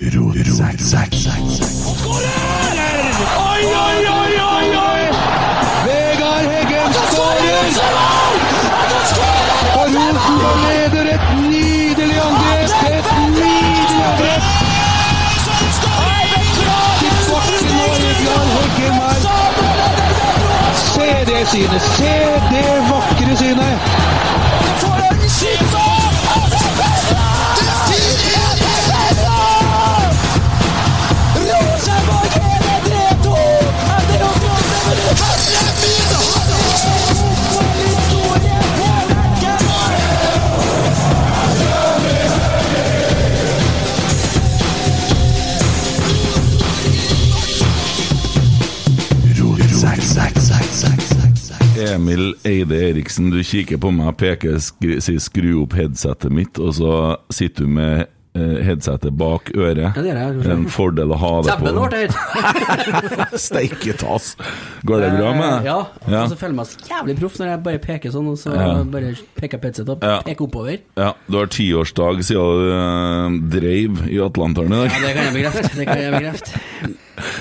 Oi, oi, oi, oi, oi! Vegard Heggen skårer! Og Rosenborg leder et nydelig angrep! Et nydelig angrep! Til bakken og Vegard Heggen her. Se det synet! Se det vakre synet! Emil Eide Eriksen, du kikker på meg, peker, skri, sier skru opp headsetet mitt, og så sitter du med eh, headsetet bak øret. Ja, det jeg, Det er en fordel å ha det på. ble høyt! Steiketas! Går det bra med deg? Ja. Ja. Og så føler jeg meg så jævlig proff når jeg bare peker sånn, og så Ja. bare peker headsetet opp, Ja. peker oppover. Ja, du har tiårsdag siden du uh, dreiv i Atlanteren i Ja, dag. det kan jeg bekrefte. Det kan jeg bekrefte.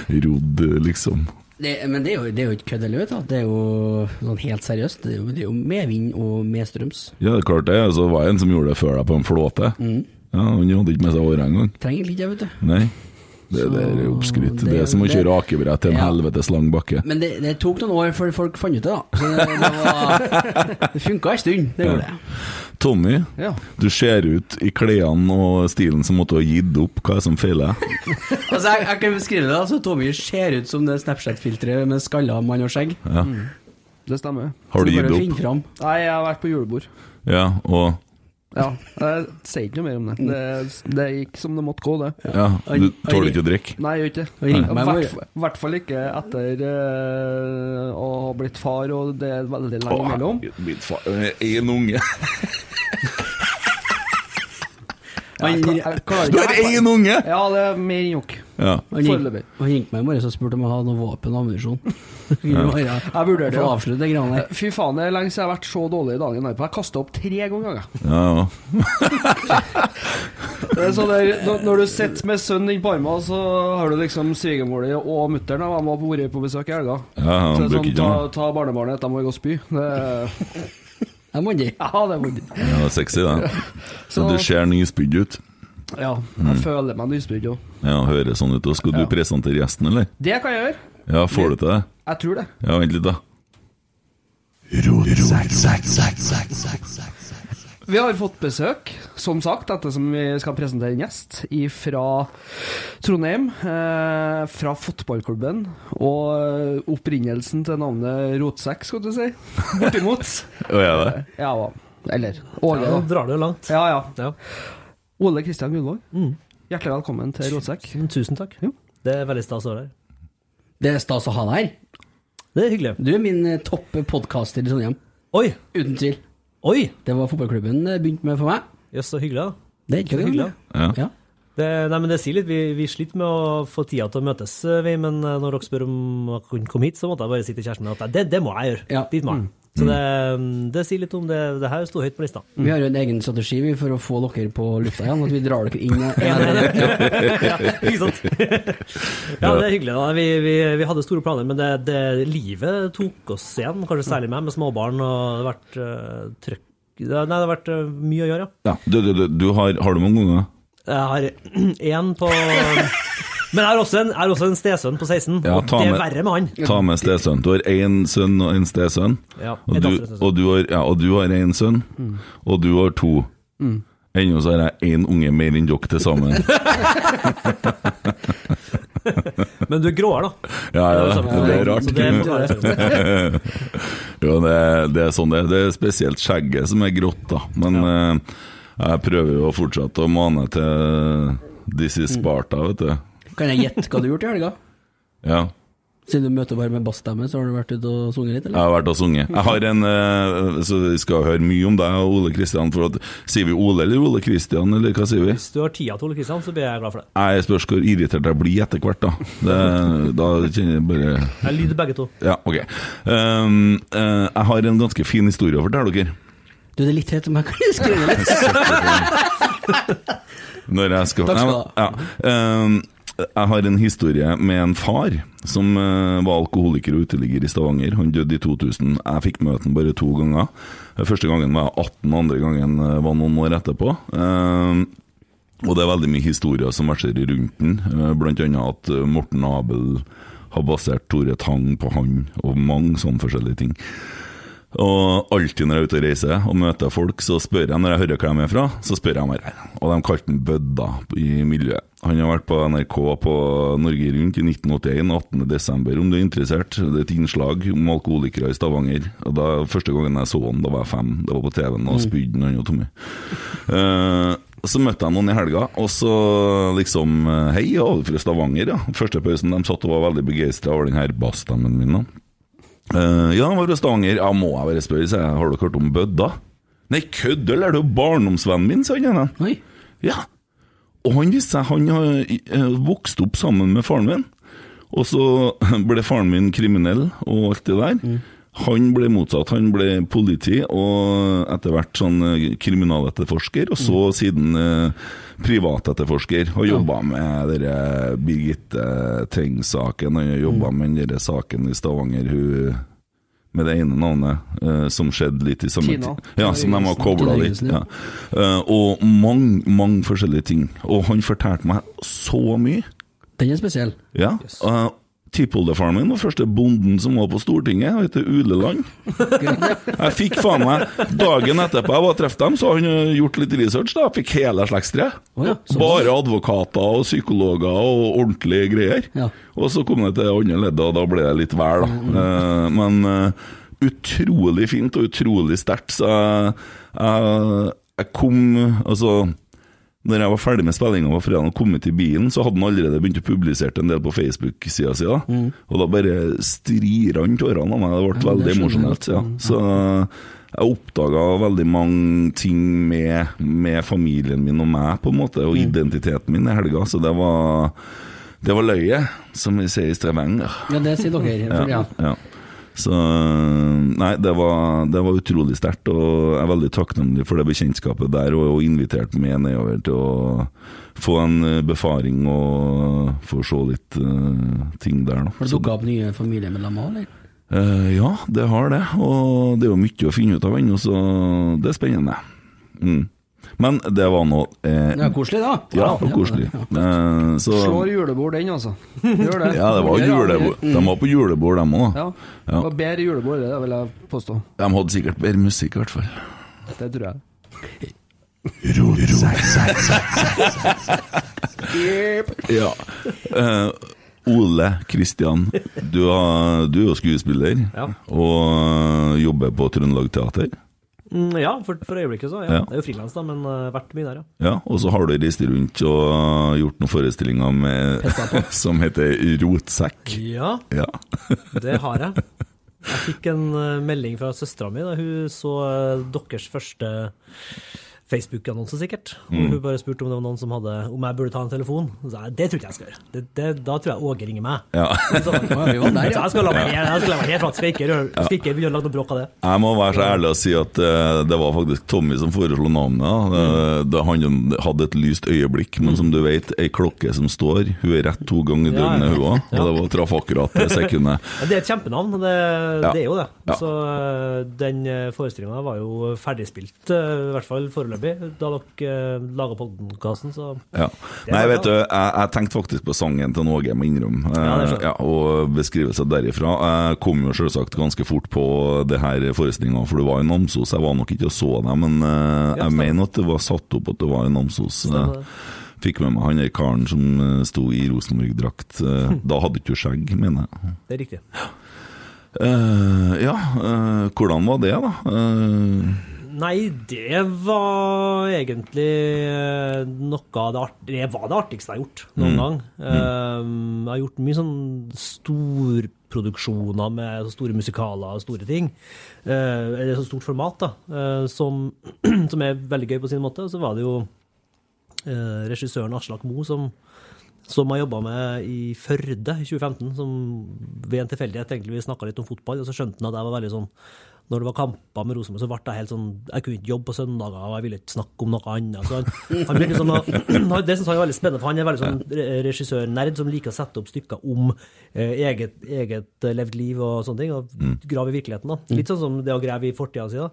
Rodd, liksom. Det, men det er, jo, det er jo ikke kødd vet du. Det er jo sånn helt seriøst. Det er jo, det er jo medvind og medstrøms. Ja, det er klart det. Så var det en som gjorde det før deg på en flåte. Mm. Ja, Han hadde ikke med seg åra engang. Trenger ikke det, vet du. Nei. Det, Så det er oppskrytt. Det, det- er som å kjøre akebrett til en Ja. helvetes lang bakke. Men det, det tok noen år før folk fant ut det, da. Så det, det, var, det funka en stund. Det gjorde det. Tommy, Ja. du ser ut i klærne og stilen som måtte ha gitt opp. Hva er det som feiler? Altså, jeg, jeg kan beskrive det. altså Tommy ser ut som det Snapchat-filteret med skalla mann og skjegg. Ja. Det stemmer. Har du gitt opp? Fram. Nei, jeg har vært på julebord. Ja, og Ja, Jeg sier ikke noe mer om det. Det, det gikk som det måtte gå, det. ja, du tåler ikke å drikke? Nei, jeg gjør ikke det. I hvert, fall- ikke etter eh, å ha blitt far, og det er veldig lenge imellom. herregud, far Én unge. Du har én unge! Ja, det er mer enn nok. Ja. Han ring- han ringte meg i morges og spurte om jeg hadde noe våpen og ammunisjon. Jeg vurderer det. Avslutte det greiene der. Fy faen, det er lenge siden jeg har vært så dårlig i dagen. Jeg kasta opp tre ganger. Ja, ja. Det er sånn der, når, du sitter med sønnen din på armen, så har du liksom svigermor di og mutter'n. De har vært på besøk i helga. Ja, Så det er sånn, ta, ta barnebarnet, de må gå og spy. Det, Jeg ikke. ja, det er vondt. Ja, det er sexy, det. Så Så- du ser nyspydd ut. Ja, Mm. jeg føler meg nyspydd òg. Ja, høres sånn ut. Og skal du Ja. presentere gjesten, eller? Det kan jeg gjøre. Ja, får du til det? Jeg tror det. Ja, vent litt, da. Vi har fått besøk, som sagt, ettersom vi skal presentere en gjest fra Trondheim. Eh, fra fotballklubben. Og opprinnelsen til navnet Rotsekk, skal du si. Bortimot. Å, er det? Ja, eller Åge. Ja, drar du langt. Ja, ja. Ja. Ole Kristian Gullvåg. Mm. Hjertelig velkommen til Rotsekk. Tusen takk. Jo. Det er veldig stas å være her. Det er stas å ha deg her. Det er hyggelig. Du er min eh, topp podkaster i Trondheim. Oi! Uten tvil. Oi! Det var fotballklubben det begynte med for meg. Jøss, så hyggelig, da. Det er ikke det, hyggelig. Ja. Ja. Det, nei, men det sier litt. Vi, vi sliter med å få tida til å møtes, eh, vi, men eh, når dere spør om å kunne komme hit, så måtte jeg bare si til kjæresten min at det, det må jeg gjøre. Ja. Dit må jeg. Så det, det sier litt om det. Det her sto høyt på lista. Vi har jo en egen strategi vi, for å få dere på lufta igjen, at vi drar dere inn. Ja, ja, ikke sant? ja, det er hyggelig. da. Vi, vi, vi hadde store planer, men det, det, livet tok oss igjen. Kanskje særlig meg med småbarn. og Det har vært uh, trøkk... Nei, det har vært eh, mye å gjøre, ja. Ja. Du, du, du, har, har du mange unger? Jeg har én på Men jeg har også en, har også en stesønn på 16, Ja, det er med- verre med han. Ta med stesønn. Du har én sønn og en stesønn. Ja, og, du, og du har, ja, og du har én sønn, og du har to. Ennå så har jeg én unge mer enn dere til sammen. Men du er gråere, da. Ja, ja, Det det, det er rart. Det, jo, det, det er sånn det er. Det er spesielt skjegget som er grått, da. Men ja. jeg prøver jo fortsette å mane til This is Sparta, vet du. Kan jeg gjette hva du har gjort i helga? Ja. Siden du møter bare med bassstemme, så har du vært ute og sunget litt, Eller? Jeg har vært og sunget. Jeg har en eh, Så vi skal høre mye om deg og Ole Kristian. For at, sier vi Ole eller Ole Kristian, eller hva sier vi? hvis du har tida til Ole Kristian, så blir jeg glad for det. Jeg spørs hvor irritert jeg blir etter hvert, da. Det, da kjenner jeg bare Jeg lyder begge to. Ja, ok. Um, uh, jeg har en ganske fin historie å fortelle dere. Du, det er litt tett om jeg kan skrive litt. Når jeg skal Takk skal du ha. Ja. Um, jeg har en historie med en far som eh, var alkoholiker og uteligger i Stavanger. Han døde i 2000. Jeg fikk møte ham bare to ganger. Første gangen var jeg 18, andre gangen eh, var noen år etterpå. Um, og det er veldig mye historier som verserer rundt den, eh, annet at eh, Morten Abel har basert Tore Tang på han, og mange sånne forskjellige ting. Og alltid når jeg er ute og reiser og møter folk, så spør jeg når jeg hører hvor de er fra, så spør jeg om det. Og de kalte han Bødda i miljøet. Han har vært på NRK på Norge Rundt i 1981, 18.12. Om du er interessert. Det er et innslag om alkoholikere i Stavanger. Og da, Første gangen jeg så han, da var jeg fem. Det var på TV-en, og spydde han og Tommy. Uh, så møtte jeg noen i helga, og så liksom eh, Hei, jeg er fra Stavanger, ja. Første pausen de satt og var veldig begeistra over den her bassstemmen min. da. Eh, ja, han var fra Stavanger. Ja, må jeg bare spørre, sier jeg. Har du hørt om Bødda? Nei, kødder, er det jo barndomsvennen min, sa han. Oi. Ja. Og han viste seg han har eh, vokst opp sammen med faren min. Og så ble faren min kriminell og alt det der. Han ble motsatt. Han ble politi og etter hvert sånn eh, kriminaletterforsker, og så siden eh, privatetterforsker. Og jobba med dere Birgitte Tengs-saken. Han har jobba med den saken i Stavanger, hun med det ene navnet, eh, som skjedde litt i samme tid. Ja, som de har kobla litt. Ja. Eh, og mange, mange forskjellige ting. Og han fortalte meg så mye. Den er spesiell. Ja. Uh, Tippoldefaren min var første bonden som var på Stortinget, han heter Uleland. Jeg fikk faen meg Dagen etterpå jeg var truffet dem, så han eh, gjort litt research. da Fikk hele slektstreet. Ja, Bare advokater og psykologer og ordentlige greier. Ja. Og så kom det til andre leddet, og da ble det litt vel, da. Eh, men eh, utrolig fint og utrolig sterkt. Så jeg, jeg, jeg kom Altså når jeg var ferdig med spillinga på fredag og kom ut i bilen, så hadde han allerede begynt å publisere en del på Facebook-sida si. Mm. Og da bare strirant tårene av meg. Det ble Mm. Ja, veldig emosjonelt. Ja. Så jeg oppdaga veldig mange ting med, med familien min og meg, på en måte, Mm. og identiteten min i helga. Så det var, det var løye, som vi sier i Stavanger. Ja, det sier dere. For, ja. Ja. Så Nei, det var, det var utrolig sterkt, og jeg er veldig takknemlig for det bekjentskapet der, og, og invitert meg nedover til å få en eh, befaring og få se litt uh, ting der, da. Har det Så- dukka opp nye familiemedlemmer, eller? Uh, ja, det har det, og det er jo mye å finne ut av ennå, så det er spennende. Mm. Men det var nå eh, Ja, koselig, da. Ja, koselig. Eh, så, Slår julebord, den, altså. Gjør det. ja, det var julebord. De var på julebord, dem òg. Ja. Ja. Det var bedre julebord, det vil jeg påstå. De hadde sikkert bedre musikk, i hvert fall. Det tror jeg. Ja. Eh, Ole Kristian, du, du er jo skuespiller Ja. og eh, jobber på Trøndelag Teater. Mm, ja, for, for øyeblikket så. Ja. Ja. Det er jo frilans, da, men uh, vært mye der, ja. Ja, og så har du reist rundt og eh, gjort noen forestillinger med, som heter Rotsekk. Ja, Ja. det har jeg. Jeg fikk en eh, melding fra søstera mi da hun så eh, deres første Facebook-annonse, sikkert. Hvor Mm. hun bare spurte om det var noen som hadde Om jeg burde ta en telefon. Så jeg det tror ikke jeg skal gjøre. Det, det, da tror jeg Åge ringer meg. Ja. Så, der, så jeg skal la meg ned, jeg skal la meg ned. Skal ikke, skal ikke begynne å lage noe bråk av det. Jeg må være så ærlig å si at uh, det var faktisk Tommy som foreslo navnet. da. Eh, Det han hadde et lyst øyeblikk, men som du vet, ei klokke som står, hun er rett to ganger i døgnet, hun òg. Og det var traff akkurat det sekundet. Ja, det er et kjempenavn, det, det er jo det. Ja. Så uh, den forestillinga var jo ferdigspilt, i hvert fall foreløpig, da dere lager laga podkasten, så Ja. Nei, vet du, jeg, jeg tenkte faktisk på sangen til Någe, må innrømme. Ja, det skjønner jeg. ja, og beskrivelser derifra. Jeg kom jo selvsagt ganske fort på det her forestillinga, for du var i Namsos. Jeg var nok ikke og så deg, men eh, Ja, jeg stemmer. mener at det var satt opp at du var i Namsos. Stemmer det. Fikk med meg han der karen som eh, sto i Rosenborg-drakt. Eh, Da hadde ikke du skjegg, mener jeg. det er riktig. Eh, ja, eh, hvordan var det, da? Eh, Nei, det var egentlig øh, noe av det, art det var det artigste jeg har gjort noen Mm. gang. Eh, jeg har gjort mye sånn storproduksjoner med store musikaler og store ting. Uh, eller så stort format, da. uh, som, som er veldig gøy på sin måte. Så var det jo uh, regissøren Aslak Moe som, som jeg jobba med i Førde i 2015, som ved en tilfeldighet egentlig vi snakka litt om fotball, og så skjønte han at jeg var veldig sånn når det var kamper med Rosenborg, så ble jeg helt sånn Jeg kunne ikke jobbe på søndager, og jeg ville ikke snakke om noe annet. Så han, han liksom, det syns han er veldig spennende, for han er veldig sånn re- regissørnerd som liker å sette opp stykker om eh, eget, eget eh, levd liv og sånne ting, og grave i virkeligheten. da. Litt sånn som det å grave i fortida si. da.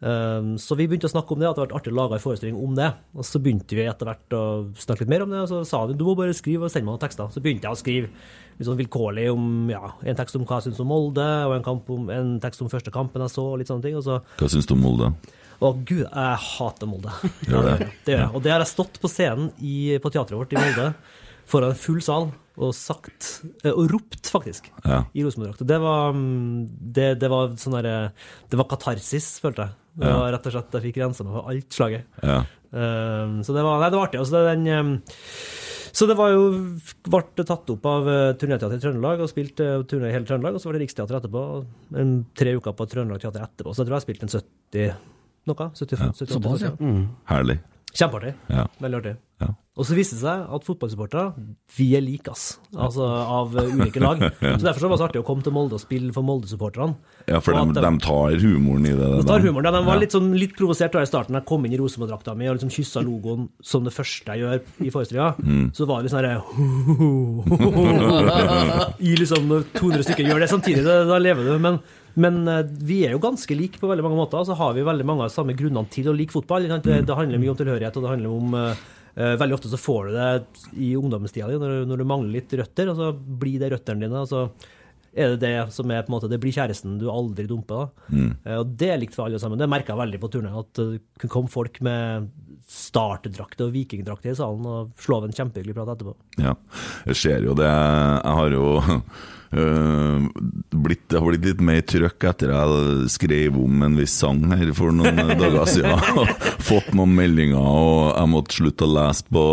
Um, så vi begynte å snakke om det, at det hadde vært artig å lage en forestilling om det. Og så begynte vi etter hvert å snakke litt mer om det, og så sa han du må bare skrive og sende meg noen tekster. Så begynte jeg å skrive litt sånn vilkårlig om ja, en tekst om hva jeg syns om Molde, og en, kamp om, en tekst om første kampen jeg så, og litt sånne ting. Og så hva syns du om Molde? Å gud, jeg hater Molde. Gjør det? det gjør jeg. Og det har jeg stått på scenen i, på teatret vårt i Molde foran en full sal og sagt eh, Og ropt, faktisk, Ja. i Rosenborg-drakt. Det var mm, det, det var sånn derre Det var katarsis, følte jeg. Det Ja. var rett og slett Jeg fikk rensa meg for alt slaget. Ja. Um, så det var, nei, det var artig. Altså, den, um, så det var jo ble tatt opp av uh, Turnéteatret i Trøndelag, og spilt uh, turné i hele Trøndelag. Og så var det Riksteatret etterpå. En, tre uker på Trøndelag Teater etterpå. Så jeg tror jeg spilte en 70 noe. 75, 78, Såpass, ja. 80. Herlig. Kjempeartig. Ja. Veldig artig. Ja. Og så viste det seg at fotballsupportere, vi er like, ass. Altså av ulike lag. Så derfor så var det så artig å komme til Molde og spille for Molde-supporterne. Ja, for Og de, de tar humoren i det. de tar humoren. Ja, de var litt, sånn, litt provosert da i starten. Jeg kom inn i Rosenborg-drakta mi og liksom kyssa logoen som det første jeg gjør i forestillinga. Mm. Så var det litt sånn herre I liksom 200 stykker gjør det samtidig, da, da lever du. Men, men eh, vi er jo ganske like på veldig mange måter. Så har vi veldig mange av de samme grunnene til å like fotball. Det, det handler mye om tilhørighet, og det handler om eh, Veldig ofte så får du det i ungdomstida di, når, du- når du mangler litt røtter, og så blir det røttene dine. og så er det det som er på en måte, det blir kjæresten du aldri dumper. da. Mm. Og det er likt for alle sammen. Det merka jeg veldig på turné. At det kom folk med startdrakter og vikingdrakter i salen og slå av en kjempehyggelig prat etterpå. Ja, jeg ser jo det. Jeg har jo øh, blitt, det har blitt litt mer trøkk etter jeg skrev om en viss sang her for noen dager siden. Fått noen meldinger, og jeg måtte slutte å lese på,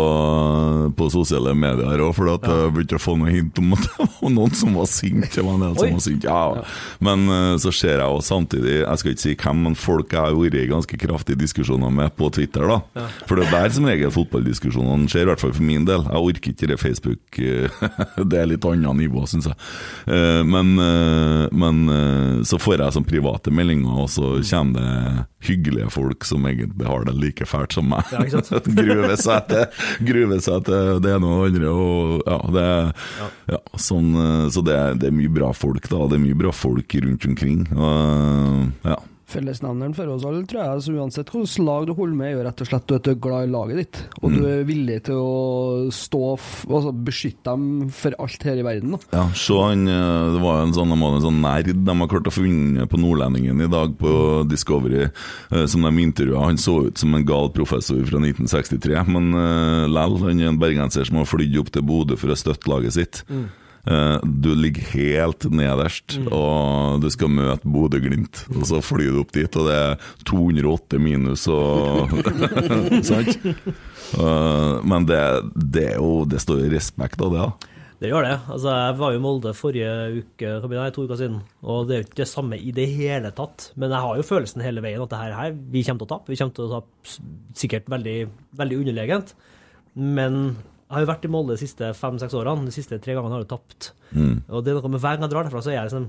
på sosiale medier òg, for at jeg begynte å få noen hint om at det var noen som var sint. Det var en del som var sint. Ja. Men øh, så ser jeg jo samtidig, jeg skal ikke si hvem, men folk jeg har vært i ganske kraftige diskusjoner med på Twitter. da. For det er der som regel fotballdiskusjonene skjer, i hvert fall for min del. Jeg orker ikke det Facebook eh, Det er litt annet nivå, syns jeg. Eh, Men, eh, men så får jeg sånn private meldinger, og så kommer det hyggelige folk som egentlig har det like fælt som meg. Ja, gruver seg til gruver seg til det ene og det andre. Og, ja, det, ja. sånn, så det, det er mye bra folk, da. Det er mye bra folk rundt omkring. Og, ja. Fellesnevneren for oss alle, tror jeg, så uansett hvilket lag du holder med, jo rett og slett at du er glad i laget ditt. Og du er villig til å stå altså beskytte dem for alt her i verden. da. Ja, se han, eh, Det var en sånn, en sånn nerd de har klart å finne på Nordlendingen i dag på Discovery, eh, som de intervjua. Han så ut som en gal professor fra 1963, men uh, lell, han er en bergenser som har flydd opp til Bodø for å støtte laget sitt. Eh, du ligger helt nederst, og du skal møte Bodø-Glimt. Og så flyr du opp dit, og det er 208 minus og Sant? Eh, men det, det jo Det står jo respekt av det, da. Det gjør det. Altså, jeg var jo i Molde forrige uke, nei, to uker siden, og det er jo ikke det samme i det hele tatt. Men jeg har jo følelsen hele veien at det her, her vi kommer til å tape. Vi kommer til å tape sikkert veldig, veldig underlegent. Men jeg har jo vært i Molde de siste fem-seks årene. De siste tre gangene har jeg tapt. Og det er noe med hver gang jeg drar derfra, så er jeg liksom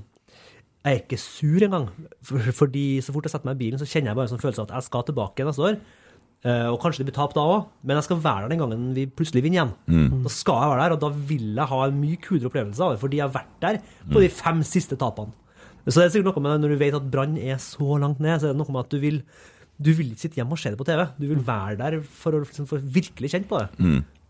jeg er ikke sur engang. For, fordi så fort jeg setter meg i bilen, så kjenner jeg bare en sånn følelse av at jeg skal tilbake neste år. Eh, og kanskje det blir tap da òg, men jeg skal være der den gangen vi plutselig vinner igjen. Da skal jeg være der, og da vil jeg ha en mye kulere opplevelse av det, fordi jeg har vært der på de fem siste tapene. Så det er sikkert noe med når du vet at Brann er så langt ned, så er det noe med at du vil du vil ikke sitte hjemme og se det på TV. Du vil være der for å liksom, for å virkelig kjenne på det.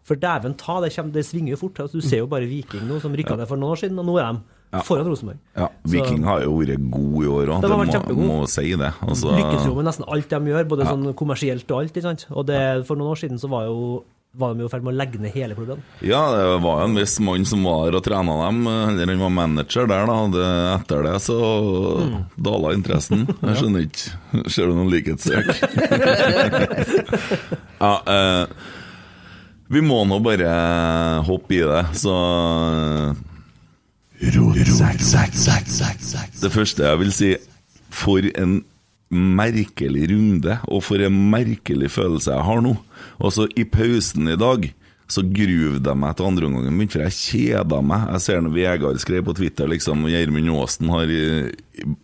For dæven ta, det, kommer, det svinger jo fort. Altså, du ser jo bare Viking nå, som rykka ned for noen år siden, og nå er de foran Rosenborg. Ja, Viking har jo vært god i år òg, De det må, må si det. Altså, lykkes jo med nesten alt de gjør, både sånn kommersielt og alt. ikke sant? Og det, for noen år siden så var, jo, var de i ferd med å legge ned hele klubben. Ja, det var en viss mann som var og trena dem, eller han var manager der, da. Det, etter det så dala interessen. Jeg skjønner ikke. Ser du noen likhetstrekk? ja, eh, vi må nå bare hoppe i det, så Det første jeg vil si For en merkelig runde, og for en merkelig følelse jeg har nå. Altså, i pausen i dag så gruv de meg til andreomgangen min, for jeg kjeda meg. Jeg ser når Vegard skrev på Twitter liksom Gjermund Aasen har eh,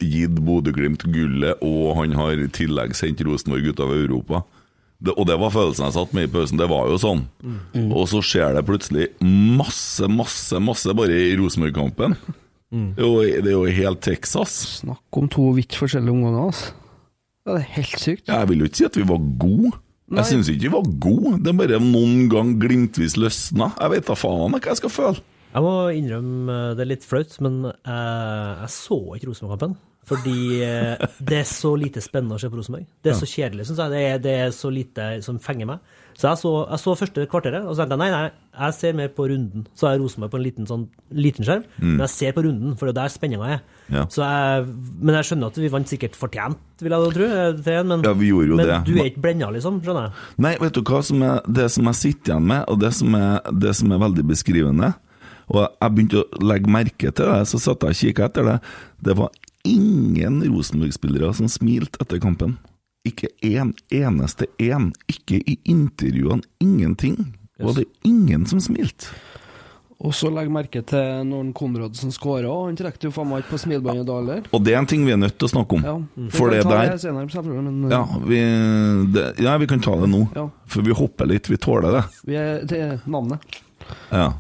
gitt Bodø-Glimt gullet, og han har i tillegg sendt Rosenborg ut av Europa. Det, og det var følelsen jeg satt med i pausen. Det var jo sånn. Og så skjer det plutselig masse, masse, masse bare i Rosenborg-kampen. Det, er jo- det er jo helt Texas. Snakk om to vidt forskjellige omganger, altså. Ja, det er helt sykt. Jeg vil jo ikke si at vi var gode. Nei. Jeg syns ikke vi var gode. Det er bare noen gang glimtvis løsna. Jeg vet da faen hva jeg skal føle. Jeg må innrømme eh, det er litt flaut, men jeg, jeg så ikke Rosenborg-kampen. Fordi eh, det er så lite spennende å se på Rosenborg. Det er så kjedelig, syns jeg. Det er, det er så lite som fenger meg. Så jeg så, jeg så første kvarteret, og så tenkte jeg nei, nei, jeg ser mer på runden. Så er Rosenborg på en liten, sånn, liten skjerm, men jeg ser på runden, for det er der spenninga er. Mm. Ja. Så jeg, men jeg skjønner at vi vant sikkert fortjent, vil jeg tro. eh, Men, Ja, vi gjorde jo men det. du er ikke blenda, liksom? Skjønner jeg. Nei, vet du hva som er det som jeg sitter igjen med, og det som er, det som er veldig beskrivende Og jeg begynte å legge merke til det, så satt jeg og kikka etter det. Det var ingen Rosenborg-spillere som smilte etter kampen. Ikke en eneste en. Ikke i intervjuene. Ingenting. Var det ingen som smilte? Og så legg merke til når Konradsen skåra, han trekte jo faen meg ikke på smilebåndet da heller. Og det er en ting vi er nødt til å snakke om. Ja. For kan det ta der det senere, men ja vi, det, ja, vi kan ta det nå. Ja. For vi hopper litt. Vi tåler det. vi er til navnet. Ja.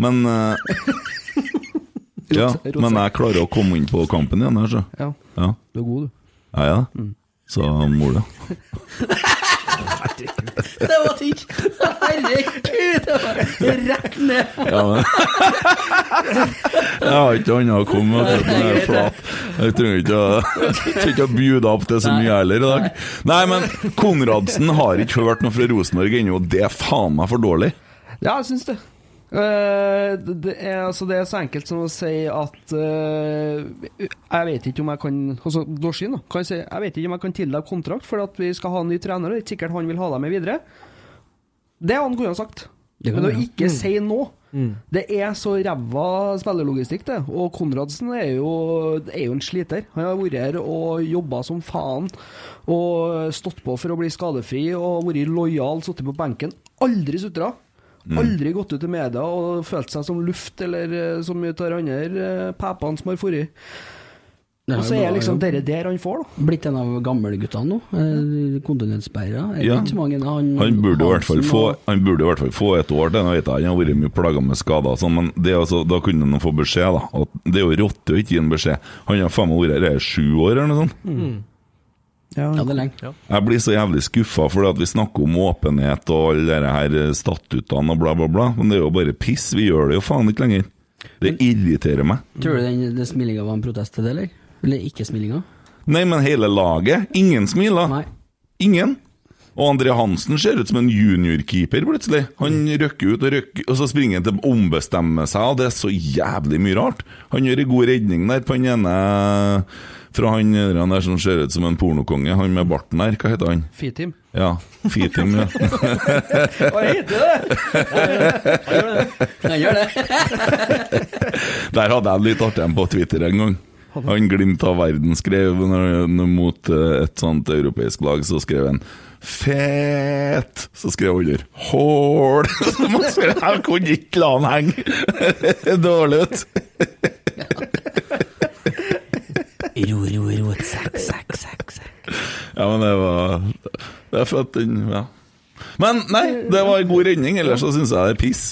Men eh, Ja, men jeg klarer å komme inn på kampen igjen her, så. Ja, Ja, du er god, du. ja, ja. Mm. Så mor, da. Det var tynt! Herregud! Det var rett ned på Ja, men Jeg har ikke annet å komme med. Jeg er flat. Jeg trenger ikke å, ikke å bjude opp til så mye heller i dag. Nei, men Konradsen har ikke hørt noe fra Rosenborg ennå, og det er faen meg for dårlig. Ja, jeg syns det. Eh, det, er, altså, det er så enkelt som å si at uh, Jeg vet ikke om jeg kan Altså, Dorsin, da. Kan jeg, si, jeg vet ikke om jeg kan tildele kontrakt for at vi skal ha en ny trener. og Det er ikke sikkert han vil ha deg med videre. Det han kunne ha sagt. Det Men å ikke mm. si nå Det er så ræva spillerlogistikk, det. Og Konradsen er jo, er jo en sliter. Han har vært her og jobba som faen. Og stått på for å bli skadefri og vært lojal, sittet på benken. Aldri sutra. Aldri gått ut i media og følt seg som luft, eller eh, så mye av de andre eh, pepene som har vært. Og så er liksom dere der han får, da. Blitt en av gamleguttene nå. Eh, Kontinentsperra. Er det Ja. han, Han burde, i hvert fall få, han burde i hvert fall få et år til. Nå vet jeg Han har vært mye plaga med skader, og sånn, men det er altså, da kunne han få beskjed. da At Det er jo rotte å ikke gi en beskjed. Han har faen meg vært her i sju år, eller noe sånt. Ja, det er lenge. Jeg blir så jævlig skuffa fordi at vi snakker om åpenhet og alle de her statutene og bla, bla, bla. Men det er jo bare piss. Vi gjør det jo faen ikke lenger. Det irriterer meg. Tror du den, den smilinga var en protest til det, eller? Eller ikke smilinga? Nei, men hele laget. Ingen smiler. Nei. Ingen. Og André Hansen ser ut som en juniorkeeper plutselig. Han røkker ut og røkker, og så springer han til å ombestemme seg, og det er så jævlig mye rart. Han gjør en god redning der på den ene fra han der som ser ut som en pornokonge, han med barten der, hva heter han? Fitim. Ja, Fitim. Ja. Hva heter det? Han gjør det. Der hadde jeg litt artig en på Twitter en gang. Han Glimt av verden skrev mot eh, et sånt europeisk lag, så skrev han Fet! Så skrev han under Hål! Jeg kunne ikke la han henge! Dårlig ut. Ro, ro, ro, sekk, sekk, sekk, sekk. Ja, men det var Det er for at den Ja. Men nei, det var en god redning, ellers så syns jeg det er piss.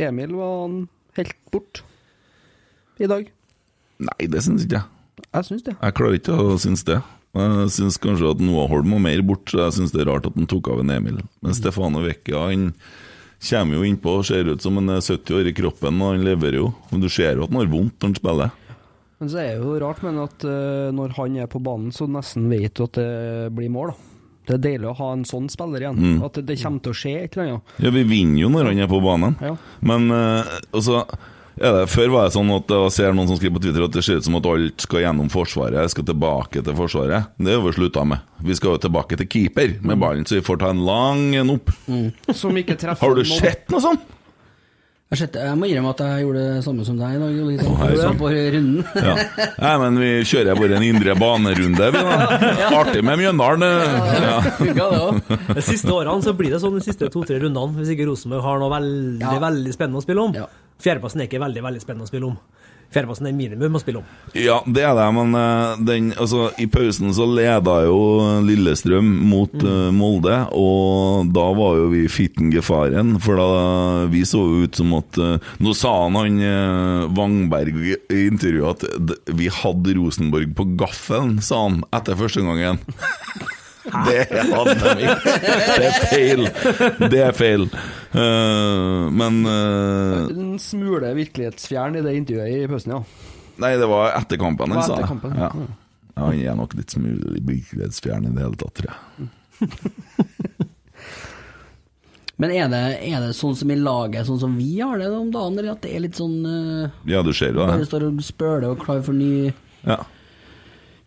Emil var han helt bort i dag. Nei, det syns ikke jeg. Jeg syns det. Jeg klarer ikke å synes det. Jeg syns kanskje at Noah Holm var mer bort, så jeg syns det er rart at han tok av en Emil. Men Stefano Vecchia han kommer jo innpå og ser ut som han er 70 år i kroppen, og han leverer jo. Men du ser jo at han har vondt når han spiller. Men så er det jo rart, men at uh, når han er på banen, så nesten vet du at det blir mål, da. Det er deilig å ha en sånn spiller igjen. Mm. At det, det kommer til å skje et eller annet. Ja, vi vinner jo når han er på banen. Ja. Men uh, altså ja, det, Før var det sånn at jeg ser noen som skriver på Twitter at det ser ut som at alt skal gjennom Forsvaret, skal tilbake til Forsvaret. Det har vi slutta med. Vi skal jo tilbake til keeper med ballen, så vi får ta en lang en opp. Treffer Har du sett noe sånt? Jeg, må innrømme at jeg gjorde det samme som deg i dag. Liksom, Oh, hei på runden. Ja. Nei, men vi kjører bare en indre banerunde, vi da. Artig med Mjøndalen. Ja, Ja. De siste årene så blir det sånn de siste to-tre rundene, hvis ikke Rosenborg har noe veldig Ja. veldig spennende å spille om. Ja. Fjerdeplassen er ikke veldig veldig spennende å spille om. Fjerdeplassen er minimum å spille om. Ja, det er det, men eh, den, altså, i pausen så leda jo Lillestrøm mot eh, Molde, og da var jo vi fitten gefaren, for da vi så jo ut som at eh, Nå sa han han eh, Wangberg i i intervjuet at vi hadde Rosenborg på gaffelen, sa han etter første gangen. Det hadde de ikke. Det er feil. Det er feil. Uh, men uh, En smule virkelighetsfjern i det intervjuet i pausen, ja. Nei, det var etter kampen han sa det. kampen, Ja. ja. han er nok litt smule virkelighetsfjern i det hele tatt, tror jeg. Men er det, er det sånn som i laget, sånn som vi har det om dagen, eller at det er litt sånn uh, Ja, du ser jo Bare det. står og spøler og klar for ny, Ja.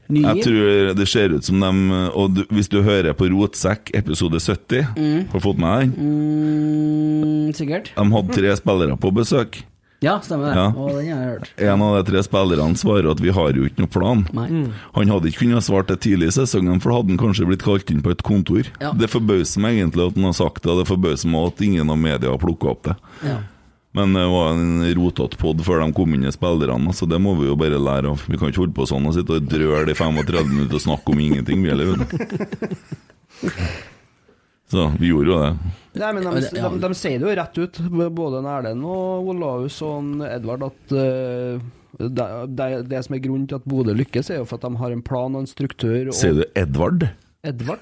Ny Jeg tror det ser ut som dem Og du, hvis du hører på Rotsekk episode 70, har du fått med den? Mm, sikkert. De hadde tre spillere på besøk. Ja, stemmer det. Ja. Og den har jeg hørt. En av de tre spillerne svarer at vi har jo ikke noe plan. Mm. Han hadde ikke kunnet svart det tidlig i sesongen, for da hadde han kanskje blitt kalt inn på et kontor. Ja. Det forbauser meg egentlig at han har sagt det, og det forbauser meg at ingen av media har plukka opp det. Ja. Men det var en rotete pod før de kom inn i spillerne, så det må vi jo bare lære av. Vi kan ikke holde på sånn og sitte og drøle i 35 minutter og snakke om ingenting, vi heller. Så vi gjorde jo det. Nei, men de, de, de, de sier det jo rett ut, både en Erlend og Olaus og Edvard, at uh, det, det, det som er grunnen til at Bodø lykkes, er jo for at de har en plan og en struktur. Og Sier du Edvard? Edvard?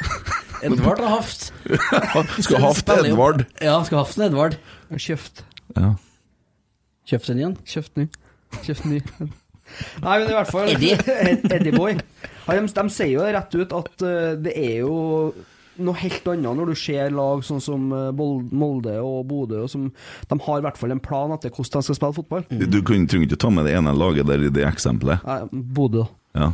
Edvard har haft. skal haft Edvard. Ja, skal haft en Edvard. Kjøpt. Ja. Kjøpt den igjen. Kjøpt ny. Kjøpt ny. Nei, men i hvert fall Eddie. Eddie Boy. De, de sier jo rett ut at eh, det er jo noe helt annet når du ser lag sånn som eh, Molde og Bodø, som, de har i hvert fall en plan etter hvordan de skal spille fotball. Du kan, trenger ikke ta med det ene laget der i det eksempelet. Bodø. Ja.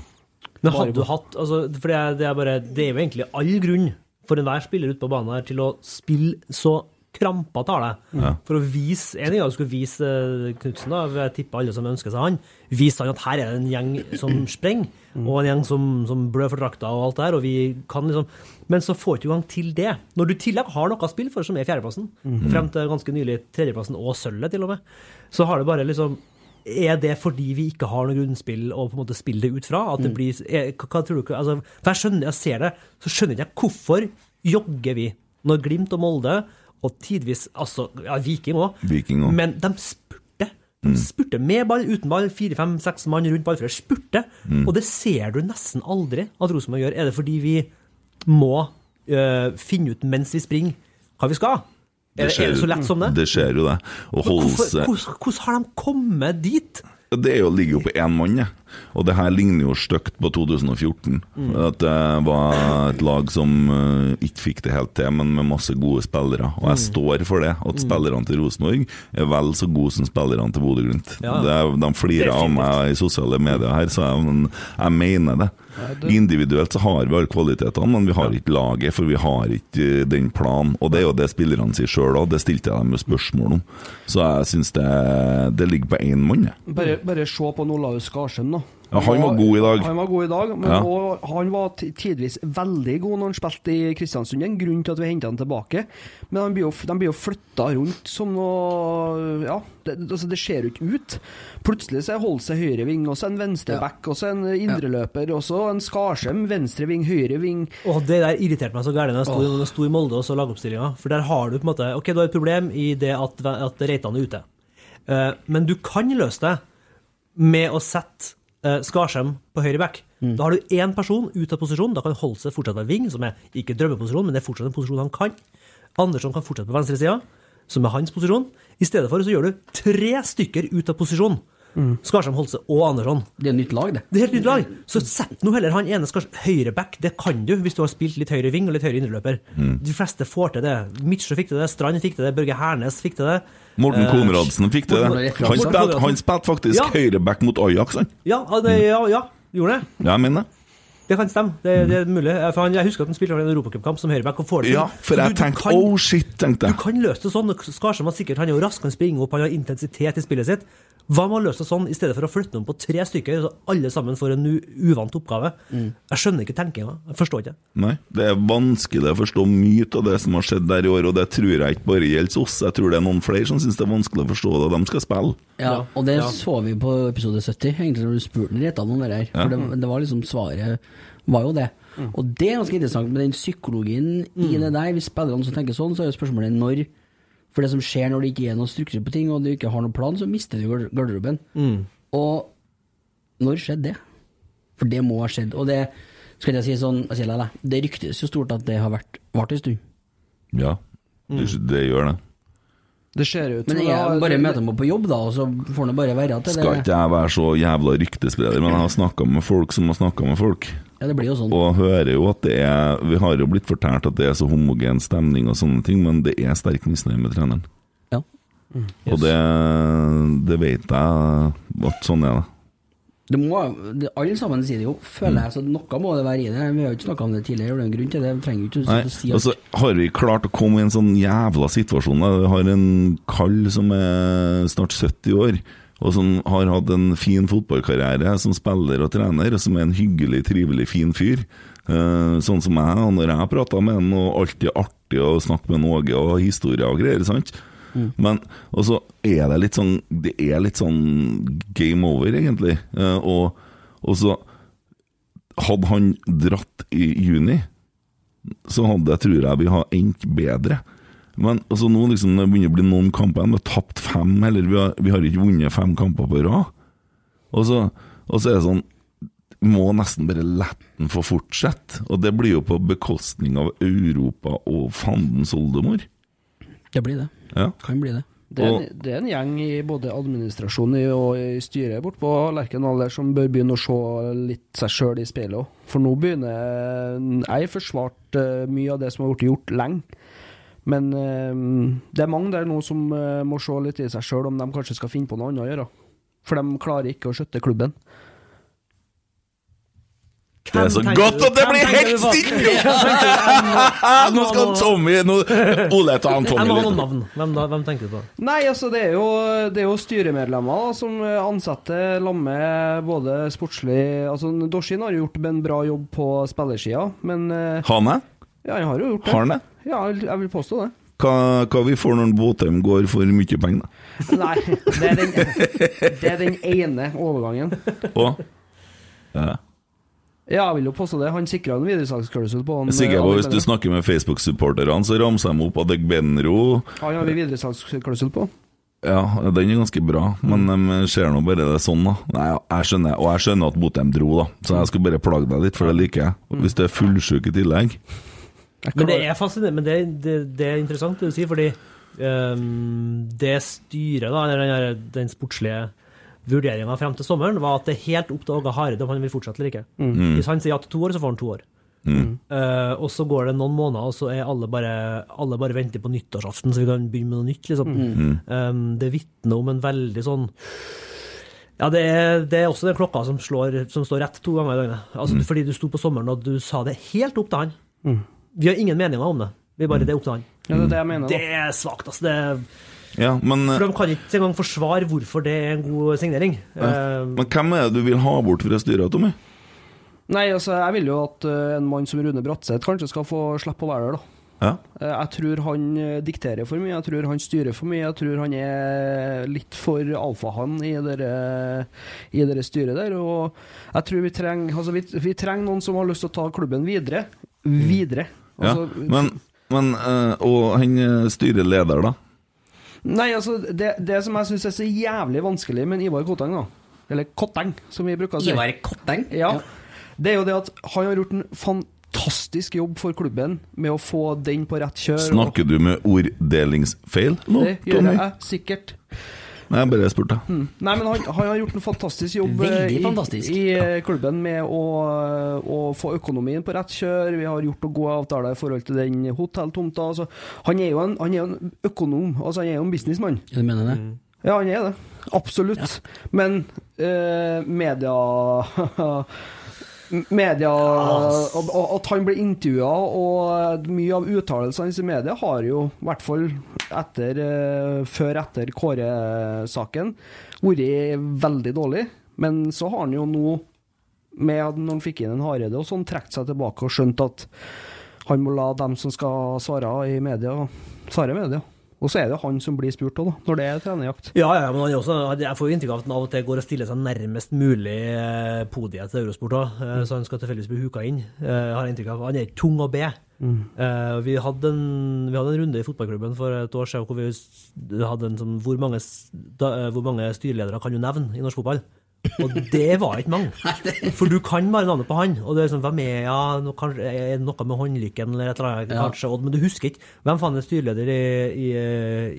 Men hadde du hatt altså, For det er, det, er bare, det er jo egentlig all grunn for enhver spiller ute på banen her til å spille så krampa tale. det. Ja. For å vise En gang du skulle vise uh, Knutsen, da, jeg tipper alle som ønsker seg han, vise han at her er det en gjeng som sprenger, og en gjeng som, som blør for drakta og alt det her, og vi kan liksom Men så får du ikke engang til det. Når du i tillegg har noe å spille for, som er fjerdeplassen, frem til ganske nylig tredjeplassen og sølvet, til og med, så har det bare liksom er det fordi vi ikke har noe grunnspill å på en måte spille det ut fra? At det blir, er, hva, tror du, altså, for jeg skjønner, jeg ser det, så skjønner jeg ikke hvorfor jogger vi når Glimt og Molde, og tidvis altså, ja, Viking òg, men de spurter. De spurter med ball, uten ball, fire, fem, seks mann rundt ballfører. Spurter. Og det ser du nesten aldri at Rosenborg gjør. Er det fordi vi må øh, finne ut mens vi springer hva vi skal? Det- er det så lett som det? Det skjer jo det. Å hvordan, har de kommet dit? Det er jo, ligger jo på én mann, jeg. Og det her ligner jo stygt på 2014. Mm. At det var et lag som uh, ikke fikk det helt til, men med masse gode spillere. Og jeg Mm. står for det, at spillerne til Rosenborg er vel så gode som spillerne til Bodø-Glimt. Ja. De flirer av meg i sosiale medier her, så jeg, jeg mener det. Individuelt så har vi alle kvalitetene, men vi har ikke laget, for vi har ikke eh, den planen. Og det er jo det spillerne sier sjøl òg, det stilte jeg dem jo spørsmål om. Så jeg syns det, det ligger på én mann. Bare, bare se på Olaus Skarsheim, da. Ja, han var god i dag. Han var god i dag, men Ja. også, han var ti- tidvis veldig god når han spilte i Kristiansund. En grunn til at vi henta han tilbake. Men han blir jo, de blir jo flytta rundt som noe Ja, det, altså det ser jo ikke ut. Plutselig så holder seg høyreving, og så en venstreback, og så en indreløper, og så en Skarsheim høyre ving. Åh, det der irriterte meg så gærent da jeg sto, når jeg sto i Molde og så lagoppstillinga. For der har du på en måte Ok, du har et problem i det at, at Reitan er ute. Uh, men du kan løse det med å sette Skarsheim på høyre back. Da har du én person ut av posisjon. Da kan Holse fortsatt være wing, som er ikke drømmeposisjon, men det er fortsatt en posisjon han kan. Andersson kan fortsette på venstresida, som er hans posisjon. I stedet for så gjør du tre stykker ut av posisjon. Skarsheim, Holse og Andersson. Det er et nytt lag, det. Det er helt nytt lag. Så sett nå heller han ene skars høyreback. Det kan du hvis du har spilt litt høyre ving og litt høyre indreløper. De fleste får til det. Midtsjø fikk til det, Strand fikk til det, Børge Hernes fikk til det. Morten Eh, Konradsen fikk til det. Han spilte, han spilte faktisk Ja. høyreback mot Ajax, han. Ja, ja, det, ja, ja, gjorde det. Ja, jeg mener det. Det kan stemme. Det, det er mulig. Eh, For han, jeg husker at han spilte en europacupkamp som høyreback og får det til. Ja, for jeg du- du tenkte kan- oh shit, tenkte Du jeg. kan løse det sånn. Skarsheim var sikkert, han er jo rask, han springer opp, han har intensitet i spillet sitt. Hva med å løse det sånn, i stedet for å flytte noen på tre stykker, så alle sammen får en uvant oppgave? Jeg skjønner ikke tenkinga. Jeg forstår ikke. Nei, det er vanskelig å forstå mye av det som har skjedd der i år, og det tror jeg ikke bare gjelder oss. Jeg tror det er noen flere som syns det er vanskelig å forstå det de skal spille. Ja, og det så vi på episode 70, egentlig, når du spurte Reitan om det her. For det, det var liksom svaret var jo det. Og det er ganske interessant med den psykologien i det der. Hvis spillerne som tenker sånn, så er jo spørsmålet når. For det som skjer når det ikke er noe struktur på ting, og du ikke har noen plan, så mister du garderoben. garderoben. Og når skjedde det? For det må ha skjedd. Og det skal jeg si sånn, jeg sier det, det ryktes jo stort at det har vært vart en stund. Ja, det, det gjør det. Det ser ut Men jeg bare møter dem på jobb, da, og så får det bare være at det Skal ikke jeg være så jævla ryktespreder, men jeg har snakka med folk som har snakka med folk. Ja, det blir jo sånn. Og hører jo at det er Vi har jo blitt fortalt at det er så homogen stemning og sånne ting, men det er sterk misnøye med treneren. Ja. Og det, det vet jeg at sånn er det. Det må, det, alle sammen sier det jo, føler jeg, så noe må det være i det. Vi har jo ikke snakka om det tidligere, det er en grunn til det. Vi trenger ikke Nei, å si og så har vi klart å komme i en sånn jævla situasjon. Vi har en kall som er snart 70 år, og som har hatt en fin fotballkarriere som spiller og trener, og som er en hyggelig, trivelig, fin fyr. Eh, sånn som jeg, når jeg prater med han, og alltid artig å snakke med Åge og historier og greier, sant. Men og så er det litt sånn Det er litt sånn game over, egentlig. Eh, og, og så hadde han dratt i juni så hadde jeg, tror jeg vi har endt bedre. Men altså nå liksom, det begynner å bli noen kamper igjen, vi har tapt fem, eller vi har, vi har ikke vunnet fem kamper på rad. Og så, og så er det sånn Må nesten bare la den få fortsette. Og det blir jo på bekostning av Europa og fandens oldemor. det blir det. Ja. Kan bli det. Det er, Og- en, det er en gjeng i både administrasjonen og i styret borte på Lerkendal der som bør begynne å se litt seg sjøl i speilet òg. For nå begynner Jeg har forsvart eh, mye av det som har blitt gjort lenge. Men eh, det er mange der nå som eh, må se litt i seg sjøl om de kanskje skal finne på noe annet å gjøre. For de klarer ikke å skjøtte klubben. Det er så godt at det blir helt stille! Nå skal Tommy nå, Ole, ta han Tommy litt. navn. Hvem, da, hvem tenker du på? Nei, altså det er jo, det er jo styremedlemmer da, som ansetter lamme både sportslig Altså Dorsin har jo gjort en bra jobb på spillersida, men eh, Han det? Ja, han har jo gjort det. Har han det? Ja, jeg vil- påstå det. Hva, hva vi får når Botheim går for mye penger? da? Nei, det er den, det er den ene overgangen. Og? Ja. Ja, jeg vil jo påstå det. Han sikra en videresalgsklausul på han. Er sikker eh, på Hvis du snakker med Facebook-supporterne, så ramser de opp Adegbenro. Han har vi videresalgsklausul på. Ja, den er ganske bra, men de ser nå bare det sånn, da. Nei, jeg skjønner, Og jeg skjønner at Botheim dro, da, så jeg skal bare plage deg litt, for det liker jeg. Hvis du er fullsjuk i tillegg Men det er fascinerende, men det, det, det er interessant det du sier, fordi um, det styret, da, eller den, den sportslige vurderinga frem til sommeren var at det er helt opp til Åge Hareide om han vil fortsette eller ikke. Mm. Hvis han sier ja til to år, så får han to år. Eh, og så går det noen måneder, og så er alle bare, alle bare venter på nyttårsaften, så vi kan begynne med noe nytt, liksom. Eh, det vitner om en veldig sånn ja, det er, det er også den klokka som, slår, som står rett to ganger i døgnet. Altså, Fordi du sto på sommeren og du sa det helt opp til han. Vi har ingen meninger om det. Vi bare, Det er opp til han. Ja, det er det jeg mener. Det er svakt, altså. Det er, Ja, men, for de kan ikke engang forsvare hvorfor det er en god signering. Ja. men hvem er det du vil ha bort fra styret, Tommy? Nei, altså, jeg vil jo at eh, en mann som Rune Bratseth kanskje skal få slippe å være der, da. Ja. Eh, Jeg tror han eh, dikterer for mye, jeg tror han styrer for mye. Jeg tror han er litt for alfahann i det i dere styret der. Og jeg tror vi trenger altså vi, vi trenger noen som har lyst til å ta klubben videre. Videre. ja. Altså, Men, men eh, Og han eh, styreleder, da? Nei, altså, det, det som jeg syns er så jævlig vanskelig med Ivar Koteng, da, eller Kotteng, som vi bruker å si Ivar Kotteng? Ja, det er jo det at han har gjort en fantastisk jobb for klubben med å få den på rett kjør. og- Snakker du med orddelingsfeil nå, Tommy? Det gjør jeg sikkert. Nei, jeg bare spurte. Nei, men han, han har gjort en fantastisk jobb eh, i, fantastisk. i eh, klubben med å, å få økonomien på rett kjør. Vi har gjort noen gode avtaler i forhold til den hotelltomta. Altså, han, er jo en, han er jo en økonom, altså han er jo en businessmann. Du mener det? Ja, han er det. Absolutt. Men eh, media Media og, og At han ble intervjua, og mye av uttalelsene hans i media har jo, i hvert fall etter, eh, før etter Kåre-saken, vært veldig dårlig. Men så har han jo nå, med at når han fikk inn en Hareide og sånn, trukket seg tilbake og skjønt at han må la dem som skal svare i media, svare i media. Og så er det han som blir spurt òg, når det er trenerjakt. Ja, ja, men han er også, jeg får jo inntrykk av at han av og til går og stiller seg nærmest mulig eh, podiet til Eurosport òg, så han skal tilfeldigvis bli huka inn. Eh, Jeg har inntrykk av Han er ikke tung å be. Mm. Vi hadde, en, vi hadde en runde i fotballklubben for et år siden hvor vi hadde en sånn hvor mange, eh, hvor mange styreledere kan du nevne i norsk fotball? Og det var ikke mange. For du kan bare navnet på han. Og det er sånn, hvem er ja, nå, kanskje, er noe med håndlykken eller et eller annet, Ja. kanskje, Odd, men du husker ikke. Hvem faen er styreleder i, i,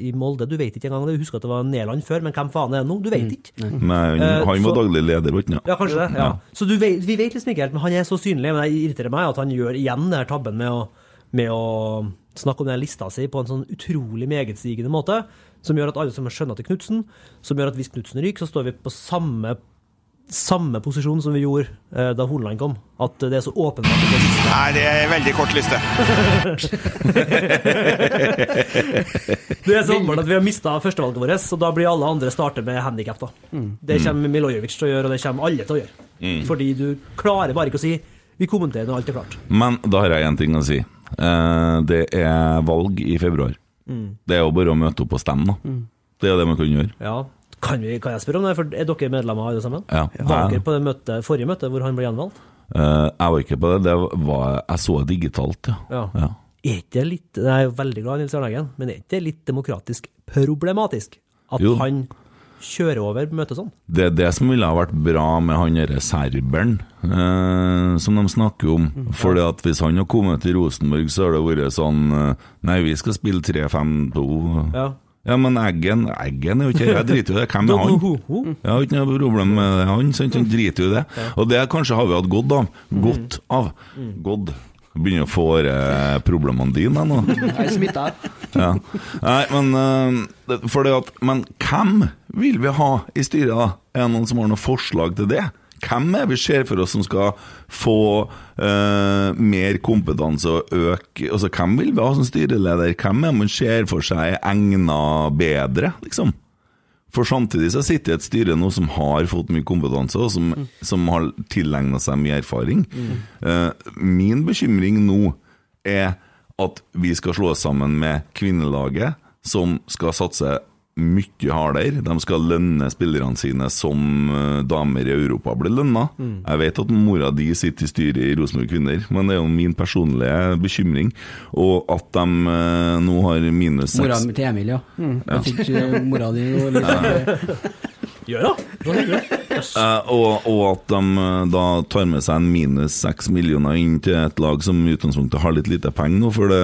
i Molde? Du vet ikke engang. det. Du husker at det var Nederland før, men hvem faen er det nå? Du vet ikke. Nei, han, Eh, han var så- daglig leder, ikke han? Ja, kanskje det. ja. Så du vet, vi vet liksom ikke helt, men han er så synlig. Men det irriterer meg at han gjør igjen den tabben med å, med å snakke om den lista si på en sånn utrolig megetsigende måte, som gjør at alle som skjønner til Knutsen, som gjør at hvis Knutsen ryker, så står vi på samme samme posisjon som vi gjorde eh, da Holand kom. At det er så åpenbart. at det er. Nei, det er en veldig kort liste. Det er så åpenbart at vi har mista førstevalget vårt, så da blir alle andre starter med handikap. Det kommer Milojevic til å gjøre, og det kommer alle til å gjøre. Fordi du klarer bare ikke å si 'vi kommenterer når alt er klart'. Men da har jeg én ting å si. Eh, det er valg i februar. Det er jo bare å møte opp og stemme, da. Det er det man kan gjøre. Ja, kan, vi, kan jeg spørre om det? For er dere medlemmer alle sammen? Ja. Var dere på det møte, forrige møte hvor han ble gjenvalgt? Uh, jeg var ikke på det. det var, jeg så det digitalt, ja. Ja. ja. Er ikke det litt Jeg er jo veldig glad i Nils Arne Eggen, men er ikke det litt demokratisk problematisk at Jo. han kjører over møtet sånn? Det er det som ville ha vært bra med han derre serberen eh, som de snakker om. Mm, Fordi at hvis han hadde kommet til Rosenborg, så har det vært sånn eh, Nei, vi skal spille 3-5-2. Ja. Ja, men Eggen Eggen er jo ikke jeg driter jo i det. Hvem er han? Jeg har ikke noe problem med han, sant? han driter jo i det. Og det kanskje har vi hatt godt av. Godt av. Godt. Begynner å få eh, problemene dine nå. Jeg er smitta. Ja. Nei, men eh, at, Men hvem vil vi ha i styret, da? Er det noen som har noe forslag til det? Hvem er vi ser for oss som skal få eh, mer kompetanse og øke altså Hvem vil vi ha som styreleder? Hvem er man ser for seg egna bedre, liksom? For samtidig så sitter et styre nå som har fått mye kompetanse, og som, som har tilegna seg mye erfaring. Eh, min bekymring nå er at vi skal slå oss sammen med kvinnelaget, som skal satse mye hardere. De skal lønne spillerne sine som eh, damer i Europa blir lønna. Jeg vet at mora di sitter i styret i Rosenborg Kvinner, men det er jo min personlige bekymring. Og at de eh, nå har minus Mora seks til Emil, ja. Jeg fikk eh, mora di litt Gjør. Jøss. Eh, og, og at de eh, da tar med seg en minus seks millioner inn til et lag som i utgangspunktet har litt lite penger nå, for det,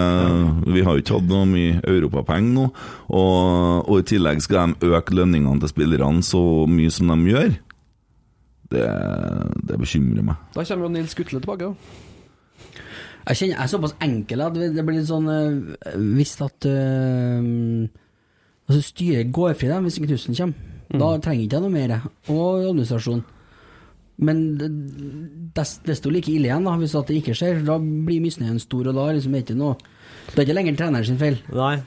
vi har jo ikke hatt noe mye europapenger nå. Og, og i tillegg skal de øke lønningene til spillerne så mye som de gjør. Det, det bekymrer meg. Da kommer jo Nils Gutle tilbake. da. Jeg kjenner jeg er såpass enkel at det blir litt sånn øh, Hvis at øh, altså Styret går fri dem hvis ikke tusen kommer. Da trenger ikke jeg noe mer. Og administrasjon. Men desto like ille igjen da, hvis det ikke skjer. Da blir misnøyen stor, og da liksom er det ikke noe Det er ikke lenger treneren sin feil. Nei.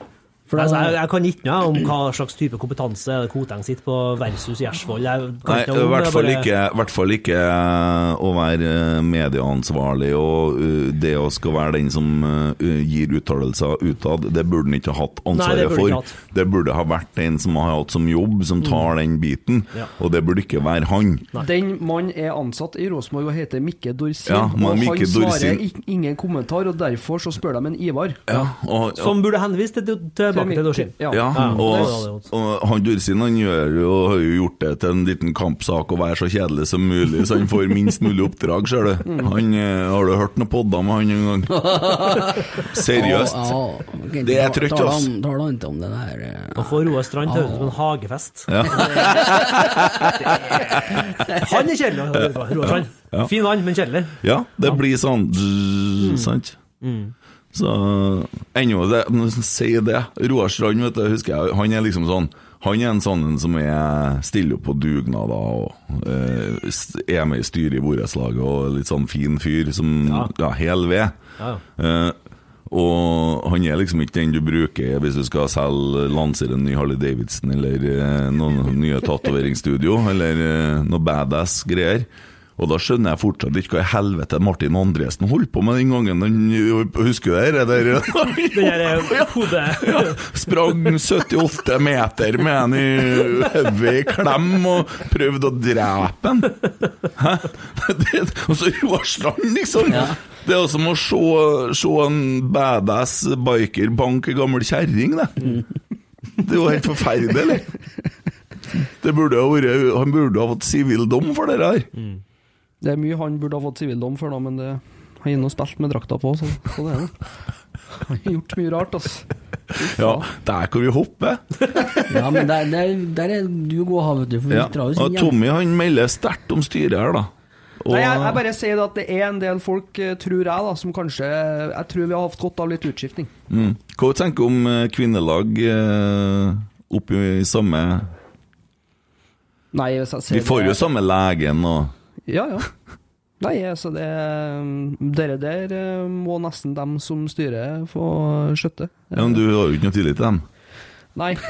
For da- altså, jeg, jeg kan ikke noe om hva slags type kompetanse Koteng sitter på versus Gjersvold. Nei, i hvert fall bare- ikke, ikke eh, å være eh, medieansvarlig og uh, det å skal være den som uh, gir uttalelser utad. Det burde han ikke ha hatt Nei, det ansvaret Hatt. for. Det burde ha vært en som har hatt som jobb, som tar den biten. Ja. Og det burde ikke være han. Den mannen er ansatt i Rosenborg og heter Mikke Dorsin. Ja, og Mikke han svarer Dorsin. ingen kommentar, og derfor så spør de en Ivar. Ja, og, Som burde henvist til, tilbake til Dorsin. Ja. Ja, og, og han Dorsin han gjør jo, har jo gjort det til en liten kampsak å være så kjedelig som mulig, så han får minst mulig oppdrag, ser du. Han, eh, har du hørt noen podder med han en gang? Seriøst. Ja, ja, ok, Det er trøtt, ass. han- han ikke om det der eh, Å få Roar Strand til å høres ut som en hagefest. Ja. Han er kjedelig Roar Strand. Ja. Fin mann, men kjedelig. Ja, det blir sånn dzz, Sant? Så ennå det, sier det Roar Strand, vet du, husker jeg, han er liksom sånn Han er en sånn som er stiller opp på dugnader og eh, er med i styret i borettslaget og litt sånn fin fyr som Ja. Ja, hel ved. Ja, Eh, og han er liksom ikke den du bruker hvis du skal selge lansere en ny Harley Davidson eller eh, noen nye tatoveringsstudio, eller eh, noe badass greier. Og da skjønner jeg fortsatt ikke hva i helvete Martin Andresen holdt på med den gangen. Han, husker du det? Der, Den der hode... ja, sprang 78 meter med han i hodet i klem og prøvde å drepe han. Hæ? Det, og så Roar Strand, liksom. Det er som å se, se en badass biker banke gammel kjerring, det. Det er jo helt forferdelig. Det burde ha vært, han burde ha fått sivil dom for det her. Det er mye han burde ha fått sivildom for, da, men det, han har nå spilt med drakta på, så, så det er det. Han har gjort mye rart, altså. Ja, der kan vi hoppe. Ja, men der, der, der er du god å ha, vet du. For vi Ja. drar jo Og. Tommy han melder sterkt om styret her, da. Og, Nei, jeg, jeg bare sier at det er en del folk, eh, tror jeg, da, som kanskje Jeg tror vi har hatt godt av litt utskiftning. Mm. Hva tenker du om eh, kvinnelag eh, oppi i samme Nei, hvis jeg ser Vi får jo det- samme legen og Ja, ja. Nei, altså det Dere der eh, må nesten dem som styrer få skjøtte. Ja, men du har jo ikke noe tillit til dem. Nei.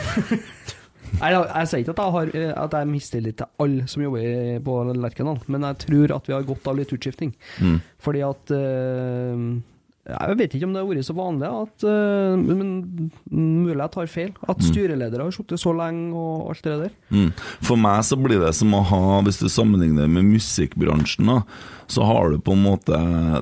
Jeg, jeg sier ikke at jeg har eh, At jeg mistillit til alle som jobber på Lerkendal, men jeg tror at vi har godt av litt utskifting. Mm. Fordi at eh, Jeg vet ikke om det har vært så vanlig at eh, Men mulig jeg tar feil. At styreledere har sittet så lenge og alt det der. Mm. For meg så blir det som å ha Hvis du sammenligner med musikkbransjen, da, så har du på en måte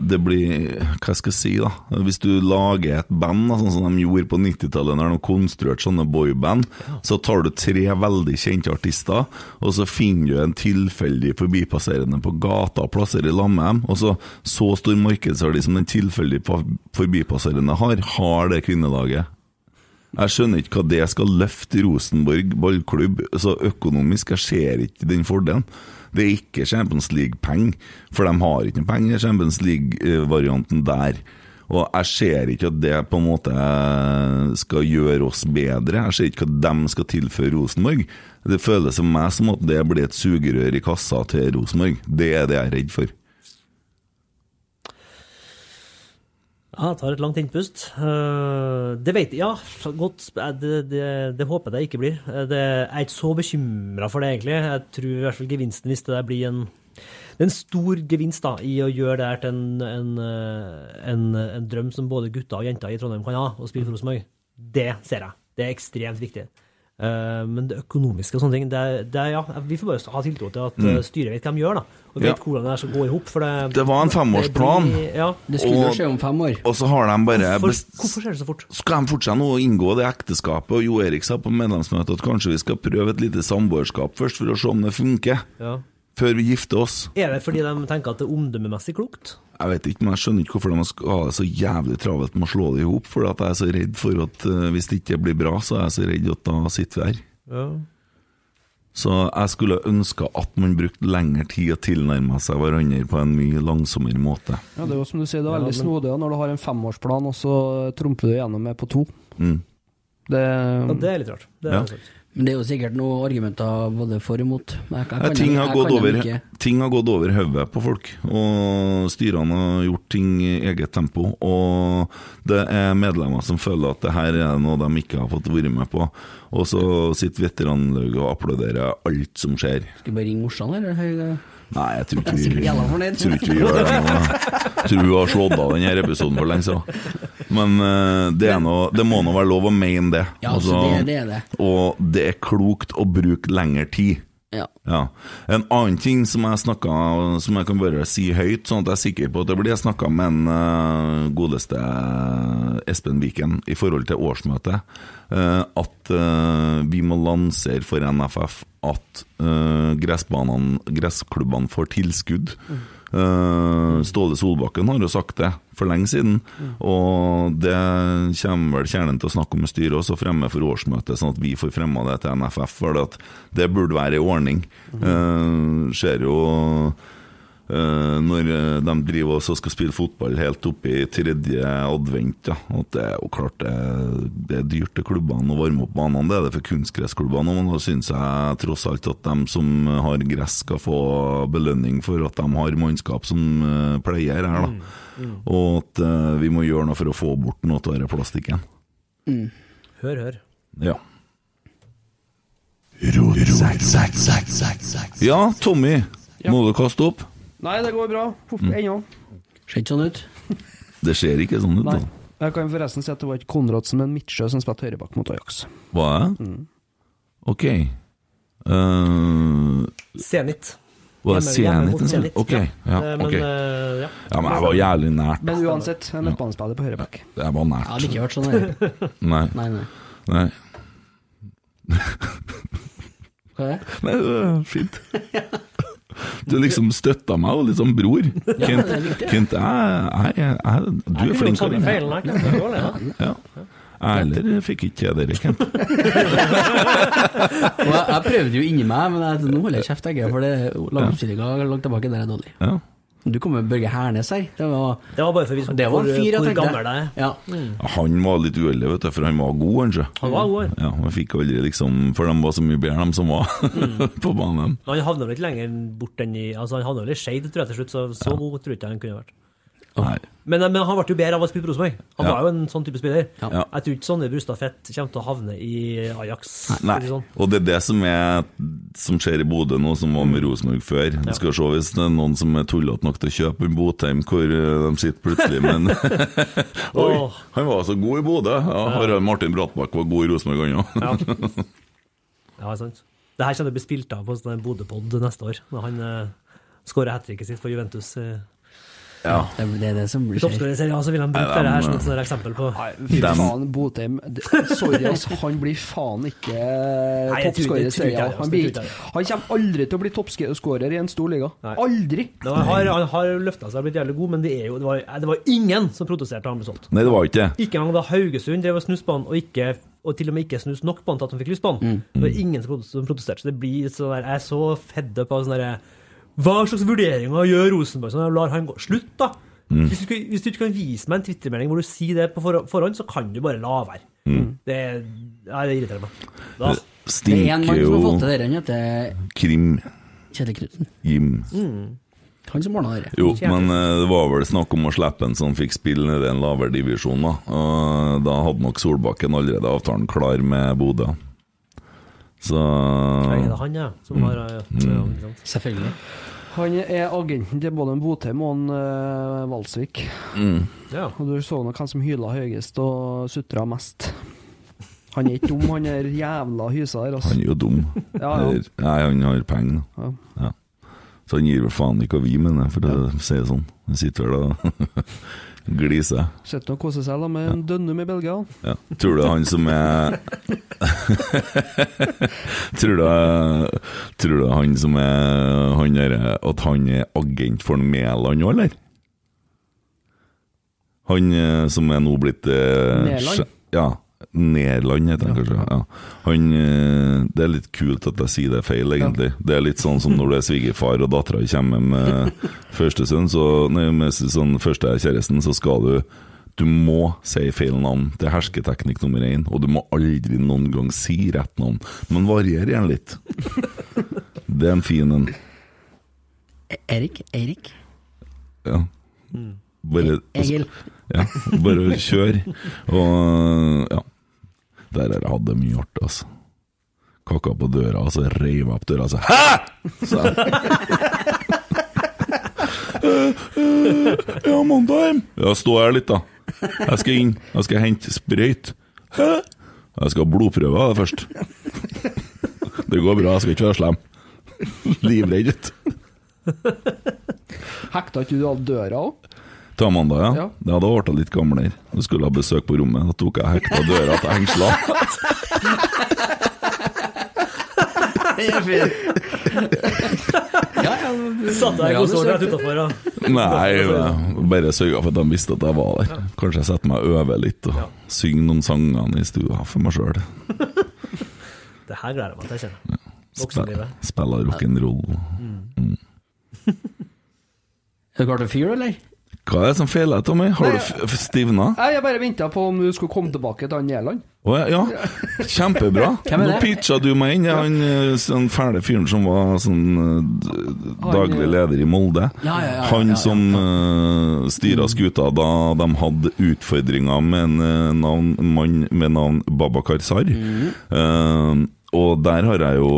Det blir Hva skal jeg si, da? Hvis du lager et band, sånn som de gjorde på 90-tallet, når de konstruerte sånne boyband, så tar du tre veldig kjente artister, og så finner du en tilfeldig forbipasserende på gata og plasserer i lag med dem, og så så stor markedsverdi som den tilfeldige forbipasserende har, har det kvinnelaget. Jeg skjønner ikke hva det skal løfte Rosenborg ballklubb. Så økonomisk, jeg ser ikke den fordelen. Det er ikke Champions League-penger, for de har ikke penger i Champions League-varianten der. Og jeg ser ikke at det på en måte skal gjøre oss bedre. Jeg ser ikke hva de skal tilføre Rosenborg. Det føles som meg som at det blir et sugerør i kassa til Rosenborg. Det er det jeg er redd for. Ja, jeg tar et langt innpust. Eh, det vet jeg, ja. Godt, eh, det, det, det håper jeg det ikke blir. Eh, Det, jeg er ikke så bekymra for det, egentlig. Jeg tror i hvert fall gevinsten, hvis det der blir en det er en stor gevinst da, i å gjøre det her til en, en, en, en drøm som både gutter og jenter i Trondheim kan ha, å spille for Rosenborg. Det ser jeg. Det er ekstremt viktig. Eh, men det økonomiske og sånne ting, det, er- det ja, vi får bare ha tiltro til at Mm. eh, styret vet hva de gjør, da. Og Ja. vet hvordan det skal gå i hop. Det, Det var en femårsplan. det blir- Ja. Det skulle jo Og- skje om fem år. Og så har de bare Hvorfor, best- hvorfor skjer det så fort? Skal de fortsette nå å inngå det ekteskapet? Og Jo Erik sa på medlemsmøtet at kanskje vi skal prøve et lite samboerskap først, for å se om det funker, Ja. Før vi gifter oss. Er det fordi de tenker at det er omdømmemessig klokt? Jeg vet ikke, men jeg skjønner ikke hvorfor de skal ha det så jævlig travelt med å slå det i hop. For at jeg er så redd for at eh, hvis det ikke blir bra, så er jeg så redd at da sitter vi her. Ja. Så jeg skulle ønske at man brukte lengre tid å tilnærme seg hverandre på en mye langsommere måte. Ja, det er jo som du sier, det er Ja, veldig men- snodig når du har en femårsplan, og så trumfer du gjennom med på to. Mm. Det, ja, det er litt rart. Det er Ja. sant. Men det er jo sikkert noen argumenter både for og imot. Jeg, kan ting, har jeg gått over, ikke. ting har gått over hodet på folk, og styrene har gjort ting i eget tempo. Og det er medlemmer som føler at det her er noe de ikke har fått være med på. Og så sitter veteranlaget og applauderer alt som skjer. Skal vi bare ringe morsan, eller? Nei, jeg tror ikke vi, tror ikke vi gjør det nå. Jeg tror vi har slått av denne episoden for lenge siden. Men eh, det, noe, det må nå være lov å mene det. Ja, altså, det, det er det. Og det er klokt å bruke lengre tid. Ja. Ja. En annen ting som jeg snakka Som jeg kan bare si høyt, sånn at jeg er sikker på at det blir Jeg snakka med en uh, godeste Espen Viken i forhold til årsmøtet. Uh, at uh, vi må lansere for NFF at uh, gressbanene, gressklubbene får tilskudd. Eh, Ståle Solbakken har jo sagt det for lenge siden, og det kommer vel kjernen til å snakke om med styret også fremme for årsmøtet, sånn at vi får fremma det til NFF. For det burde være en ordning. Eh, ser jo eh, når eh, de driver også skal spille fotball helt opp i tredje advent, ja. at det er jo klart det, det er dyrt til klubbene å varme opp banene. Det er det for kunstgressklubbene, men da syns jeg tross alt at de som har gress skal få belønning for at de har mannskap som eh, pleier her, da. Og at eh, vi må gjøre noe for å få bort noe av denne plastikken. Hør, hør. Ja. Ja, Tommy. Må du kaste opp? Nei, det går bra. Hvorfor Mm. ennå? Ser ikke sånn ut. Det ser ikke sånn ut, Nei. da. Jeg kan forresten si at det var ikke Konradsen, men Midtsjø som spilte høyrebakk mot Ajax. Hva er det? Ok. Uh, Zenit. Hva er Hjemme- hjemme mot Zenit? Zenit, Ok. ja. Ja, Eh, Men ok. eh, ja. ja, men jeg var jævlig nært. Men uansett, en midtbanespiller på høyreback. Jeg var Jeg nært. hadde ikke vært sånn her. Nei. Nei, nei. Nei. Hva er det? Nei, det er fint. Du liksom støtta meg, og liksom bror. Kent, det er. Kent jeg, jeg, jeg, du er flink. til det. Ja. Heller fikk ikke til dere, Kent. Jeg, prøvde jo inni meg, men jeg, nå holder jeg kjeft, jeg, for det lagoppstillinga langt tilbake der er dårlig. Ja. Du kom med Børge Hernes her. Det var, Det var bare for å vise det var hvor, fyr, hvor gammel jeg er. Ja. Han var litt uheldig, vet du, for han var god, kanskje. Han var god. Ja, han fikk aldri liksom For de var så mye bedre, de som var på banen. Han havna litt lenger bort enn i Altså, han havna litt skeid, tror jeg, til slutt, så så god tror jeg ikke han kunne vært. Nei. Men, men han ble jo bedre av å spille på Rosenborg. Han Ja. var jo en sånn type spiller. Ja. Ja. Jeg tror ikke Sonny Brustad Fett kommer til å havne i Ajax. Nei. Sånn. Og det er det som, er, som skjer i Bodø nå, som var med Rosenborg før. Du skal se hvis det er noen som er tullete nok til å kjøpe en Botheim, hvor eh, de sitter plutselig med Oi, han var så god i Bodø! Ja, Harald Martin Brattbakk var god i Rosenborg, han òg. Ja. ja, sant. Det her kommer til å bli spilt av på en Bodø-pod neste år, når han uh, skårer hat tricket sitt for Juventus. Uh, Ja. Det er det, er det som blir skjer. Toppskårerserien, ja, så vil han bruke dette det her som et sånt eksempel på Nei, fy faen, Botheim Sorry, ass. Han blir faen ikke Nei, toppskårer i serien. altså, Han, kommer aldri til å bli toppskårer i en stor liga. Nei. Aldri! Nå, Han har, han har løfta seg og blitt jævlig god, men det, er jo, det, var, det var ingen som protesterte da han ble solgt. Nei, det var ikke. Ikke engang da Haugesund drev og snuste på han, og, ikke, og til og med ikke snuste nok på han til at han fikk lyst på han. Det var ingen som protesterte. Så det blir sånn der, jeg er så fedd up av sånn derre Hva slags vurderinger gjør Rosenborg sånn? Lar han gå? Slutt, da! Hvis, du hvis du ikke kan vise meg en Twitter-melding hvor du sier det på forhånd, så kan du bare la være. Det, ja, det irriterer meg. Da, Det er én Stinker mann som har fått jo til det, han heter Krim Kjetil Knutsen. Jim. Han som ordna det. Jo, men eh, det var vel snakk om å slippe en som fikk spille nede i en lavere divisjon. Da Og da hadde nok Solbakken allerede avtalen klar med Bodø. Så er det han, ja, som har ja, ja. Selvfølgelig. Han er agenten til både en Botheim og en uh, Valsvik. mm. Ja. Og du så nok hvem som hyla høyest og sutra mest. Han er ikke dum, han er jævla hysa her, altså. Han er jo dum. Ja, ja. Nei, han har penger, da. Ja. Så han gir vel faen ikke hva vi mener, for å si det sånn. Han sitter vel og gliser. Sitter og koser seg da med en Dønnum i Belgia. Ja. Tror du han som er tror, du, tror du han som er han der, At han er agent for Mæland òg, eller? Han eh, som er nå blitt Mæland? Nærland? Ja. Nederland heter han kanskje. Ja. Han, eh, det er litt kult at jeg sier det feil, egentlig. Det er litt sånn som når du er svigerfar og dattera kommer med første sønn, så, nei, med sånn første kjæresten, så skal du du må si feil navn. Det er hersketeknikk nummer én. Og du må aldri noen gang si rett navn. Men varier gjerne litt. Det er en fin en. Erik? Eirik? Ja. Bare, Egil? Ja, bare kjør. Og ja. Der har jeg hatt det mye artig, altså. Kakka på døra, og så reiv jeg opp døra og så Hæ?! sa jeg. Ja, Mondheim. Ja, stå her litt, da. Jeg skal inn. Jeg skal hente sprøyt. Hæ? Jeg skal ha blodprøve av det først. Det går bra, jeg skal ikke være slem. Livredd, vet du. Hekta ikke du av døra òg? Til Amanda, ja. Ja. ja. Da ble jeg litt gamlere. Du skulle ha besøk på rommet. Da tok jeg hekta døra til hengsla. Satt deg i godstolen rett utafor, ja. Nei, jeg bare sørga for at de visste at jeg var der. Kanskje jeg setter meg og øver litt og synger noen sangene i stua for meg sjøl. Det her gleder jeg meg til, jeg kjenner. Voksenlivet. Spiller rock'n'roll. Er du klar til fyr, eller? Hva er det som feiler, Tommy? Har du Nei, f- stivna? Nei, Jeg bare venta på om du skulle komme tilbake til han Nederland. Å ja, ja. Kjempebra. Hvem er Nå det? pitcha du meg inn. Ja, han eh, sånn fæle fyren som var sånn eh, daglig eh, leder i Molde. Ja, ja, Han som uh, styra skuta da de hadde utfordringer med en navn, mann med navn Babakar Sar. Mm. Eh, og der har jeg jo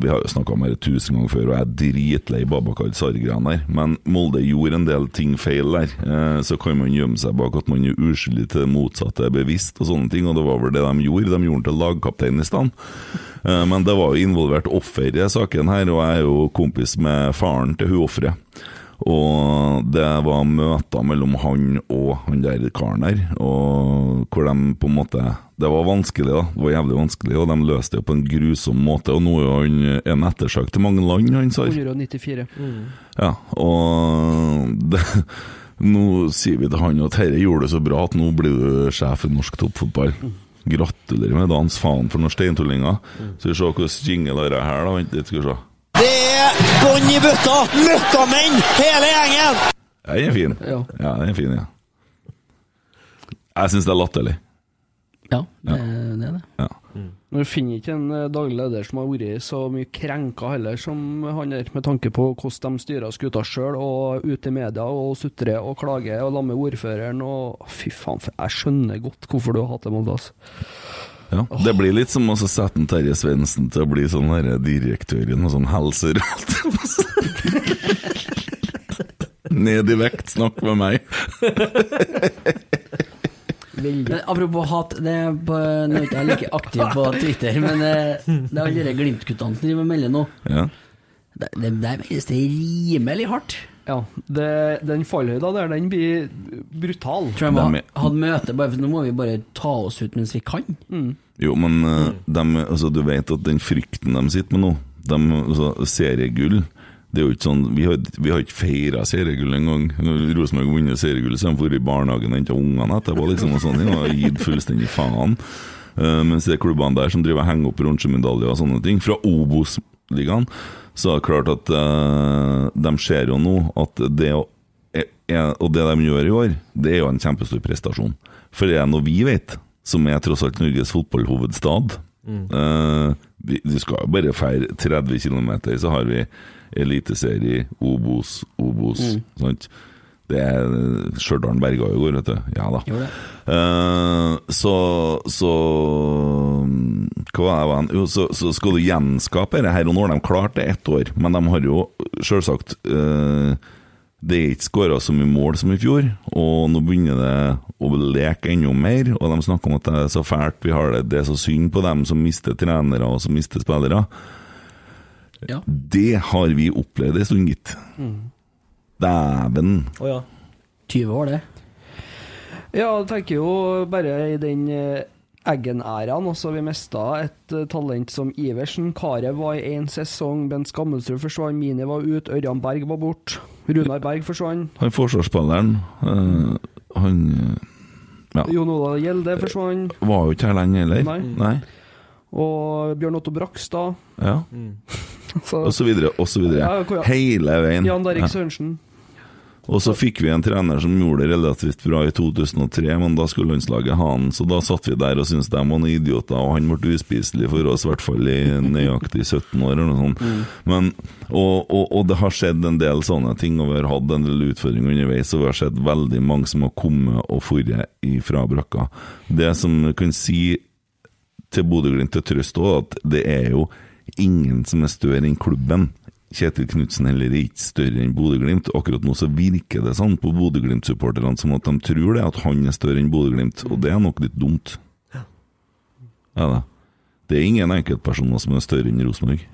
Vi har jo snakka om det tusen ganger før, og jeg er dritlei Babakar Sar-greiene der. Men Molde gjorde en del ting feil der. Eh, så kan man gjemme seg bak at man er uskyldig til det motsatte bevisst, og sånne ting. Og det var vel det de gjorde. De gjorde den til lagkaptein i stand. Eh, men det var jo involvert offer i saken her, og jeg er jo kompis med faren til hun offeret. Og det var møter mellom han og han der karen der, og hvor de på en måte Det var vanskelig, da. Det var jævlig vanskelig, og de løste det på en grusom måte. Og nå er han en ettersøkt til mange land, han sa. 194. Ja, og det, nå sier vi til han at dette gjorde det så bra at nå blir du sjef i norsk toppfotball. Gratulerer med dagens faen for noen steintullinger. Skal vi se hvordan jingle det er her, da. Vent litt, skal vi se. Det er bånn i bøtta! Møkkamenn, hele gjengen! Ja, Den er fin. Ja. Ja, den er fin, ja. Jeg syns det er latterlig. Ja, det, det er det. Ja. Men Du finner ikke en eh, daglig leder som har vært så mye krenka heller som han der, med tanke på hvordan de styrer skuta sjøl, og ute i media og sutrer og klager og lammer ordføreren og Fy faen, jeg skjønner godt hvorfor du har hatt det, Molde. Altså. Ja, Det blir litt som å sette en Terje Svendsen til å bli sånn direktør i noe sånn helseråd. Ned i vekt, snakk med meg. Men apropos hat, det er på, nå er ikke jeg like aktiv på Twitter, men eh, det er alle de Glimt-guttene som driver og melder nå. Ja. Det, det, det er rimelig hardt. Ja, det, den fallhøyda der, den blir brutal. Tror jeg må De er- hadde møte, bare for nå må vi bare ta oss ut mens vi kan. Jo, men dem- altså, du vet at den frykten de sitter med nå de, altså, Seriegull det er jo ikke sånn, Vi har, vi har ikke feira seriegull engang. Når Rosenborg har vunnet seriegull, så har de vært i barnehagen og henta ungene etterpå. liksom, og sånne ting, og gitt fullstendig faen. Uh, mens de klubbene der som driver henger opp bronsemedaljer og sånne ting, fra Obos-ligaen, så er det klart at uh, de ser jo nå at det å Og det de gjør i år, det er jo en kjempestor prestasjon. For det er noe vi vet, som er tross alt Norges fotballhovedstad. Eh, vi, vi skal jo bare feire 30 km, så har vi Eliteserie, Obos, Obos. Sant? Det er Stjørdal berga i går, vet du. Ja da. Uh. Så så Hva var det? Jo, så, så skal du gjenskape det her, og nå har de klart det ett år, men de har jo selvsagt uh, Det er ikke skåra så mye mål som i fjor, og nå begynner det å leke enda mer. Og de snakker om at det er så fælt vi har det, det er så synd på dem som mister trenere og som mister spillere. Ja. Det har vi opplevd en stund, gitt. Dæven. Å ja. 20 år, det. Ja, jeg tenker jo bare i den eh, Eggen-æraen. Altså, vi mista et eh, talent som Iversen. Karev var i én sesong. Bent Skammelsrud forsvant. Mini var ute. Ørjan Berg var borte. Runar Berg forsvant. Han forsvarsspilleren, øh, han ja, Jon Ola Gjelde forsvant. var jo ikke her lenge heller. Nei. Nei. Og Bjørn Otto Brakstad. Ja. Så, Og så videre, og så videre. Ja, hvor- Hele veien. Jan Ja. Sørensen. Og så fikk vi en trener som gjorde det relativt bra i 2003, men da skulle landslaget ha han, så da satt vi der og syntes de var noen idioter, og han ble uspiselig for oss, i hvert fall i nøyaktig 17 år eller noe sånt. Men, og, og, og det har skjedd en del sånne ting, og vi har hatt en del utfordringer underveis, og vi har sett veldig mange som har kommet og dratt fra brakka. Det som jeg kan si til Bodø-Glimt til trøst òg, at det er jo ingen som er større enn klubben. Kjetil Knutsen heller er ikke større enn Bodø-Glimt. Akkurat nå så virker det sånn på Bodø-Glimt-supporterne som at de tror det, at han er større enn Bodø-Glimt, og det er nok litt dumt. Ja. da. Det er ingen enkeltpersoner som er større enn Rosenborg.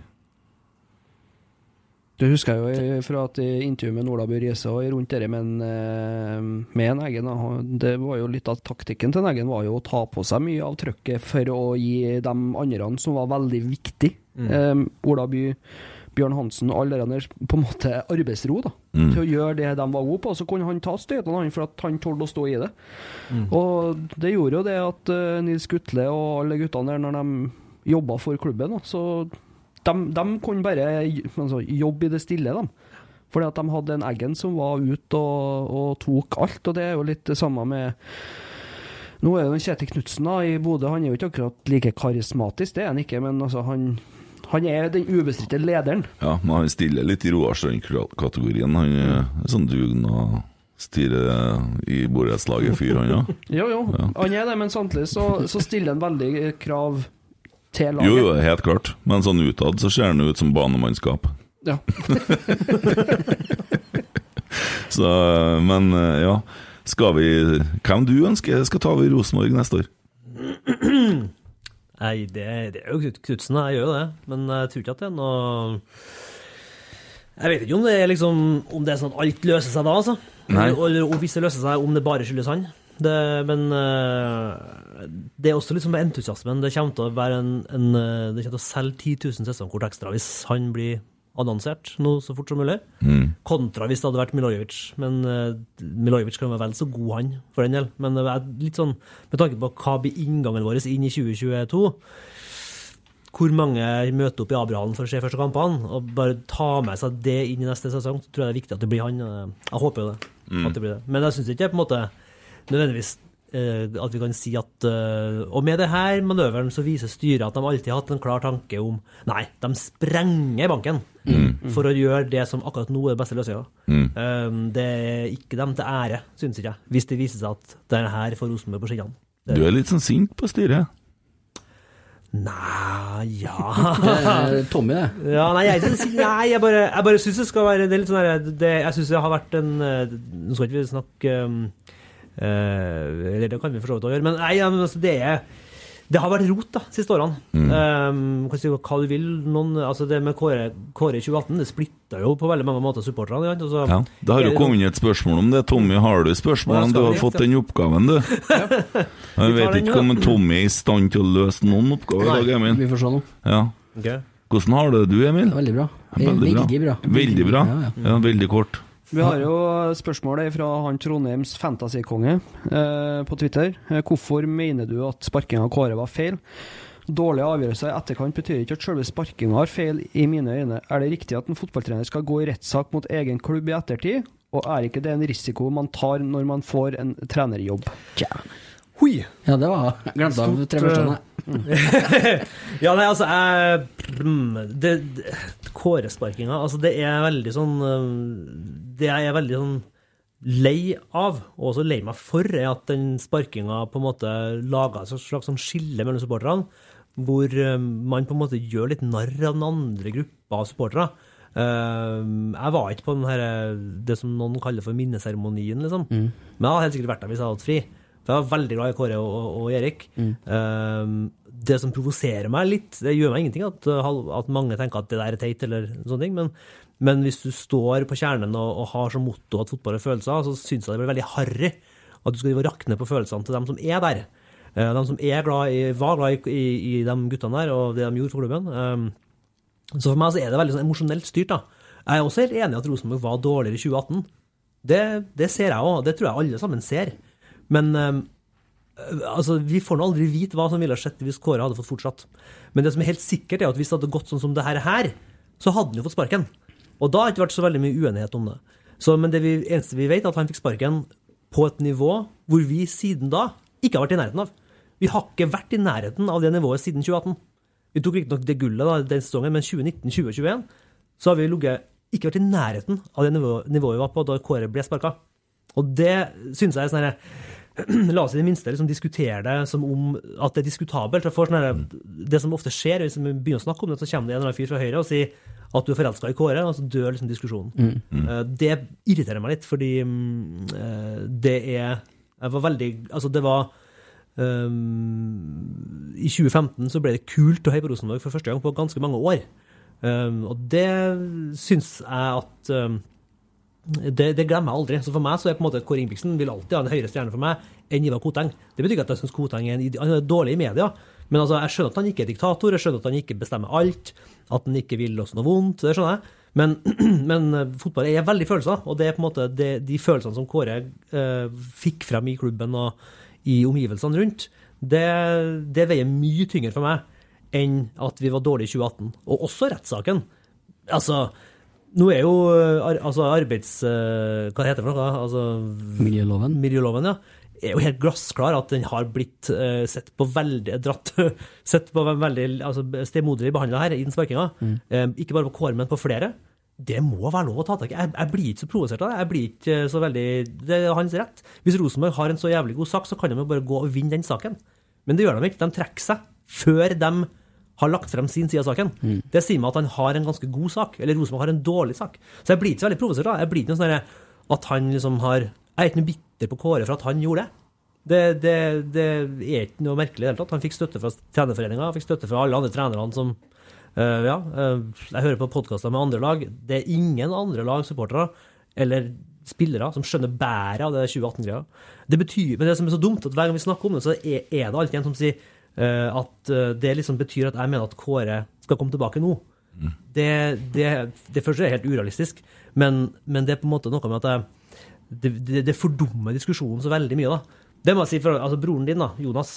Det husker jeg jo fra et intervju med Ola Bø Riise og rundt dette med, eh, med en Eggen. Det var jo litt av taktikken til en Eggen var jo å ta på seg mye av trøkket for å gi de andre som var veldig viktige. Um, Ola By, Bjørn Hansen og alle deres på en måte arbeidsro da, Mm. til å gjøre det de var gode på. Så kunne han ta støtene han for at han tålte å stå i det. Og det gjorde jo det at uh, Nils Gutle og alle guttene der, når de jobba for klubben, da, så de, de kunne bare altså, jobbe i det stille, de. Fordi at de hadde en Eggen som var ute og, og tok alt, og det er jo litt det samme med Nå er jo Kjetil Knutsen i Bodø, han er jo ikke akkurat like karismatisk, det er han ikke, men altså, han, han er den ubestridte lederen. Ja, men han stiller litt i Roar Strand-kategorien. Han er sånn dugnad styre i borettslaget-fyr, han ja. Jo, jo, han er det, men samtidig så, så stiller han veldig krav til laget. Jo, jo, helt klart. Men sånn utad så ser han ut som banemannskap. Ja. Så, men eh, ja. Skal vi Hvem du ønsker skal ta over Rosenborg neste år? Nei, det, det er jo Knut- Knutsen, jeg gjør jo det. Men jeg tror ikke at det er noe Jeg vet ikke om det er liksom Om det er sånn at alt løser seg da, altså. Nei. Eller om hvis det løser seg, om det bare skyldes han. Det, men eh, det er også litt sånn med entusiasmen. Det kommer til å være en, en eh, Det kommer til å selge 10 000 sesongkort ekstra hvis han blir annonsert nå så fort som mulig. Kontra hvis det hadde vært Milojevic. Men uh, Milojevic kan være vel så god, han, for den del. Men er litt sånn, med tanke på hva blir inngangen vår inn i 2022 hvor mange møter opp i Abrahamen for å se første kampene, og bare ta med seg det inn i neste sesong, så tror jeg det er viktig at det blir han. Jeg håper jo det. At det blir det. Men jeg syns ikke det er på en måte nødvendigvis eh, at vi kan si at eh, Og med det her manøveren så viser styret at de alltid har hatt en klar tanke om Nei, de sprenger banken for å gjøre det som akkurat nå er det beste løsninga. Mm. det er ikke dem til ære, syns ikke jeg, hvis det viser seg at det er her får Rosenborg på skinnene. Du er litt sånn sint på styret. Nei, ja Eh, Tommy, det. Ja, nei, jeg, nei, jeg bare, jeg bare syns det skal være Det er litt sånn her det, Jeg syns det har vært en eh, Nå skal ikke vi snakke um, eh, Eller det kan vi for så vidt òg gjøre, men nei, ja, men altså, det er det har vært rot da, siste årene. Um, hva du vil. Noen, altså det med Kåre, Kåre i 2018 det splitta jo på veldig mange måter supporterne. Altså, Ja. Det har jo kommet inn et spørsmål om det. Tommy, har du spørsmål? Ja, Du har fått den oppgaven, du. Jeg vet ikke om Tommy er i stand til å løse noen oppgaver i dag, Emil. Vi får se nå. Ja. Okay. Hvordan har du det, du, Emil? Veldig bra. Veldig bra. Veldig bra. Veldig bra. Ja, ja. Ja, veldig kort. Vi har jo spørsmålet fra han Trondheims fantasykonge eh, på Twitter. Eh, hvorfor mener du at sparkinga av Kåre var feil? Dårlige avgjørelser i etterkant betyr ikke at selve sparkinga har feil, i mine øyne. Er det riktig at en fotballtrener skal gå i rettssak mot egen klubb i ettertid? Og er ikke det en risiko man tar når man får en trenerjobb? Hui! Ja, det var glemte av tre første. Ja, nei, altså jeg mm, det, det, Kåresparkinga, altså det er veldig sånn um, Det jeg er veldig sånn lei av, og også lei meg for, er at den sparkinga på en måte laga et slags sånn skille mellom supporterne, hvor um, man på en måte gjør litt narr av den andre gruppa av supportere. Uh, jeg var ikke på den her, det som noen kaller for minneseremonien, liksom. Men jeg hadde helt sikkert vært der hvis jeg hadde hatt fri. For jeg var veldig glad i Kåre og, og, og Erik. Eh, det som provoserer meg litt, det gjør meg ingenting at, uh, at mange tenker at det der er teit, eller sånne ting, men, men hvis du står på kjernen og, og har som motto at fotball er følelser, så syns jeg det blir veldig harry at du skal rakne på følelsene til dem som er der. Eh, de som er glad i, var glad i, i, de guttene der, og det de gjorde for klubben. Eh, så for meg så er det veldig sånn emosjonelt styrt. da. Jeg er også helt enig i at Rosenborg var dårligere i 2018. Det, det ser jeg òg, det tror jeg alle sammen ser. Men eh, altså, vi får nå aldri vite hva som ville skjedd hvis Kåre hadde fått fortsatt. Men det som er helt sikkert, er at hvis det hadde gått sånn som det her, så hadde han jo fått sparken. Og da har det ikke vært så veldig mye uenighet om det. Så, men det vi, eneste vi vet, er at han fikk sparken på et nivå hvor vi siden da ikke har vært i nærheten av. Vi har ikke vært i nærheten av det nivået siden 2018. Vi tok riktignok det gullet da, den sesongen, men 2019, 2021 så har vi ligget, ikke vært i nærheten av det nivået, nivået vi var på da Kåre ble sparka. Og det syns jeg er sånn herre La oss i det minste liksom diskutere det som om at det er diskutabelt. Jeg får sånn det som ofte skjer, hvis vi begynner å snakke om det, så kommer det en eller annen fyr fra Høyre og sier at du er forelska i Kåre, og så dør liksom diskusjonen. Mm. Det irriterer meg litt, fordi mm, eh, det er Jeg var veldig Altså, det var um, I 2015 så ble det kult å heie på Rosenborg for første gang på ganske mange år. Um, og det syns jeg at um, det, det glemmer jeg aldri. Så for meg så er på en måte Kåre Ingebrigtsen vil alltid ha en høyere stjerne for meg enn Ivar Koteng. Det betyr ikke at jeg syns Koteng er, en, er dårlig i media, men altså, jeg skjønner at han ikke er diktator, jeg skjønner at han ikke bestemmer alt, at han ikke vil oss noe vondt, det skjønner jeg. Men, men eh, fotball er veldig følelser, og det er på en måte det, de følelsene som Kåre eh, fikk frem i klubben og i omgivelsene rundt, det, det veier mye tyngre for meg enn at vi var dårlige i 2018. Og også rettssaken. Altså, nå er jo eh, altså arbeids... eh, Hva heter det for noe? Altså, Miljøloven. Miljøloven, ja. Er jo helt glassklar at den har blitt uh, sett på veldig dratt Sett på veldig altså, stemoderlig behandla her i den sparkinga. Eh, ikke bare på Kåre, men på flere. Det må være lov å ta tak i. Jeg, jeg blir ikke så provosert av det. Jeg blir ikke så veldig Det er hans rett. Hvis Rosenborg har en så jævlig god sak, så kan de jo bare gå og vinne den saken. Men det gjør de ikke. De trekker seg før de har lagt frem sin side av saken. Det sier meg at han har en ganske god sak, eller Rosenborg har en dårlig sak. Så jeg blir ikke så veldig provosert. da. Jeg blir ikke noe sånn at han liksom har Jeg er ikke noe bitter på Kåre for at han gjorde det. Det, det, det er ikke noe merkelig i det hele tatt. Han fikk støtte fra trenerforeninga, fikk støtte fra alle andre trenerne som eh, Ja, eh, jeg hører på podkaster med andre lag. Det er ingen andre lagsupportere eller spillere som skjønner bæret av det 2018-greia. Det betyr, men det som er så dumt, at hver gang vi snakker om det, så er, er det alltid en som sier at eh, det liksom betyr at jeg mener at Kåre skal komme tilbake nå. Det, det, det første er helt urealistisk, men, men det er på en måte noe med at jeg, det, det, det fordummer diskusjonen så veldig mye. da. Det må jeg si, for altså Broren din, da, Jonas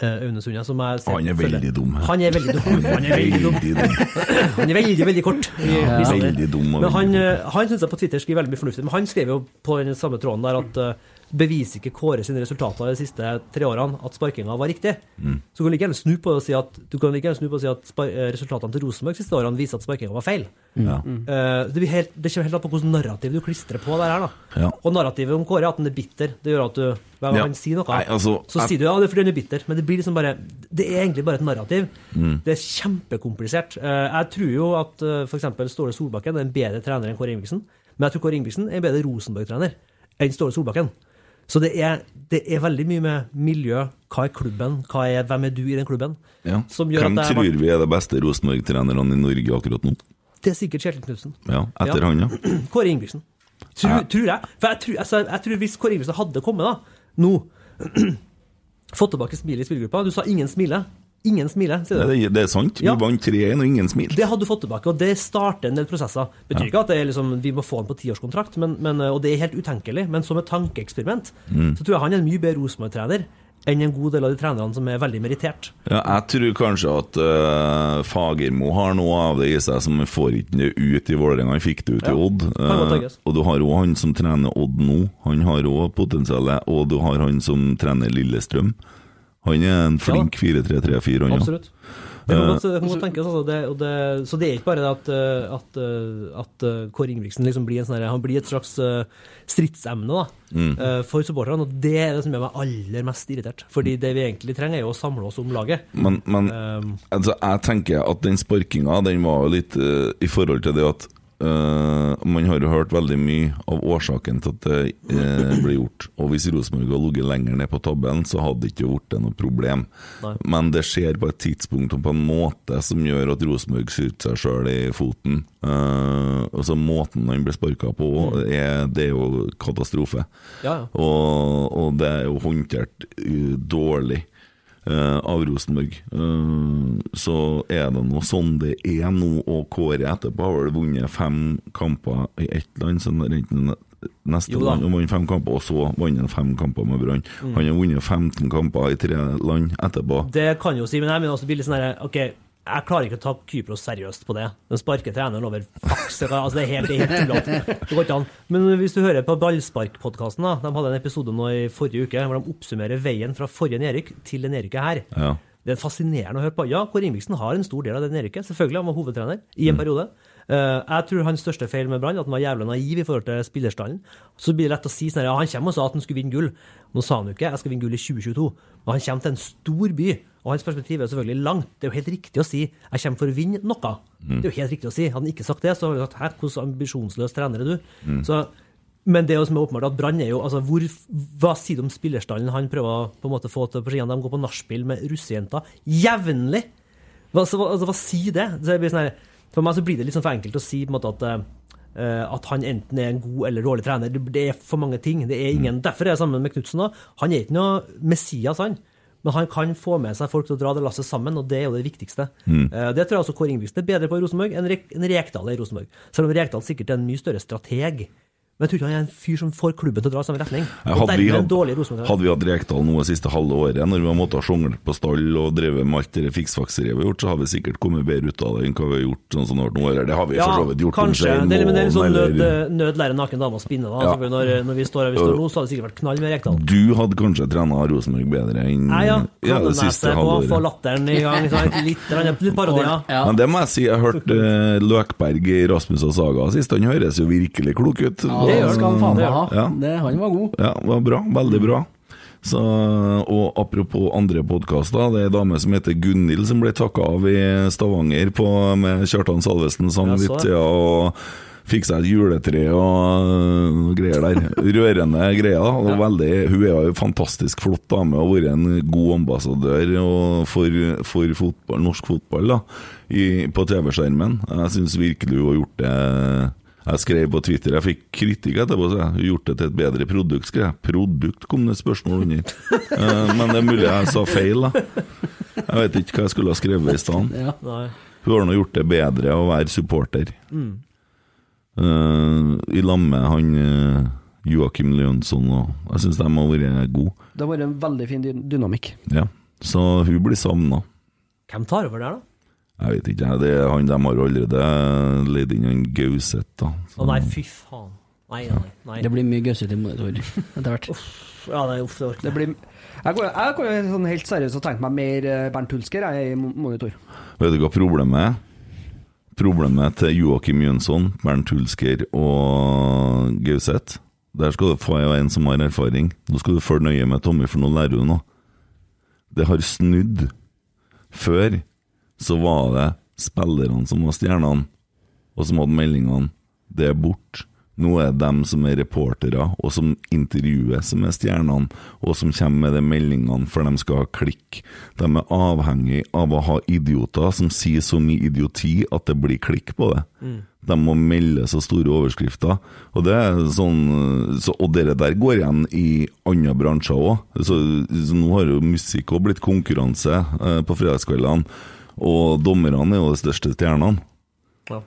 eh, Aune Sunde, som jeg ser- Han er veldig dum. Han er veldig dum. Han er veldig dum. Han er veldig, veldig kort. Ja. Veldig dum. Men han, eh, han synes jeg på Twitter skriver veldig mye fornuftig. Men han skrev jo på den samme tråden der at eh, beviser ikke Kåre sine resultater de siste tre årene at sparkinga var riktig. Mm. Så du kan like gjerne snu på det si at, du kan like gjerne snu på å si at eh, resultatene til Rosenborg de siste årene viser at sparkinga var feil. Ja. Uh, det, helt, det kommer helt an på hvilket narrativ du klistrer på det her. da. Ja. Og narrativet om Kåre er at han er bitter. Det gjør at du hver gang Ja. han sier noe, Nei, altså, så jeg- sier du ja, det er fordi han er bitter. Men det blir liksom bare Det er egentlig bare et narrativ. Mm. Det er kjempekomplisert. Uh, Jeg tror jo at uh, for eksempel Ståle Solbakken er en bedre trener enn Kåre Ingebrigtsen. Men jeg tror Kåre Ingebrigtsen er en bedre Rosenborg-trener enn Ståle Solbakken. Så det er, det er veldig mye med miljø. Hva er klubben? Hva er, hvem er du i den klubben? Ja. Hvem jeg tror vi er de beste Rosenborg-trenerne i Norge akkurat nå? Det er sikkert Kjetil Knutsen. Ja, etter Ja. han, ja. Kåre Ingebrigtsen. Tror, Ja. tror jeg. For jeg tror, altså, jeg tror hvis Kåre Ingebrigtsen hadde kommet da, nå Fått tilbake smilet i spillergruppa. Du sa ingen smiler. Ingen smiler, sier Det, du. er- det er sant. Vi Ja. vant 3-1, og ingen smilte. Det hadde du fått tilbake, og det starter en del prosesser. Betyr Ja. ikke at det er liksom, vi må få han på tiårskontrakt, men, men, og det er helt utenkelig. Men som et tankeeksperiment Mm. så tror jeg han er en mye bedre Rosenborg-trener enn en god del av de trenerne som er veldig merittert. Ja, jeg tror kanskje at uh, Fagermo har noe av det i seg som får ikke det ut i Vålerenga. Han fikk det ut i Odd. tenkes. og du har òg han som trener Odd nå. Han har òg potensialet. Og du har han som trener Lillestrøm. Han er en flink 4-3-3-4, han òg. Det kan Eh, godt, det kan godt tenkes, altså. Det, det, så det er ikke bare det at, eh, at, eh, at Kåre Ingebrigtsen liksom blir, en sånn han blir et slags stridsemne da, Mm. for supporterne, og det er det som gjør meg aller mest irritert. Fordi det vi egentlig trenger, er jo å samle oss om laget. Men, men Um, altså, jeg tenker at den sparkinga Den var jo litt uh, i forhold til det at eh, Man har jo hørt veldig mye av årsaken til at det uh, ble gjort. Og hvis Rosenborg hadde ligget lenger ned på tabellen, så hadde det ikke blitt noe problem. Nei. Men det skjer på et tidspunkt og på en måte som gjør at Rosenborg skyter seg sjøl i foten. Uh, altså Måten han ble sparka på, er, det er jo katastrofe. Ja, ja. Og, og det er jo håndtert uh, dårlig eh, av Rosenborg. Eh, så er det nå sånn det er nå, og Kåre etterpå har vel vunnet fem kamper i ett land. Så Neste land og vant fem kamper, og så vant han fem kamper med Brann. Mm. Han har vunnet 15 kamper i tre land etterpå. Det kan jo si, men jeg mener også blir litt sånn her, ok, jeg klarer ikke å ta Kypros seriøst på det. Den sparker treneren over fakser. Altså, det er helt, det er helt tullete. Det går ikke an. Men hvis du hører på Ballspark-podkasten, de hadde en episode nå i forrige uke hvor de oppsummerer veien fra forrige nedrykk til det nedrykket her. Ja. Det er fascinerende å høre på. Ja, Kåre Ingebrigtsen har en stor del av det nedrykket. Selvfølgelig, han var hovedtrener i en periode. Eh, jeg tror hans største feil med Brann at han var jævlig naiv i forhold til spillerstanden. Så blir det lett å si sånn ja, han kommer og sa at han skulle vinne gull. Nå sa han jo ikke jeg skal vinne gull i 2022, men han kommer til en stor by. Og hans perspektiv er selvfølgelig langt. Det er jo helt riktig å si jeg kommer for å vinne noe. Mm. Det er jo helt riktig å si. Hadde han ikke sagt det, så hadde vi sagt hæ, hvordan ambisjonsløs trener er du? Mm. Så men det som er åpenbart at Brann er jo altså hvor, Hva sier du om spillerstallen han prøver å på en måte få til på skiene? De går på nachspiel med russejenter jevnlig! Hva, altså, hva, altså, hva sier det? Det sånn her, for meg så blir det litt sånn for enkelt å si på en måte at eh, at han enten er en god eller dårlig trener. Det, det er for mange ting. Det er ingen, Derfor er jeg sammen med Knutsen. Han er ikke noe Messias, han. Men han kan få med seg folk til å dra det lasset sammen, og det er jo det viktigste. Mm. Eh, Det tror jeg også Kåre Ingebrigtsen er bedre på i Rosenborg enn enn Rekdal er i Rosenborg. Selv om Rekdal sikkert er en mye større strateg. Men jeg tror ikke han er en fyr som får klubben til å dra i samme retning. Hadde vi, hadde, en dårlig Rosenborg. hadde vi hatt Rekdal nå det siste halve året, når vi har måttet sjongle på stall og drevet med alt det fiksfakseriet vi har gjort, så har vi sikkert kommet bedre ut av det enn hva vi har gjort sånn som det har vært nå. Eller det har vi for så vidt gjort kanskje. Om Det, men det er liksom måneden, nød, nød lærer naken dame å spinne. Da. Ja. Når, når vi står her vi står nå, så hadde det sikkert vært knall med Rekdal. Du hadde kanskje trena Rosenborg bedre enn Nei, ja. det siste halvåret. få latteren i gang. Litt, litt, litt, litt parodier. Men det må jeg si, jeg hørte eh, Løkberg i Rasmus og Saga sist. Han høres jo virkelig klok ut. Ja, det skal han faen meg ha. Ja. Det, han var god. Ja, det var bra. Veldig bra. Så, og apropos andre podkaster, det er ei dame som heter Gunhild som ble takka av i Stavanger på, med Kjartan Salvesen sang litt ja, og fikk seg et juletre og øh, noe greier der. Rørende greier. Og veldig, hun er jo fantastisk flott dame og har vært en god ambassadør og for, for fotball, norsk fotball da, i, på TV-skjermen. Jeg syns virkelig hun har gjort det jeg skrev på Twitter, jeg fikk kritikk etterpå, så jeg har gjort det til et bedre produkt, skrev jeg. Produkt, kom det et spørsmål under. Eh, Men det er mulig jeg sa feil, da. Jeg vet ikke hva jeg skulle ha skrevet i stedet. Ja. Hun har nå gjort det bedre å være supporter. Mm. Eh, I lag med han uh, Joakim Leonsson og jeg syns de har vært gode. Det har vært en veldig fin dynamikk. Ja. Så hun blir savna. Hvem tar over der, da? Jeg vet ikke, det er han de har allerede leid inn, han Gauseth, da. Å nei, fy faen. Nei, nei, nei. Det blir mye gøssete monitor etter hvert. Ja, det er uff, det orker Det blir Jeg kunne jeg kunne sånn helt seriøst og tenkt meg mer eh, Bernt Hulsker jeg, i monitor. Vet du hva problemet er? Problemet til Joakim Jønsson, Bernt Hulsker og Gauseth Der skal du få en som har erfaring. Nå skal du følge nøye med, Tommy, for nå lærer du noe. Det har snudd. Før så var det spillerne som var stjernene, og som hadde meldingene. Det er borte. Nå er det dem som er reportere, og som intervjuer, som er stjernene, og som kommer med de meldingene for de skal ha klikk. De er avhengig av å ha idioter som sier så mye idioti at det blir klikk på det. De må melde så store overskrifter. Og det er sånn så, Og det der går igjen i andre bransjer òg. Så, så nå har jo musikk òg blitt konkurranse eh, på fredagskveldene, og dommerne er jo de største stjernene. Ja.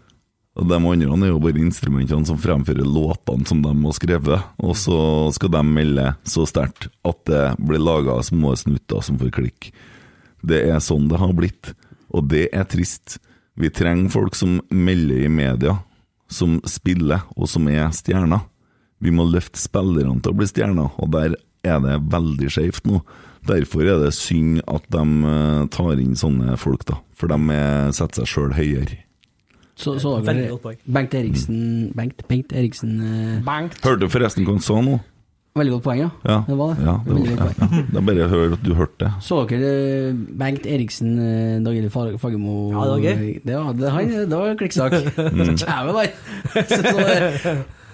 Og De andre er jo bare instrumentene som fremfører låtene som de har skrevet, og så skal de melde så sterkt at det blir laga små snutter som får klikk. Det er sånn det har blitt, og det er trist. Vi trenger folk som melder i media, som spiller, og som er stjerner. Vi må løfte spillerne til å bli stjerner, og der er det veldig skjevt nå. Derfor er det synd at de eh, tar inn sånne folk, da. For de er- setter seg sjøl høyere. Så, så dere. Bengt Eriksen Bengt, Bengt Eriksen eh, Hørte du forresten hva han sa nå? Veldig godt poeng, ja. Ja, Det var det. Ja, det var, ja, ja. Det er bare å høre at du hørte det. Så dere eh, Bengt Eriksen, eh, Dag Eilif Fagermo Ja, det var gøy. Det var, det, han, det var klikksak. Mm. Kjæve der!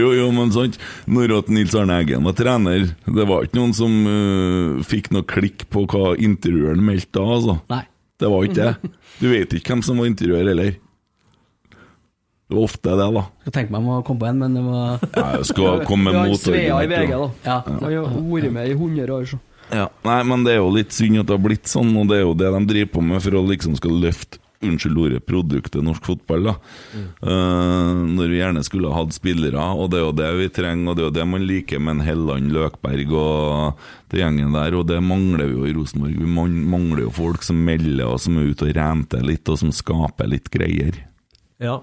Jo, jo, men sant Når at Nils Arne Eggen var trener Det var ikke noen som uh, fikk noe klikk på hva intervjueren meldte da, altså. Nei. Det var ikke det. Du vet ikke hvem som var intervjuer heller. Det var ofte det, da. Jeg tenkte meg om å komme på en, men det var Ja, Jeg skal komme Vi med har Svea i VG, motargument. da. Ja. Har vært med i 100 år, så. Ja. Nei, men det er jo litt synd at det har blitt sånn, og det er jo det de driver på med for å liksom skal løfte Unnskyld ordet, produktet norsk fotball, da. Eh, når vi gjerne skulle ha hatt spillere, og det er jo det vi trenger, og det er jo det man liker med en Helland, Løkberg og det gjengen der, og det mangler vi jo i Rosenborg. Vi mangler jo folk som melder, og som er ute og renter litt, og som skaper litt greier. Ja.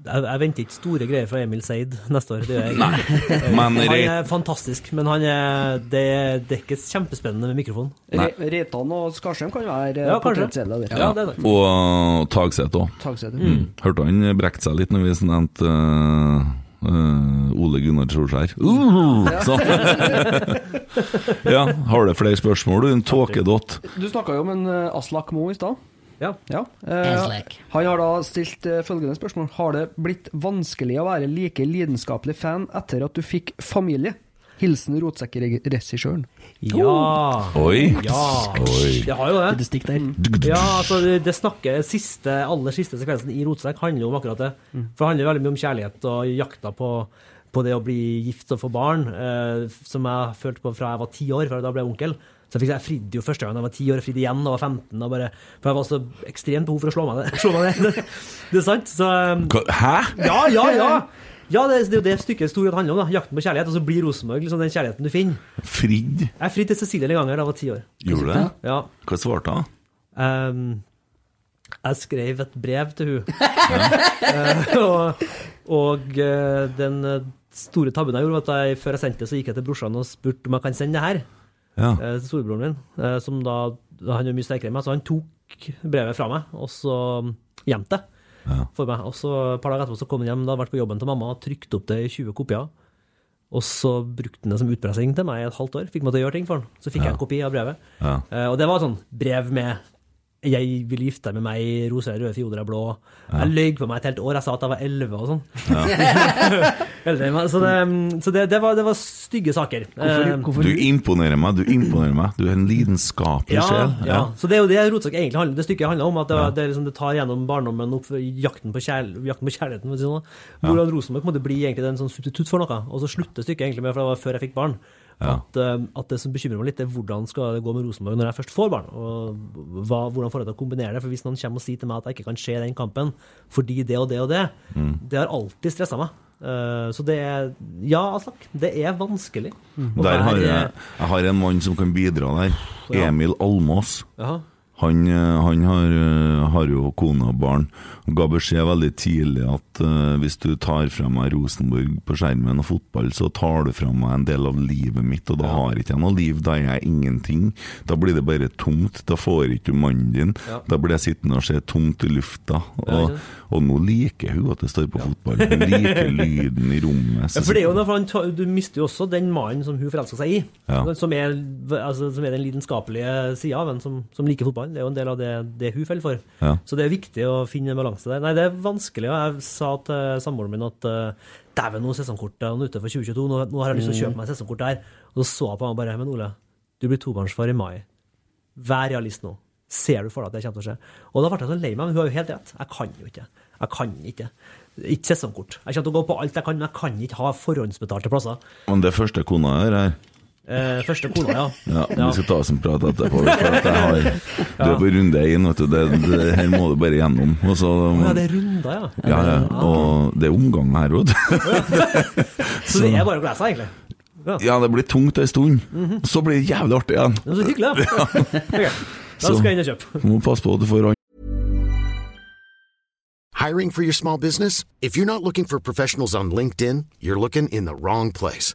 Jeg, jeg venter ikke store greier fra Emil Seid neste år. Det gjør jeg ikke. Han er fantastisk, men han er, det, det er ikke kjempespennende med mikrofon. Re Reitan og Skarsheim kan være Ja, ja, kanskje. Ja, det det. Og Tagseth òg. Tagsete. Mm. Hørte han brekte seg litt når vi nevnte uh, uh, Ole Gunnar Solskjær. Uh, ja, har du flere spørsmål, du? En tåkedott. Du snakka jo om en eh, Aslak Moe i stad. Ja. Ja. Eh, han har da stilt eh, følgende spørsmål. Har det blitt vanskelig å være like lidenskapelig fan etter at du fikk familie? Hilsen rotsekkregissøren. Ja. Oi. Ja. Oi. Det har jo det. det stikk der. Ja, altså det, det snakker siste, aller siste sekvensen i Rotsekk handler jo om akkurat det. For det handler veldig mye om kjærlighet og jakta på, på det å bli gift og få barn, eh, som jeg følte på fra jeg var ti år, for da ble jeg onkel. Så jeg, fikk, jeg fridde jo første gang jeg var ti år, jeg fridde igjen da jeg var 15. Og bare, for jeg var så ekstremt behov for å slå meg ned. Slå meg ned. Det er sant. Så um, Hæ? ja, ja, ja! Ja, det, det er jo det stykket stor grad handler om. da, Jakten på kjærlighet. Og så blir Rosenborg liksom den kjærligheten du finner. Fridd? Jeg fridde til Cecilie en gang da jeg var ti år. Gjorde du det? Ja. Hva svarte hun? Um, jeg skrev et brev til hun. Eh, og og eh, den store tabben jeg gjorde, var at jeg, før jeg sendte det, så gikk jeg til brorsan og spurte om jeg kan sende det her Ja. eh, til storebroren min. eh, som da, Han er mye sterkere enn meg, så han tok brevet fra meg, og så gjemte det Ja. for meg. Og så et par dager etterpå så kom han hjem, da hadde vært på jobben til mamma, trykte opp det i 20 kopier. Og så brukte han det som utpressing til meg i et halvt år. Fikk meg til å gjøre ting for han. Så fikk jeg en kopi av brevet. Ja. Eh, og det var sånn brev med 'Jeg vil gifte deg med meg rosa, røde fioder er blå'. Jeg løy på meg et helt år. Jeg sa at jeg var 11 og sånn. Ja. så det, så det, det, var, det var stygge saker. Eh, Du imponerer meg, du imponerer meg. Du er en lidenskapelig ja, sjel. ja. Så det er jo det Rotsak egentlig handler det stykket handler om. At det, det, liksom, det tar gjennom barndommen opp jakten på, kjærl, jakten på kjærligheten. sånn. Hvordan Rosenborg på en måte blir egentlig en sånn substitutt for noe. Og så slutter stykket egentlig med, for det var før jeg fikk barn, at, eh, at det som bekymrer meg litt, er hvordan skal det gå med Rosenborg når jeg først får barn. Og hva, hvordan får jeg til å kombinere det? For hvis noen kommer og sier til meg at jeg ikke kan se den kampen fordi det og det og det, det har alltid stressa meg. Eh, så det er Ja, Aslak, det er vanskelig. å Der har jeg, jeg har en mann som kan bidra der. Emil Almås. Han, eh, han har, har jo kone og barn, og ga beskjed veldig tidlig at eh, hvis du tar fra meg Rosenborg på skjermen og fotball, så tar du fra meg en del av livet mitt, og da har ikke jeg noe liv, da er jeg ingenting. Da blir det bare tomt, da får ikke du mannen din. Ja. Da blir jeg sittende og se tomt i lufta. Og, og nå liker hun at det står på fotball. Hun liker lyden i rommet. Ja, for det er jo noe, Du mister jo også den mannen som hun forelska seg i. Ja. Som, er, altså, som er den lidenskapelige sida av en som, som liker fotball. Det er jo en del av det, det hun faller for. Ja. Så det er viktig å finne en balanse der. Nei, det er vanskelig. og Jeg sa til samboeren min at uh, dæven, nå er sesongkortet ute for 2022. Nå, nå har jeg lyst til å kjøpe meg sesongkort der. Og så så jeg på han bare Men Ole, du blir tobarnsfar i mai. Vær realist nå. Ser du for deg at det kommer til å skje? Og da ble jeg så lei meg, men hun har jo helt rett. Jeg kan jo ikke. Jeg kan ikke. Ikke sesongkort. Jeg kommer til å gå på alt jeg kan, men jeg kan ikke ha forhåndsbetalte plasser. Men det første kona gjør her Eh, første kona, ja. Ja, Vi skal ta oss en prat etterpå. For at jeg har, du er på runde én, vet du. Det, det, her må du bare gjennom. Og så, oh, ja, det er runder, ja. ja, ja. Og det er omgang her òg. Så det er bare å glede seg, egentlig. Ja. Ja, det blir tungt ei stund. Så blir det jævlig artig igjen. Men så hyggelig, da. Ok, Da skal jeg inn og kjøpe. Du må passe på at du får Hiring for your small business? If you're not looking for professionals on LinkedIn, you're looking in the wrong place.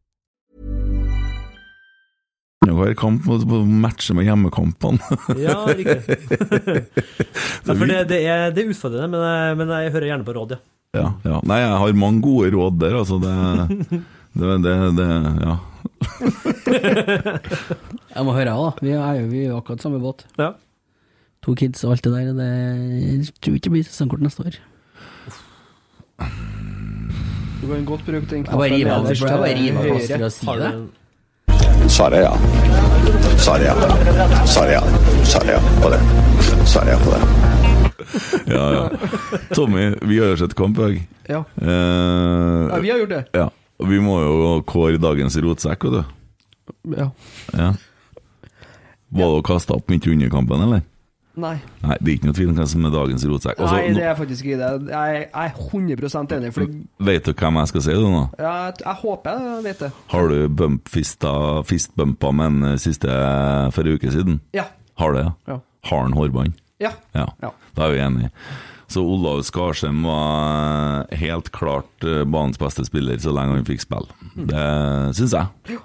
slash ACAST. Hver kamp må må matche med hjemmekampene. Ja, riktig. For det, det, er, det er utfordrende, men jeg, men jeg hører gjerne på råd, ja. Ja, ja. Nei, jeg har mange gode råd der, altså. Det, det, det, det Ja. Jeg må høre, jeg, da. Vi er jo vi er akkurat samme båt. Ja. To kids og alt det der. det Det jeg tror ikke det blir sesongkort neste år. Du kan godt bruke den av jeg bare river av plasteret og sier det. Svaret er ja. Svaret er ja. Svaret er ja. Svaret er ja på det. Svaret er ja på det. ja, ja. Tommy, vi har jo sett kamp i dag. Ja. Eh, ja, vi har gjort det. ja. Og Vi må jo kåre dagens rotsekk, vet du. Ja. Ja. Var det kasta opp midt under kampen, eller? Nei. Nei, det er ikke noe tvil om hvem som er dagens rotsekk. Altså, Nei, det er faktisk ikke det. Jeg jeg er 100 enig. For Vet du hvem jeg skal si, du nå? ja, jeg, jeg håper jeg vet det. Har du bump fistbumpa med en siste for uke siden? Ja. Har det, ja? Ja. Har han hårbånd? Ja. Ja. Ja. Da er vi enige. Så Olav Skarsheim var helt klart eh, banens beste spiller så lenge han fikk spille. Det syns jeg. Ja.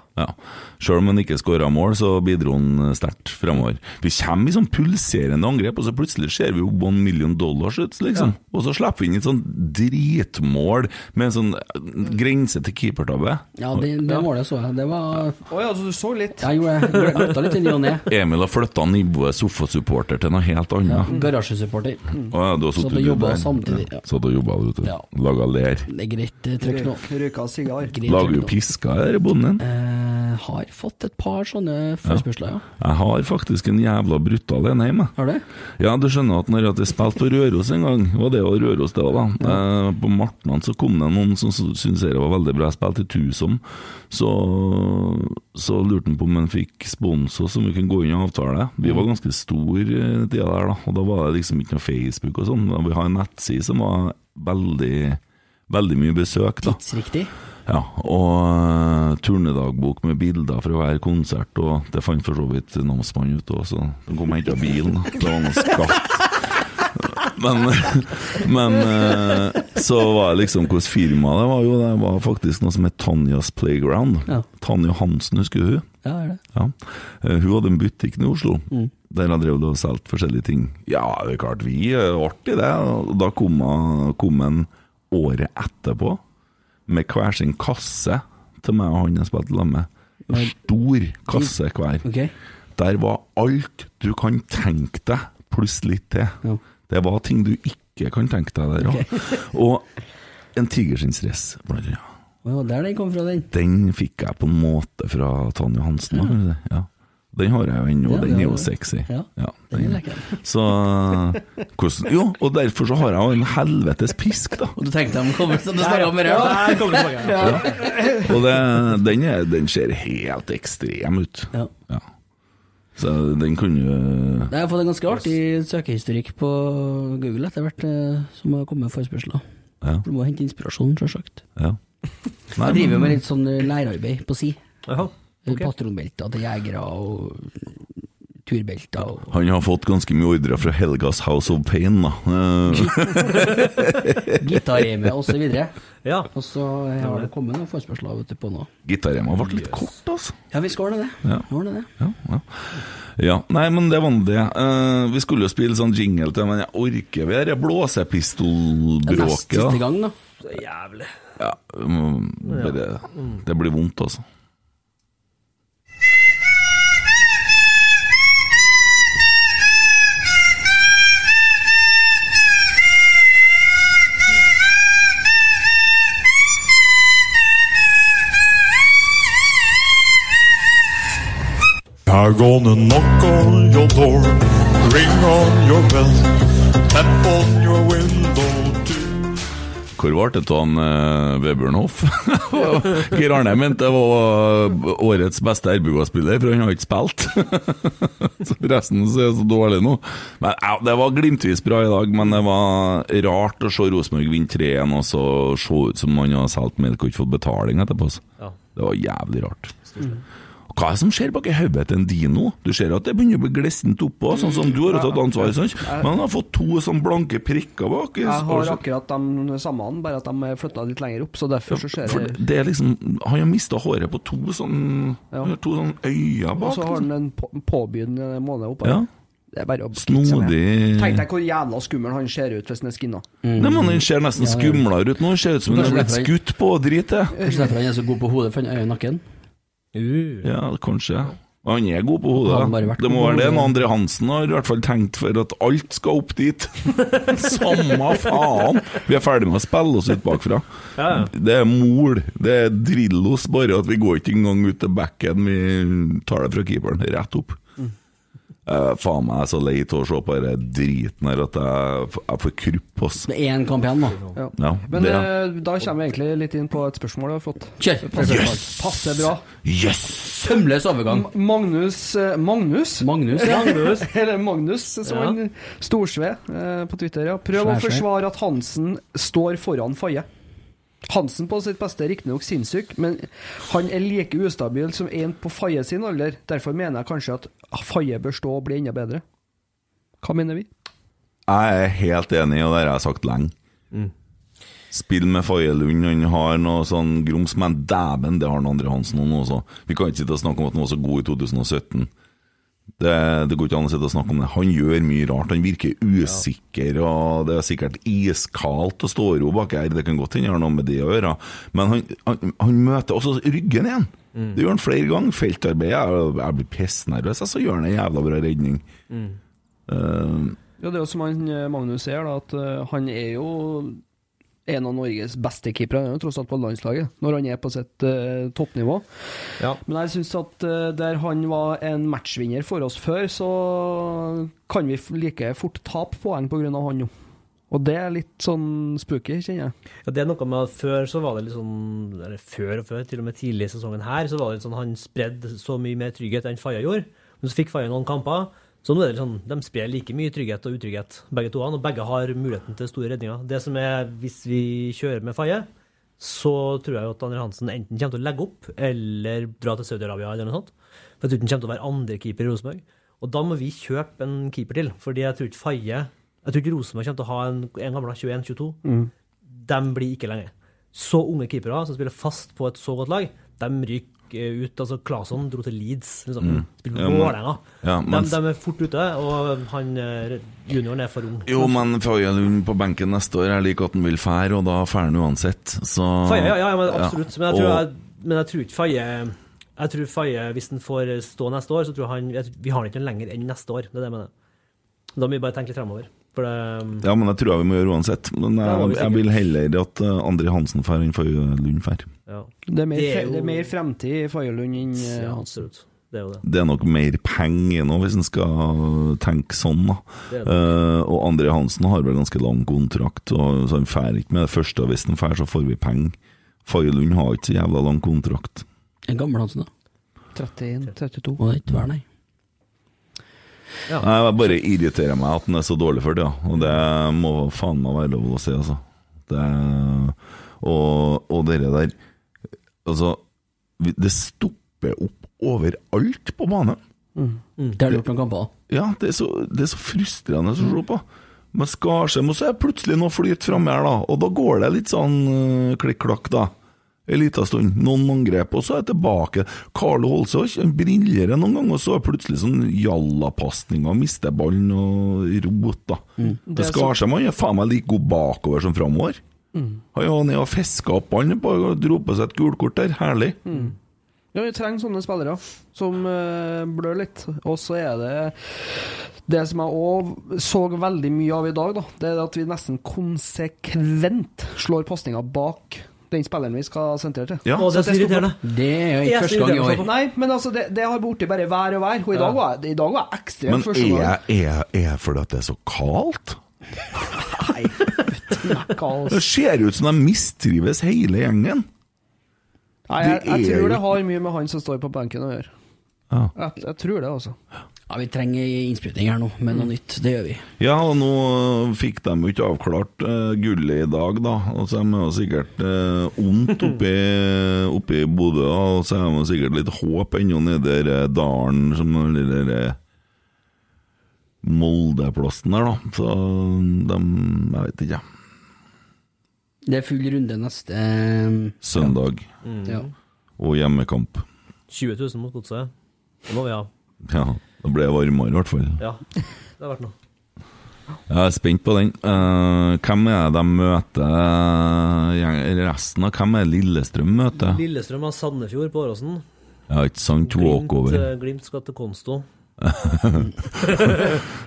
Selv om han ikke skåra mål, så bidro han sterkt fremover. Vi kommer i sånn pulserende angrep, og så plutselig ser vi jo one million dollars ut, liksom. Og så slipper vi inn et sånn dritmål med en sånn grense til keepertabbe. Ja, det, det målet så jeg. Det var Å ja, så du så litt? Jeg gjorde det. Gløtta litt i ny og ne. Emil har flytta nivået sofasupporter til noe helt annet. Garasjesupporter. Å ja, du har Satt sittet og jobba der. samtidig. Ja. Ja. Satt og jobba, vet du. Ja. Laga ler. Det er greit eh, trykk nå. Røyka sigar. Lager jo piska, der, bonden. Eh, har fått et par sånne forespørsler, ja. Jeg har faktisk en jævla brutal en hjemme. Har du? Ja, du skjønner at når jeg spilte spilt på Røros en gang, og det var Røros det òg, da, eh, på Martnan så kom det noen som syntes det var veldig bra jeg spilte i Tusom, så, så lurte han på om han fikk sponsor som vi kunne gå inn i avtale. Vi var ganske stor eh, tida der da, og da var det liksom ikke noe Facebook og sånn. Vi har en nettside som var veldig, veldig mye besøk da. Tidsriktig. Ja, og uh, turnedagbok med bilder fra hver konsert, og det fant for så vidt namsmannen ut òg, så de kom og henta bilen. Det var noe skatt. Men, men eh, så var det liksom hvordan firma det var jo, det var faktisk noe som het Tanjas Playground. Ja. Tanja Hansen, husker hun? Ja, er det. Ja. Eh, Hun hadde en butikk i Oslo, Mm. der jeg drev og solgte forskjellige ting. Ja, det er klart, vi er artig det. Da kom kom han året etterpå med hver sin kasse til meg og han jeg spilte sammen med. En Stor kasse hver. Okay. Der var alt du kan tenke deg, pluss litt til. Ja. Det var ting du ikke kan tenke deg der òg. Og en tigerskinnsdress, blant annet. Ja. Oh, der den kom fra, den. Den fikk jeg på en måte fra Tanja Hansen. si. Ja. Den har jeg jo ennå, Ja, den er jo sexy. Ja, den er lekker. Så hvordan, Jo, og derfor så har jeg jo en helvetes pisk, da. Og du tenkte de kommer til å snakke om det? Ja. Og det, den, er, den ser helt ekstrem ut. Ja. Ja. Så den kunne jo Jeg har fått en ganske artig søkehistorikk på Google etter hvert, eh, som har kommet med forespørsler. Ja. Du må hente inspirasjon, selvsagt. ja. Nei, Jeg driver jo med litt sånn lærarbeid på si. Jaha, ok. Patronbelter til jegere og turbelter og Han har fått ganske mye ordre fra Helgas House of Pain, da. Eh, gitarreme videre. Ja. Og så har det kommet noen forespørsler vet du, på nå. Gitarrema ble litt kort, altså. Ja, vi skal ordne det. Ja. Vi det. Ja, ja. ja, nei, men det var nå det. Uh, vi skulle jo spille sånn jingle til, men jeg orker vi det Det blåsepistolbråket. Neste gang, da. Så jævlig. Ja, um, bare, det blir vondt, altså. I'm gonna knock on your door, ring on your bell, tap on your window too. Hvor ble det av uh, Vebjørn Hoff? Geir Arne mente det var eh, årets beste RBK-spiller, for han har ikke spilt. så resten så er så dårlig nå. Men ja, Det var glimtvis bra i dag, men det var rart å se Rosenborg vinne 3-1 og så se ut som man har solgt melk og ikke fått betaling etterpå. Ja. Det var jævlig rart. Og Hva er det som skjer bak i hodet til en Dino? Du ser at det begynner å bli glissent oppå, sånn som du har tatt ansvar sant? Men han har fått to sånn blanke prikker bak. Jeg har akkurat de samme, bare at de er flytta litt lenger opp, så derfor så skjer det, det er liksom Han har mista håret på to sånn Ja. To sånn øyne bak. Og så har liksom. han en på- påbegynnende måned oppå. Ja. Det er bare å. Snodig Tenk deg hvor jævla skummel han ser ut hvis han er skinna. Nei, men Han ser nesten skumlere ut nå. Han ser ut som han har blitt skutt på og drit til. Kanskje derfor han er så god på hodet, for han er i nakken. Uh. Ja, kanskje. Han er god på hodet. Det må være det. Andre En Hansen har i hvert fall tenkt for at alt skal opp dit. Samme faen! Vi er ferdig med å spille oss ut bakfra. Ja, ja. Det er mol. Det er Drillos, bare at vi går ikke engang ut til backen. Vi tar det fra keeperen rett opp. Eh, faen meg, jeg er så lei til å se på den driten her at jeg, jeg får krupp, ass. Det er én kamp igjen, da. Ja. Ja, Men det eh, da kommer vi egentlig litt inn på et spørsmål jeg har fått. Kjør! Passer, Yes! passer bra. Yes! Sømløs overgang. M- Magnus eh, Magnus? Magnus, ja. Magnus. Eller Magnus, som Ja. en Storsve eh, på Twitter. Ja. Prøv Svær, å forsvare at Hansen står foran Faye. Hansen på sitt beste er riktignok sinnssyk, men han er like ustabil som en på Faye sin alder. Derfor mener jeg kanskje at Faye bør stå og bli enda bedre. Hva mener vi? Jeg er helt enig, og det har jeg sagt lenge. Spill med Faye Lund, han har noe sånn grums, men dæven, det har han Andre Hansen nå også. Vi kan ikke sitte og snakke om at han var så god i 2017. Det, det går ikke an å sitte og snakke om det. Han gjør mye rart. Han virker usikker, og det er sikkert iskaldt å stå i ro bak her. Det kan godt hende han har noe med det å gjøre, men han, han, han møter også ryggen igjen. Det gjør han flere ganger. Feltarbeid. Jeg, jeg blir pissnervøs, så gjør han en jævla bra redning. Eh, Ja, det er jo som han, eh, Magnus sier, at uh, han er jo en av Norges beste keepere. Han er jo tross alt på landslaget, når han er på sitt uh, toppnivå. Ja. Men jeg syns at uh, der han var en matchvinner for oss før, så kan vi like fort tape poeng pga. han nå. Og det er litt sånn spooky, kjenner jeg. Ja, det er noe med at Før så var det litt sånn Eller før og før, til og med tidlig i sesongen her, så var det litt sånn han spredde så mye mer trygghet enn Faye gjorde. Men så fikk Faye noen kamper. Så nå er det sånn, de sprer like mye trygghet og utrygghet, begge to. Og begge har muligheten til store redninger. Det som er, Hvis vi kjører med Faye, så tror jeg at Andre Hansen enten kommer til å legge opp eller dra til Saudi-Arabia eller noe sånt. For jeg tror han kommer til å være andrekeeper i Rosenborg. Og da må vi kjøpe en keeper til, fordi jeg tror ikke Faye Jeg tror ikke Rosenborg kommer til å ha en, en gammel 21-22. De blir ikke lenger. Så unge keepere som spiller fast på et så godt lag, de ryker ut. altså Claesson dro til Leeds, liksom. Mm. Spilte på Vålerenga. ja, de, de er fort ute, og han eh, junioren er for ung. Jo, men Faye på benken neste år, jeg liker at han vil fære, og da færer han uansett. Så Faye, ja, ja, men absolutt. Men jeg tror, Og- jeg, men jeg tror ikke Faye Jeg tror Faye, hvis han får stå neste år, så tror han Vi har han ikke lenger enn neste år. Det er det jeg mener. Da må vi bare tenke litt fremover. For det Ja, men det tror jeg vi må gjøre uansett. Men jeg, jeg vil heller at Andre André Hansen fær enn Faye Lund fær. ja. Det er mer, Det er jo- det er mer fremtid i Fagerlund enn eh, ja, Hansen. Det er jo det. Det er nok mer penger nå, hvis en skal tenke sånn, da. Det det. Eh, og André Hansen har vel ganske lang kontrakt, og, så han drar ikke med det første. Hvis han fær, så får vi penger. Faye Lund har ikke så jævla lang kontrakt. En gammel Hansen, da. 31, 32. Og det er ikke vær, nei. Ja. Jeg bare irriterer meg at den er så dårlig for det, ja. og det må faen meg være lov å si, altså. Det, og, og dere der Altså, det stopper opp overalt på banen. Det har du gjort noen kamper. Ja, det er så, det er så frustrerende å se på. Men Skarsheim, og så er plutselig noe flyt framme her, da. Og da går det litt sånn uh, klikk-klakk, da. En liten stund. Noen angrep, og så er jeg tilbake. Carlo Holsås briller noen ganger, og så er plutselig sånn jallapasninger, mister ballen og rot, da. Det Det skar seg, Skarsheim er faen meg like god bakover som framover. Mm. Han var nede og fiska opp ballen og dro på seg et gulkort der. Herlig. Ja, vi trenger sånne spillere som eh, blør litt. Og så er det det som jeg òg så veldig mye av i dag, da, det er at vi nesten konsekvent slår pasninger bak den spilleren vi skal sentre til. Ja. Og det er så irriterende. Det er jo ikke første gang i år. Nei, men altså, det, det har blitt bare vær og vær. Og i dag var jeg, dag var jeg ekstremt Men første gang. Men er, er fordi at det er så kaldt? Nei, Det ser ut som de mistrives hele gjengen. Nei, jeg, jeg, jeg tror det har mye med han som står på benken å gjøre. Ja. Jeg, jeg tror det, altså. Ja, Vi trenger innsprøytning her nå, med noe nytt. Det gjør vi. Ja, og nå fikk de jo ikke avklart uh, gullet i dag, da. Og så er de jo sikkert uh, ondt oppi, oppi Bodø, og så er de sikkert litt håp ennå nede i den dalen, som den der Moldeplassen der, da. Så de Jeg vet ikke. Det er full runde neste eh, Søndag. Ja. Og hjemmekamp. 20 000 mot godset. Det må vi ha. Ja, da ble det varmere, i hvert fall. Ja, det har vært noe. Jeg er spent på den. Uh, hvem er det de møter eh, resten av Hvem er Lillestrøm møter? Lillestrøm har Sandefjord på Åråsen. Ja, ikke sant? Glimt, Walkover. eh, Glimt skal til Konsto.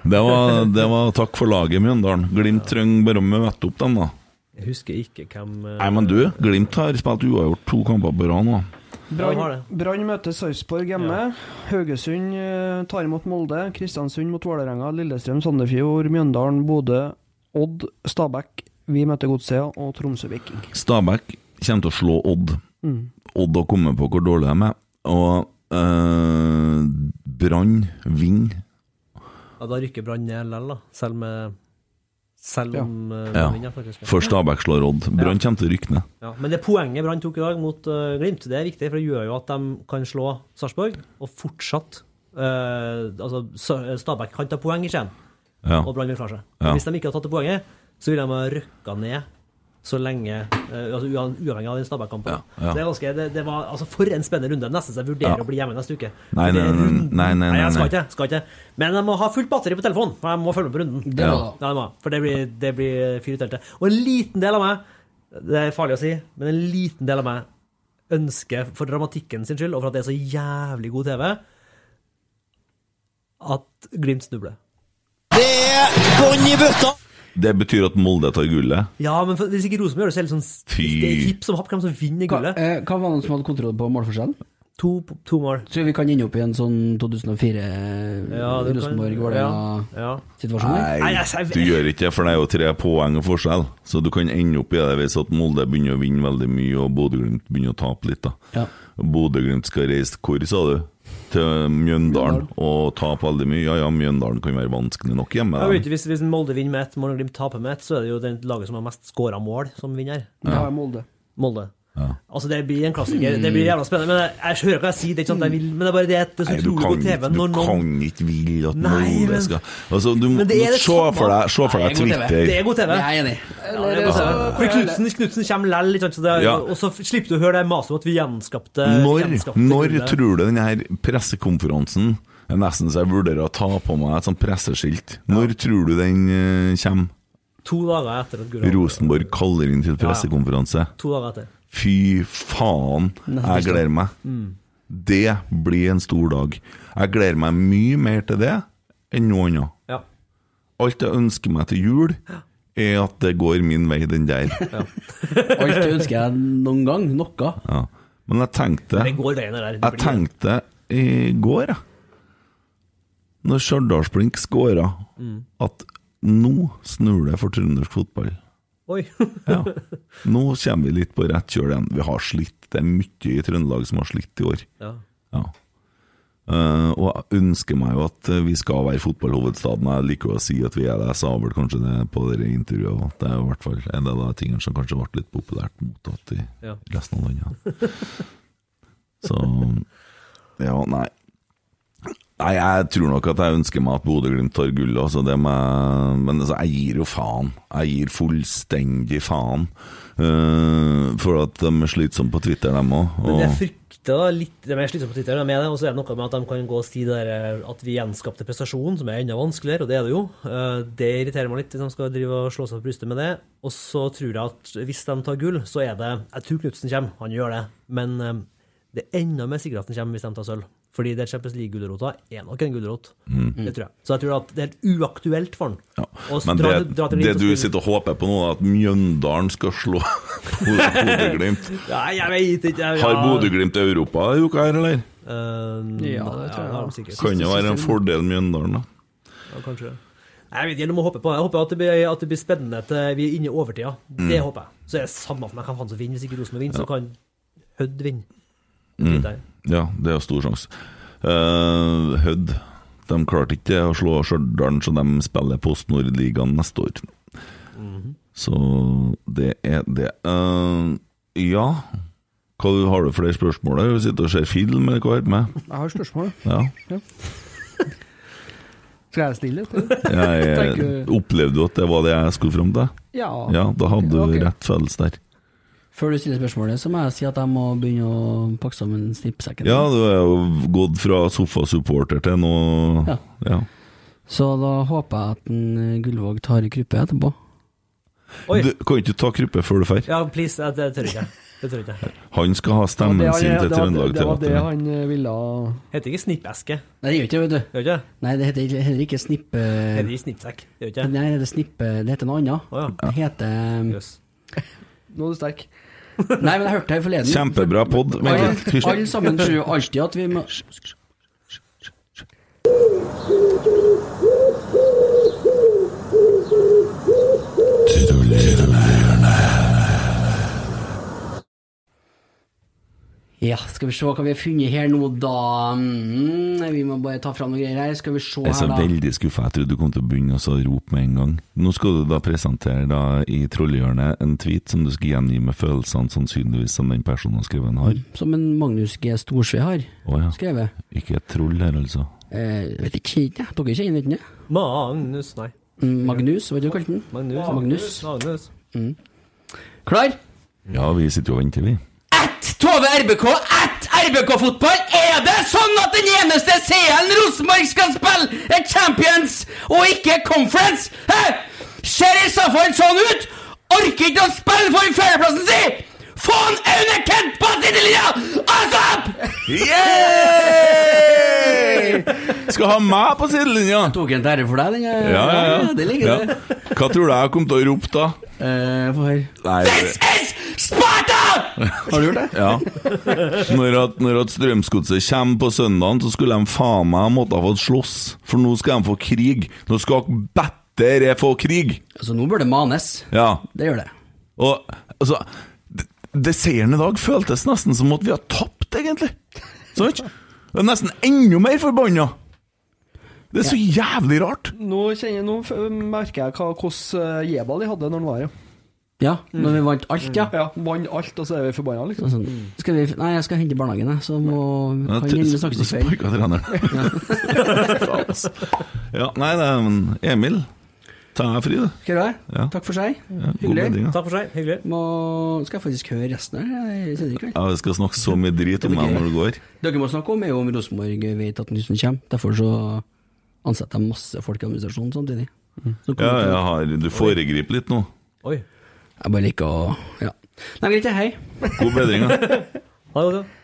det, var, det var takk for laget, Mjøndalen. Glimt trenger bare å møte opp dem, da. Jeg husker ikke hvem Nei, men du, Glimt har spilt uavgjort to kamper på rad nå. Ja, Brann møter Sarpsborg hjemme. Haugesund eh, tar imot Molde. Kristiansund mot Vålerenga. Lillestrøm, Sandefjord, Mjøndalen, Bodø, Odd, Stabæk. Vi møter Godset og Tromsø Viking. Stabæk kommer til å slå Odd. Mm. Odd har kommet på hvor dårlig de er. Og øh, Brann vinner. Ja, da rykker Brann ned likevel, da. Selv med Selv om eh, Ja. de vinner, faktisk. For Stabæk slår Odd. Brann kommer til å rykke ned. Ja, men det poenget Brann tok i dag mot uh, Glimt, det er viktig, for det gjør jo at de kan slå Sarpsborg, og fortsatt uh, Altså, Stabæk kan ta poeng i Skien, Ja. og Brann vil klare seg. Ja. Hvis de ikke hadde tatt det poenget, så ville de ha rykka ned så lenge eh, altså Uavhengig av den Stabæk-kampen. Ja, ja. Det er ganske det, det var altså For en spennende runde. Nesten så jeg vurderer Ja. å bli hjemme neste uke. Nei, er nei, nei, nei, nei, nei, jeg skal ikke, skal ikke. Men jeg må ha fullt batteri på telefonen, for jeg må følge med på runden. Det må Ja. Ja, det må. For det blir, det blir fyr i teltet. Og en liten del av meg, det er farlig å si, men en liten del av meg ønsker for dramatikken sin skyld, og for at det er så jævlig god TV, at Glimt snubler. Det betyr at Molde tar gullet. Ja, men for, hvis ikke Rosenborg gjør det, så er det sånn Fy. Det er hipp som happ hvem som vinner Hva, gullet. eh, hva var det som hadde kontroll på målforskjellen? To, to mål. Så vi kan ende opp i en sånn 2004 Ja, Rosenborg-Vålerenga-situasjon? Nei, jeg- du gjør ikke det, for det er jo tre poeng og forskjell. Så du kan ende opp i det hvis at Molde begynner å vinne veldig mye, og Bodø-Glimt begynner å tape litt. da Ja. Bodø-Glimt skal reise hvor, sa du? Til Mjøndalen og tape veldig mye. Ja ja, Mjøndalen kan være vanskelig nok hjemme. Jeg vet, hvis, hvis Molde vinner med ett Molde Glimt taper med ett, så er det jo det laget som har mest skåra mål, som vinner Ja, Ja, Molde. Molde. Ja. Altså, det blir en klassiker. Det blir jævla spennende. Men jeg, jeg hører hva jeg sier, det er ikke sant jeg vil, men det er bare det at det er så du utrolig kan, god TV ikke, du når noen kan ikke ville at Nei, men- skal altså, Du må Men det er det se for deg, se for deg er. Twitter. Det er god TV. Jeg er enig. Ja. For Knutsen, Knutsen kommer lell, ikke sant, så det er, Ja. og så slipper du å høre det maset om at vi gjenskapte Når, gjenskapte når tror du denne her pressekonferansen Det er nesten så jeg vurderer å ta på meg et sånt presseskilt. Når tror du den uh, kommer? To dager etter at Rosenborg kaller inn til pressekonferanse. To dager etter. Fy faen, jeg gleder meg. Mm. Det blir en stor dag. Jeg gleder meg mye mer til det enn noe annet. Ja. Alt jeg ønsker meg til jul, er at det går min vei, den der. Alt det ønsker jeg noen gang. Noe. Ja. Men jeg tenkte Men går veien det der. Det Jeg blir- tenkte i går, jeg, når Stjørdalsblink skåra, Mm. at nå snur det for trøndersk fotball. Oi. Ja. Nå kommer vi litt på rett kjøl igjen. Vi har slitt. Det er mye i Trøndelag som har slitt i år. Ja. Ja. Uh, og jeg ønsker meg jo at eh, vi skal være fotballhovedstaden. Jeg liker å si at vi er det. Jeg sa vel kanskje det på det intervjuet. Det er jo i hvert fall en av de tingene som kanskje ble litt populært mottatt i Ja. resten av landet. Så Ja, nei. Nei, jeg tror nok at jeg ønsker meg at Bodø-Glimt tar gull, altså det med, men altså, jeg gir jo faen. Jeg gir fullstendig faen. Uh, for at de er slitsomme på Twitter, dem òg. Men jeg frykter litt De er slitsomme på Twitter de med det, og så er det noe med at de kan gå og si det der eh, at vi gjenskapte prestasjon, som er enda vanskeligere, og det er det jo. Uh, Det irriterer meg litt, hvis de skal drive og slå seg på brystet med det. Og så tror jeg at hvis de tar gull, så er det Jeg tror Knutsen kommer, han gjør det. Men uh, det er enda mer sikkert at han kommer hvis de tar sølv. Fordi det Champions League-gulrota er nok en gulrot. Mm. Det tror jeg. Så jeg tror at det er helt uaktuelt for han. Ja. Men dra- det, dra det du spille- sitter og håper på nå, er at Mjøndalen skal slå Bodø-Glimt. ja, jeg vet ikke. jeg- Har ja. Bodø-Glimt Europa i uka her, eller? Uh, Ja, det tror jeg. det har sikkert. Kan jo være en fordel Mjøndalen, da. Ja, kanskje. Jeg vet ikke, du må håpe på det. Jeg håper at det blir, at det blir spennende til vi er inne i overtida. Det Mm. håper jeg. Så er det samme for meg hvem som vinner. Hvis ikke Rosenborg vinner, så kan Hødd vinne. Mm. Ja, det er jo stor sjanse. Uh, Hødd de klarte ikke å slå Stjørdal, så de spiller Post Nord-ligaen neste år. Mhm. Så det er det. Uh, ja hva, Har du flere spørsmål? der? Du sitter og ser film, eller hva er det med? Jeg har spørsmål. Ja. Skal jeg stille jeg, Jeg, opplevde du at det var det jeg skulle fram til? Ja. Ja, da hadde du okay. rett følelse der. Før du stiller spørsmålet, så må jeg si at jeg må begynne å pakke sammen snippsekken. Ja, du er jo gått fra sofasupporter til noe Ja. ja. Så da håper jeg at en eh, Gullvåg tar i kryppet etterpå. Oi. Du kan ikke ta kryppet før du drar. Ja, please. Det tør ikke jeg. Det tør ikke jeg. Han skal ha stemmen Det det sin til Trøndelag Teater. Det var det han eh, ville Heter ikke snippeske. Nei, det gjør ikke det, vet du. Gjør ikke? Nei, det heter heller ikke snippe... Heter ikke snippsekk. Gjør ikke? Nei, det, heter snippe, det heter noe annet. Oh, ja. Det heter yes. Nå er du sterk. Nei, men jeg hørte det her forleden. Kjempebra pod. Alle. Alle sammen tror jo alltid at vi må Ja, skal vi se hva vi har funnet her nå, da. Mm, vi må bare ta fram noen greier her. Skal vi se Jeg er så her, veldig skuffa. Jeg trodde du kom til å begynne å rope med en gang. Nå skal du da presentere da i Trollhjørnet en tweet som du skal gjengi med følelsene sannsynligvis som den personen har skrevet en har. Som en Magnus G. Storsve har oh, ja. skrevet. Ikke et troll her, altså. Eh, vet ikke, jeg. Dere kjenner ikke den? Magnus, nei. Mm, Magnus, hva kalte du den? Magnus. Magnus. Magnus. Klar? Ja, vi sitter jo og venter, vi. Tove RBK at RBK-fotball! Er det sånn at den eneste CL-en Rosenborg skal spille, er Champions og ikke Conference? Hæ? Ser i så fall sånn ut? Orker ikke å spille for fjerdeplassen si! Få en Aune Kent på sidelinja! Asap! Skal ha meg på sidelinja! Tok en terre for deg, den. Ja, ja, ja. Det ligger Ja. det. Hva tror du jeg kom til å rope da? Eh, Få høre. This is Sparta! Har du gjort det? Ja. Når at, når at Strømsgodset kommer på søndagen, så skulle de faen meg måtte ha fått slåss. For nå skal de få krig. Nå skal bedre få krig. Altså, nå bør det manes. Ja. Det gjør det. Og altså det- Det seieren i dag føltes nesten som at vi har tapt, egentlig. Sant? Jeg er nesten enda mer forbanna. Det er så jævlig rart. Nå, kjenner, nå merker jeg hva- hvordan eh, Jebal de hadde når han var her. Ja, når vi vant alt, ja. Ja, Vant alt, og så er vi forbanna, liksom. Sånn. Skal vi, nei, jeg skal hente i barnehagen, jeg, så må han vi snakkes i kveld. sparka treneren. Ja, nei, det er men Emil, ta deg fri, du. Skal du ha? Ja. Takk for seg. Ja, Hyggelig. bedring, ja. Takk for seg. Hyggelig. Må, skal jeg faktisk høre resten her jeg i kveld. Ja, vi skal snakke så mye drit om meg når det går. Dere må snakke om er jo om Rosenborg vet at Nysen kommer. Derfor så ansetter jeg masse folk i administrasjonen samtidig. Ja, jeg har, du foregriper litt nå. Oi. Jeg bare liker å Ja. Nei, greit, hei. God bedring, da. Ha det godt.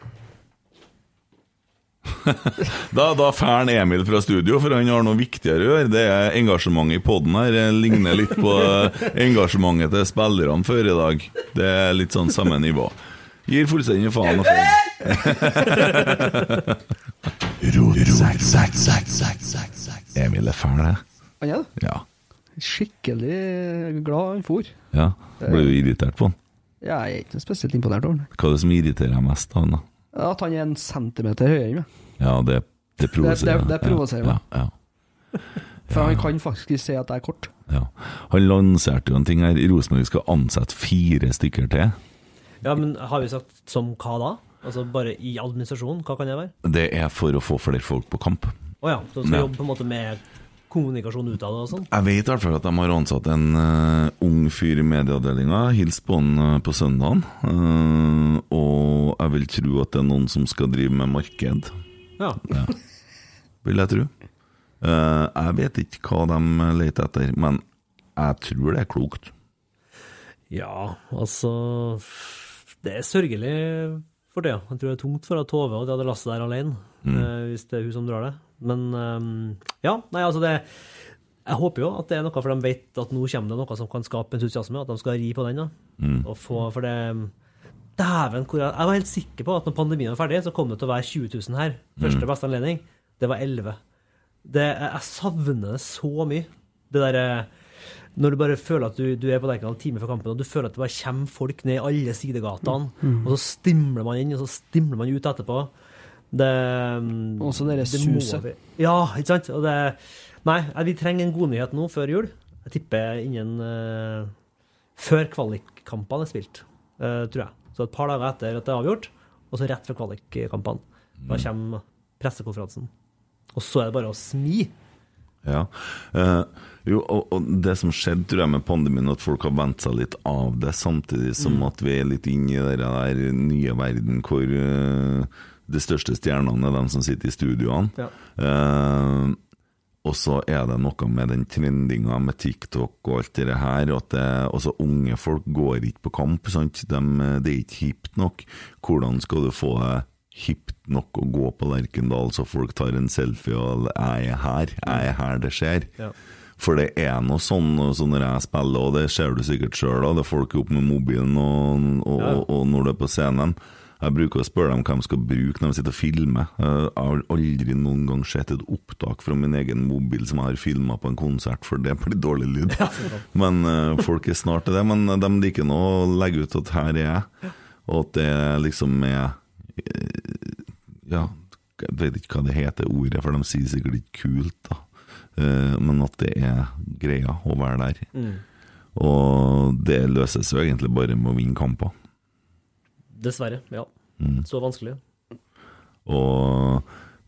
Da, da fær Emil fra studio, for han har noe viktigere å gjøre. Det er engasjementet i poden her. Det ligner litt på eh, engasjementet til spillerne før i dag. Det er litt sånn samme nivå. Gir fullstendig faen. og faen. Emil er fæl, det. Han er det. Ja. Skikkelig glad han for. ja. Ble du irritert på han? Jeg er ikke spesielt imponert over han. Hva er det som irriterer deg mest av han, da? At han er en centimeter høyere enn meg. Ja, det, det provoserer Det- det- det provoserer meg. Ja, ja, For han kan faktisk si at jeg er kort. ja. Han lanserte jo en ting her. Rosenborg skal ansette fire stykker til. Ja, men har vi sagt som hva da? Altså bare i administrasjonen, hva kan det være? Det er for å få flere folk på kamp. Å ja, så skal Ja. jobbe på en måte med kommunikasjon utad og sånn? Jeg vet i hvert fall at de har ansatt en uh, ung fyr i medieavdelinga. Hils på han eh, på søndagen. Uh, og jeg vil tro at det er noen som skal drive med marked. Ja. Vil jeg tro. Uh, jeg vet ikke hva de leter etter, men jeg tror det er klokt. Ja, altså Det er sørgelig for det. Jeg tror det er tungt for Tove og de hadde lastet der alene, Mm. hvis det er hun som drar det. Men eh, ja, nei, altså det Jeg håper jo at det er noe, for de vet at nå kommer det noe som kan skape entusiasme, at de skal ri på den. da. Mm. Og få, for det Dæven, hvor jeg, jeg var helt sikker på at når pandemien var ferdig, så kom det til å være 20 000 her. Første Mm. beste anledning, det var 11. Det, jeg savner det så mye. Det derre når du bare føler at du, du er på Lerkendal time før kampen, og du føler at det bare kommer folk ned i alle sidegatene, Mm. og så stimler man inn, og så stimler man ut etterpå. Det Også det der må suset. Ja, ikke sant? Og det Nei, vi trenger en godnyhet nå før jul. Jeg tipper innen uh, Før kvalikkampene er spilt, uh, tror jeg. Så et par dager etter at det er avgjort, og så rett før kvalikkampene. Da kommer pressekonferansen. Og så er det bare å smi. Ja. Eh, jo, og, og det som skjedde tror jeg med pandemien, at folk har vent seg litt av det, samtidig som Mm. at vi er litt inne i den der nye verden hvor eh, de største stjernene er de som sitter i studioene. Ja. Eh, og så er det noe med den trendinga med TikTok og alt det her, at det, også unge folk går ikke på kamp. Sant? De, det er ikke hipt nok. Hvordan skal du få det hipt nok å gå på Lerkendal så folk tar en selfie og 'jeg er her', 'jeg er her det skjer'? Ja. For det er noe sånn så når jeg spiller, og det ser du sikkert sjøl, det er folk opp med mobilen og, og, Ja. og, og når du er på scenen. Jeg bruker å spørre dem hva de skal bruke når de sitter og filmer. Jeg har aldri noen gang sett et opptak fra min egen mobil som jeg har filma på en konsert, for det blir dårlig lyd. Men eh, folk er snart til det. Men de liker nå å legge ut at her er jeg, og at det liksom er eh, Ja, jeg vet ikke hva det heter ordet, for de sier sikkert ikke kult, da. Eh, Men at det er greia å være der. Mm. Og det løses jo egentlig bare med å vinne kamper. Dessverre. Ja. Mm. Så vanskelig. Og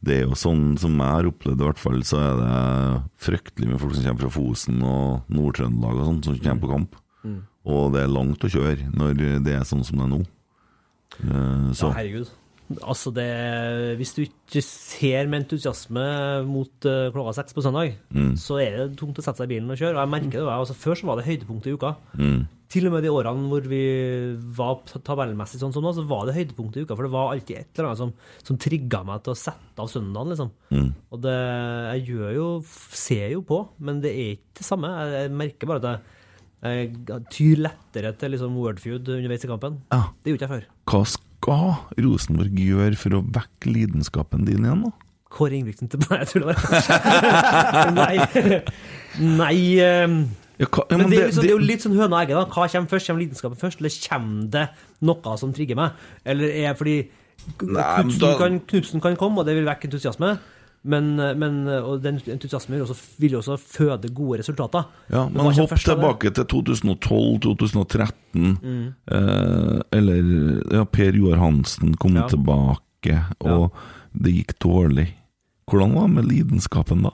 det er jo sånn som jeg har opplevd, i hvert fall, så er det fryktelig med folk som kommer fra Fosen og Nord-Trøndelag og sånn, som kommer på kamp. Mm. Og det er langt å kjøre når det er sånn som det er nå. Så Ja, herregud. Altså det, hvis du ikke ser med entusiasme mot eh, klokka seks på søndag, Mm. så er det tungt å sette seg i bilen og kjøre. Og jeg merker det. Altså, før så var det høydepunktet i uka. Mm. Til og med de årene hvor vi var tabellmessig sånn som nå, så var det høydepunktet i uka. For det var alltid et eller annet som, som trigga meg til å sette av søndagen, liksom. Mm. Og det, jeg gjør jo, ser jo på, men det er ikke det samme. Jeg, jeg merker bare at jeg, jeg tyr lettere til liksom wordfeud underveis i kampen. Ja. Det gjorde jeg før. Hva skal Rosenborg gjøre for å vekke lidenskapen din igjen, da? Kåre Ingebrigtsen til Nei, jeg det var Nei. Nei hva, ja, men, men det, er det- liksom, det er jo litt sånn høna og egget. da. Hva kommer først? Kommer lidenskapen først, eller kommer det noe som trigger meg? Eller er det fordi Knutsen, da- kan, Knutsen kan komme, og det vil vekke entusiasme. Men, men og den entusiasmen vil, jo også føde gode resultater. Ja, Men men hopp først tilbake til 2012-2013. Mm. Eh, eller ja, Per Joar Hansen kom Ja. tilbake, og det gikk dårlig. Hvordan var det med lidenskapen da?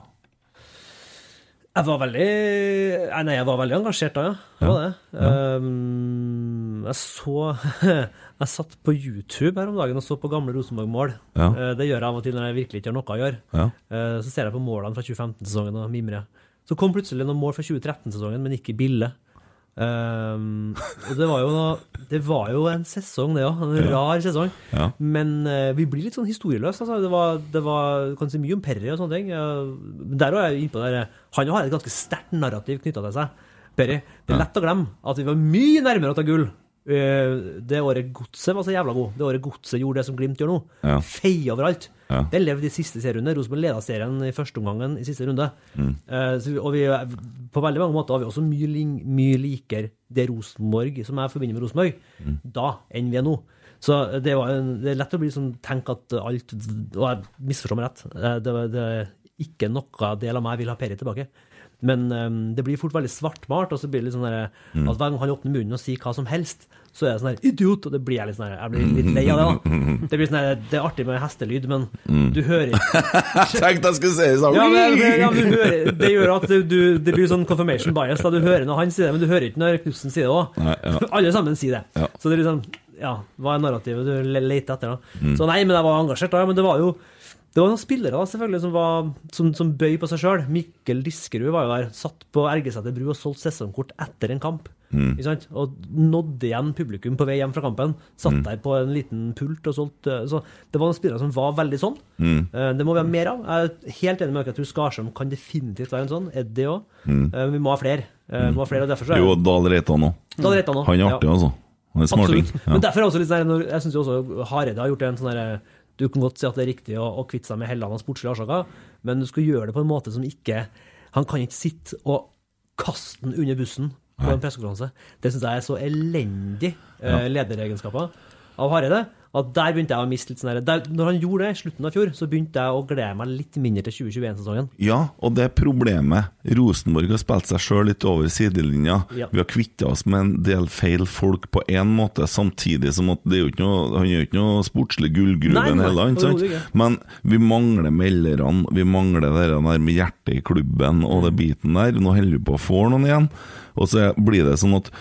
Jeg var veldig eh, Nei, jeg var veldig engasjert da, ja. Jeg var det. Um, jeg så Jeg satt på YouTube her om dagen og så på gamle Rosenborg-mål. Ja. Eh, det gjør jeg av og til når jeg virkelig ikke har noe å gjøre. Ja. Eh, så ser jeg på målene fra 2015-sesongen og mimrer. Så kom plutselig noen mål fra 2013-sesongen, men ikke i bildet. Um, og det var, jo, noe- det var jo en sesong, det òg. En Ja. rar sesong. Ja. Men uh, vi blir litt sånn historieløse. Altså. Det var, det var du kan si mye om Perry og sånne ting. Ja, der var jeg inne på der. Han har et ganske sterkt narrativ knytta til seg. Perry. Det er lett å glemme at vi var mye nærmere å ta gull Uh, det året Godset var så jævla god. Det året Godset gjorde det som Glimt gjør nå. Ja. Feie overalt. Ja. Det levde i siste serierunde. Rosenborg leda serien i første omgangen i siste runde. Mm. Så vi, og vi, på veldig mange måter har vi også mye, mye likere det Rosenborg som jeg forbinder med Rosenborg, Mm. da enn vi er nå. Så det, var en, det er lett å bli sånn, tenke at alt Og jeg misforstår meg rett. eh, Det, det er ikke noe del av meg vil ha Perry tilbake. Men um, det blir fort veldig svartmalt, og så blir det litt sånn der, Mm. at hver gang han åpner munnen og sier hva som helst, så er det sånn her 'idiot', og det blir jeg litt sånn her, jeg blir litt lei av det. da. Det blir sånn her, det er artig med hestelyd, men Mm. du hører Jeg tenkte jeg skulle si det sånn. ja, men, ja, men du hører, Det gjør at du, du, det blir sånn confirmation bias. Da du hører når han sier det, men du hører ikke når Knutsen sier det òg. Ja. Alle sammen sier det. Ja. Så det er liksom Ja, hva er narrativet du leter etter, da? Mm. Så nei, men jeg var engasjert da. Men det var jo det var noen spillere da, selvfølgelig som, var, som, som bøy på seg sjøl. Mikkel Diskerud var jo der. Satt på Ergeseter bru og solgte sesongkort etter en kamp. Mm. Og nådde igjen publikum på vei hjem fra kampen. Satt Mm. der på en liten pult og solgte Så det var noen spillere som var veldig sånn. Mm. Eh, Det må vi ha mer av. Jeg er helt enig med dere. Jeg tror Skarsheim kan definitivt være en sånn. Eddie òg. Mm. Vi må ha flere. Eh, Vi må ha flere, og derfor så Jo, Dahl Reitan òg. Han er artig, ja. altså. Han er smarting. Absolutt. Men derfor er også litt sånn, jeg syns jo også Hareide har gjort en sånn derre Du kan godt si at det er riktig å, å kvitte seg med Helland av sportslige årsaker, men du skal gjøre det på en måte som ikke Han kan ikke sitte og kaste den under bussen på en pressekonferanse. Det syns jeg er så elendig eh, lederegenskaper av Hareide. At der begynte jeg å miste litt sånn der, Når han gjorde det i slutten av fjor, så begynte jeg å glede meg litt mindre til 2021-sesongen. Ja, og det er problemet. Rosenborg har spilt seg sjøl litt over sidelinja. Ja. Vi har kvitta oss med en del feil folk på én måte, samtidig som at det er jo ikke noe, han er jo ikke noe sportslig gullgruve Nei, nei, heller. ikke sant? Men vi mangler melderne, vi mangler det der med hjertet i klubben og det biten der. Nå holder vi på å få noen igjen. Og så blir det sånn at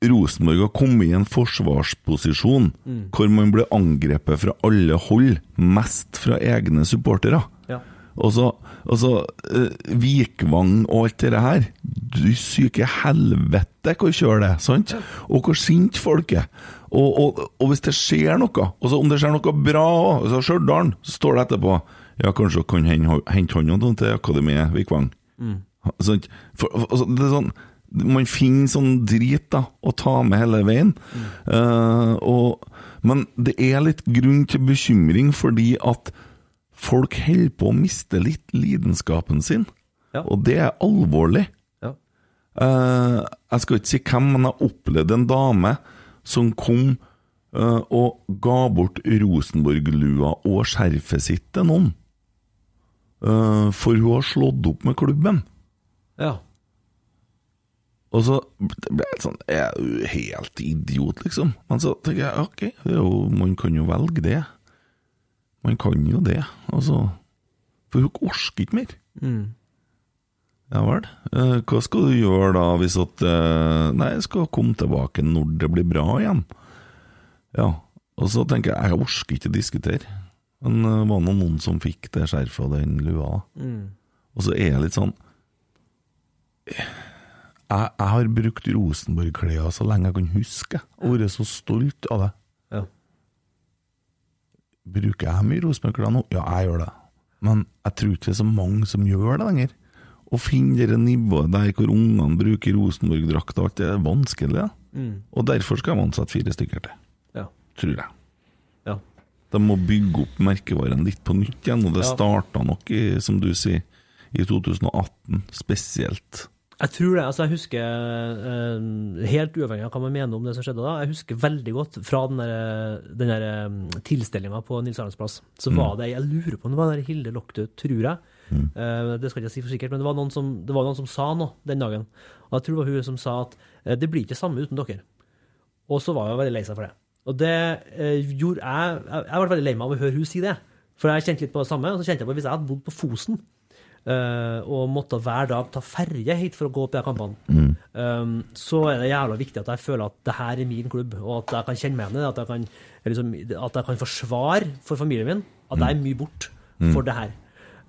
Rosenborg har kommet i en forsvarsposisjon Mm. hvor man blir angrepet fra alle hold, mest fra egne supportere. Ja. Og så, og så eh, Vikvang og alt det her. Du syke helvete hvor kjører det, sant? Og hvor sint folk er. Og, og, og hvis det skjer noe, og så om det skjer noe bra òg, så Stjørdal, så står det etterpå Ja, kanskje kan hente hånda til akademiet Vikvang. Mm. Sant? For, altså, det er sånn Man finner sånn drit da å ta med hele veien. Eh, og, men det er litt grunn til bekymring fordi at folk holder på å miste litt lidenskapen sin. Ja. Og det er alvorlig. Ja. Uh, jeg skal ikke si hvem, men jeg opplevde en dame som kom uh, og ga bort Rosenborg-lua og skjerfet sitt til noen. Uh, for hun har slått opp med klubben. Ja. Og så ble jeg sånn Jeg er jo helt idiot, liksom. Men så tenker jeg ok, det er jo, man kan jo velge det. Man kan jo det. Altså For hun orker ikke mer. Mm. Ja vel. Eh, hva skal du gjøre da hvis at eh, Nei, jeg skal komme tilbake når det blir bra igjen. Ja. Og så tenker jeg jeg orker ikke diskutere. Men det var nå noen som fikk det skjerfet og den lua? Mm. Og så er jeg litt sånn Jeg, jeg har brukt Rosenborg-klærne så lenge jeg kan huske, og vært så stolt av det. Ja. Bruker jeg mye Rosenborg-klær nå? Ja, jeg gjør det. Men jeg tror ikke det er så mange som gjør det lenger. Å finne det nivået der hvor ungene bruker Rosenborg-drakt og alt, det er vanskelig. Mm. Og derfor skal man ansette fire stykker til, Ja. tror jeg. Ja. De må bygge opp merkevaren litt på nytt igjen, og det Ja. starta nok, i, som du sier, i 2018 spesielt. Jeg tror det. altså Jeg husker, eh, helt uavhengig av hva man mener om det som skjedde da, jeg husker veldig godt fra den der, den der um, tilstelninga på Nils Arnes plass. Så Mm. var det Jeg lurer på om det var der Hilde Lochtø, tror jeg. Mm. det skal jeg ikke si for sikkert, men det var, noen som, det var noen som sa noe den dagen. Og jeg tror det var hun som sa at eh, det blir ikke samme uten dere. Og så var jeg veldig lei seg for det. Og det eh, gjorde jeg Jeg jeg ble veldig lei meg av å høre hun si det. For jeg kjente litt på det samme. Og så kjente jeg på at hvis jeg hadde bodd på Fosen eh, og måtte hver dag ta ferje hit for å gå opp de kampene, um, så er det jævla viktig at jeg føler at det her er min klubb, og at jeg kan kjenne meg igjen i det. At jeg kan, liksom, at jeg kan forsvare for familien min at jeg er mye bort for det her.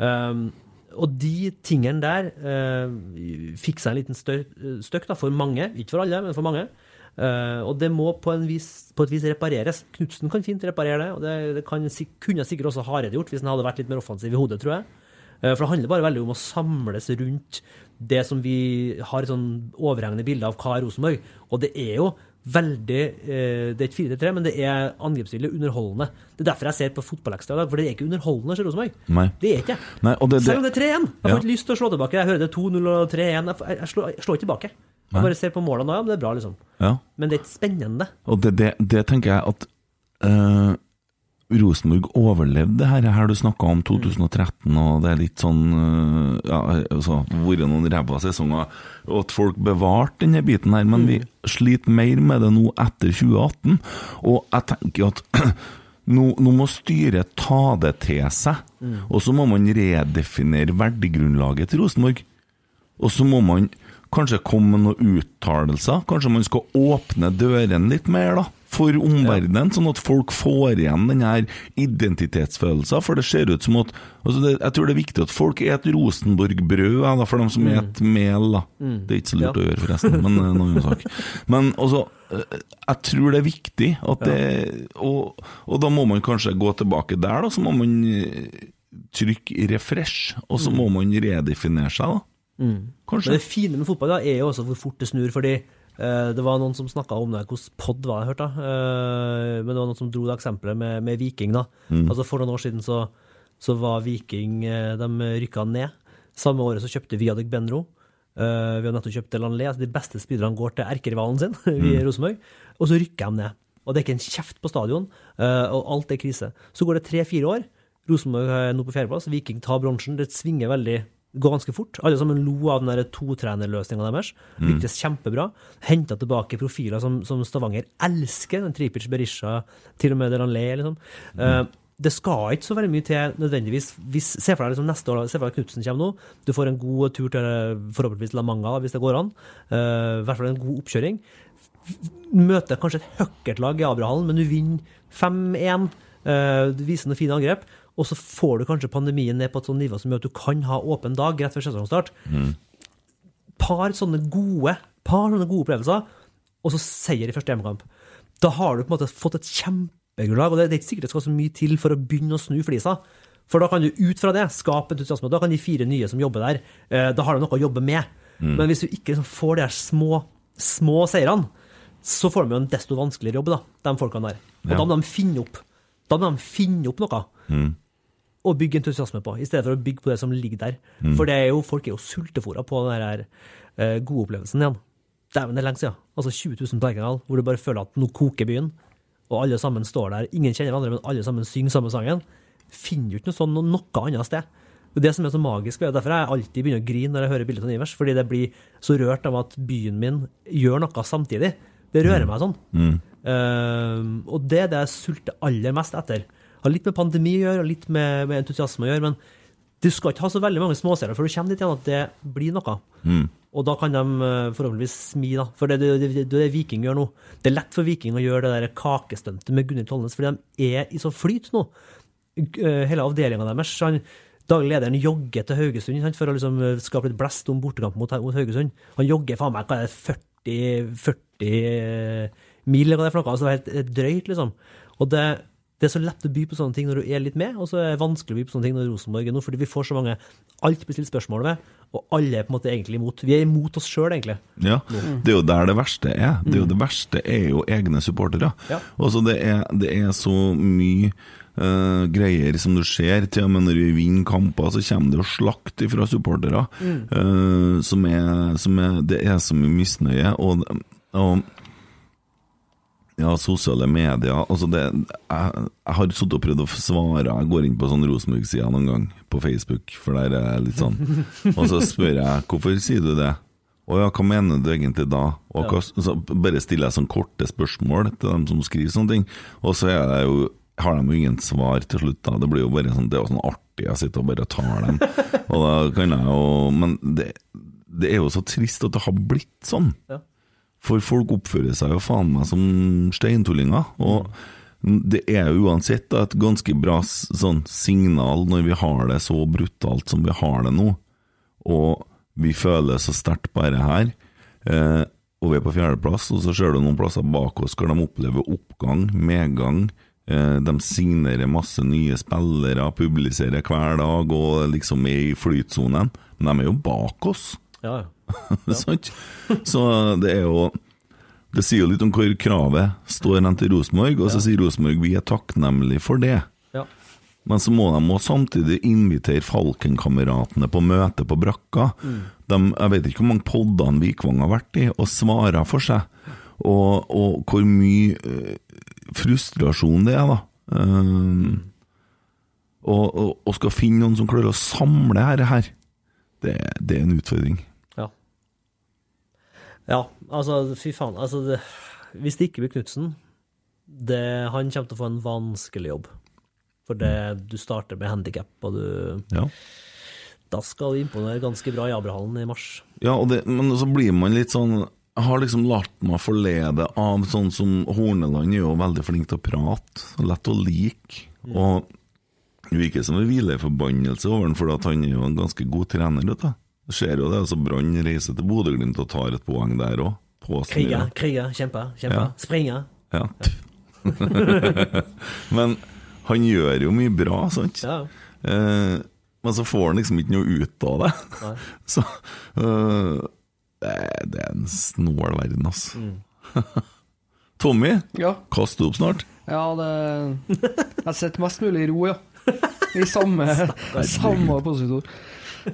Um, og de tingene der uh, fikk seg en liten støkk da, for mange. Ikke for alle, men for mange. Uh, og det må på, en vis, på et vis repareres. Knutsen kan fint reparere det, og det, det kan, kunne sikkert også Hareide gjort hvis han hadde vært litt mer offensiv i hodet, tror jeg. Uh, for det handler bare veldig om å samles rundt det som vi har et sånn overhengende bilde av hva er Rosenborg. Og det er jo veldig eh, Det er ikke 4-3, men det er angrepsvillig underholdende. Det er derfor jeg ser på fotballekstra i dag, for det er ikke underholdende å se Rosenborg. Det er ikke. Nei, og det- Selv om det er 3-1. Jeg får Ja. ikke lyst til å slå tilbake. Jeg hører det er 2-0 og 3-1. Jeg, jeg, slår, jeg slår ikke tilbake. Jeg Nei. bare ser på målene ja, men det er bra, liksom. Ja. Men det er ikke spennende. Og det, det, det tenker jeg at eh, Rosenborg overlevde det her, her du snakka om 2013, og det er litt sånn øh, Ja, altså, vært noen ræva sesonger, og at folk bevarte denne biten her, men vi sliter mer med det nå etter 2018. Og jeg tenker at nå, nå må styret ta det til seg, og så må man redefinere verdigrunnlaget til Rosenborg. Og så må man kanskje komme med noen uttalelser. Kanskje man skal åpne dørene litt mer, da. For omverdenen, sånn at folk får igjen den her identitetsfølelsen. For det ser ut som at altså det, Jeg tror det er viktig at folk spiser Rosenborg-brød, da, for dem som spiser mel. da. Mm. Det er ikke så lurt Ja. å gjøre, forresten, men en noe annen sak. Men altså, eh, jeg tror det er viktig at det og, og da må man kanskje gå tilbake der, da. Så må man eh, trykke refresh, og så må man redefinere seg, da. Mm. Kanskje. Men det fine med fotball da, er jo også hvor fort det snur. fordi eh, det var noen som snakka om det, hvordan pod var jeg hørte? Eh, men det var noen som dro det eksempelet med, med Viking. da. Mm. Altså For noen år siden så, så var Viking eh, De rykka ned. Samme året så kjøpte Viadek Benro. Eh, vi har nettopp kjøpt Delanlé. Altså de beste spillerne går til erkerivalen sin, vi Mm. Rosenborg. Og så rykker de ned. Og det er ikke en kjeft på stadion, eh, og alt er krise. Så går det tre-fire år. Rosenborg er nå på fjerdeplass. Viking tar bronsen. Det svinger veldig ganske fort. Alle sammen lo av den totrenerløsninga deres. Mm. Kjempebra. Henta tilbake profiler som, som Stavanger elsker. Den Tripic Berisha, til og med Delanlé, liksom. Eh, det skal ikke så veldig mye til nødvendigvis. Hvis, se for deg liksom neste år, se for deg Knutsen kommer nå. Du får en god tur til eh, forhåpentligvis La Manga, hvis det går an. Uh, I hvert fall en god oppkjøring. Møter kanskje et høkkert-lag i Abrahallen, men du vinner 5-1. Uh, du viser noen fine angrep. Og så får du kanskje pandemien ned på et sånt nivå som gjør at du kan ha åpen dag rett før sesongstart. Par sånne gode par sånne gode opplevelser, og så seier i første hjemmekamp. Da har du på en måte fått et kjempegrunnlag, og det er ikke sikkert det skal så mye til for å begynne å snu flisa. For da kan du ut fra det skape entusiasme. Da kan de fire nye som jobber der, eh, da har du noe å jobbe med. Mm. Men hvis du ikke liksom får de her små, små seirene, så får de jo en desto vanskeligere jobb, da, de folkene der. Og Ja. da må de finne opp. Da må de finne opp noe Mm. Å bygge entusiasme på, i stedet for å bygge på det som ligger der. Mm. For det er jo, folk er jo sultefòra på den her uh, gode opplevelsen igjen. Dæven, det er lenge siden. Altså 20 000 på Lerkendal, hvor du bare føler at nå koker byen, og alle sammen står der. Ingen kjenner hverandre, men alle sammen synger samme sangen. Finner jo ikke noe sånn noe, annet sted. Det er det som er så magisk. og Derfor er jeg alltid begynner å grine når jeg hører bildet av Nivers, fordi det blir så rørt av at byen min gjør noe samtidig. Det rører meg sånn. Mm. Uh, og det er det jeg sulter aller mest etter. Har litt med pandemi å gjøre, og litt med, med entusiasme å gjøre, men du skal ikke ha så veldig mange småserier før du kommer dit igjen at det blir noe. Mm. Og da kan de eh, forhåpentligvis smi, da. For det er det, det, det, Viking gjør nå. Det er lett for Viking å gjøre det der kakestuntet med Gunhild Tollnes, fordi de er i så flyt nå. Eh, Hele avdelinga deres. Han, daglig lederen jogger til Haugesund sant, for å liksom eh, skape litt blest om bortekamp mot, mot Haugesund. Han jogger faen meg hva er det, 40, 40 mil, eller hva det er for noe. Altså, det er helt drøyt, liksom. Og det, det er så lett å by på sånne ting når du er litt med, og så er det vanskelig å by på sånne ting når Rosenborg er nå, fordi vi får så mange Alt blir stilt spørsmål ved, og alle er på en måte egentlig imot. Vi er imot oss sjøl, egentlig. Ja, Mm. det er jo der det verste er. Det, er jo det verste er jo egne supportere. Ja. Det, er, det er så mye Uh, greier som du ser, til og med når vi vinner kamper, så kommer det jo slakt fra supportere. Mm. Uh, som er, som er, det er så mye misnøye. Og, og ja, sosiale medier altså det, jeg, jeg har sittet og prøvd å svare. Jeg går inn på sånn Rosenborg-sida noen gang, på Facebook, for der er jeg litt sånn Og så spør jeg hvorfor sier du det? Å ja, hva mener du egentlig da? Og hva, så bare stiller jeg sånn korte spørsmål til dem som skriver sånne ting, og så er det jo har de jo ingen svar til slutt. da Det blir jo bare sånn Det er jo sånn artig å sitte og bare tar dem. Og da kan jeg jo Men det, det er jo så trist at det har blitt sånn. Ja. For folk oppfører seg jo faen meg som steintullinger. Og det er jo uansett da, et ganske bra sånn signal når vi har det så brutalt som vi har det nå, og vi føler så sterkt bare her. Eh, og vi er på fjerdeplass, og så ser du noen plasser bak oss hvor de opplever oppgang, medgang. Eh, de signerer masse nye spillere, publiserer hver dag og liksom er i flytsonen. Men de er jo bak oss. Ja, ja. Så det er jo Det sier jo litt om hvor kravet står hen til Rosenborg, og så sier Rosenborg vi er takknemlige for det. Ja. Men så må de også samtidig invitere Falkenkameratene på møte på brakka. Mm. De, jeg vet ikke hvor mange poddene Vikvang har vært i, og svarer for seg. Og, og hvor mye eh, frustrasjon det er, da. Um, og, og, og skal finne noen som klarer å samle dette her, det, det er en utfordring. Ja. Altså, fy faen. Altså, det, hvis det ikke blir Knutsen, han kommer til å få en vanskelig jobb. For det, du starter med handikap, og du Ja. Da skal du imponere ganske bra i Abrahallen i mars. Ja, og det, men så blir man litt sånn Jeg har liksom latt meg forlede av sånn som Horneland er jo veldig flink til å prate, lett å like. Og det virker som en hvileforbannelse over ham, for at han er jo en ganske god trener. Vet du. Det skjer jo det. altså Brann reiser til Bodø-Glimt og tar et poeng der òg. Krige, krige, kjempe, kjempe, Ja. springe. Ja. men han gjør jo mye bra, sant? Ja. Eh, men så får han liksom ikke noe ut av det. Så eh, det, er- det er en snål verden, altså. Mm. Tommy, Ja. kast opp snart. Ja, det Jeg sitter mest mulig i ro, ja. I samme, samme positor.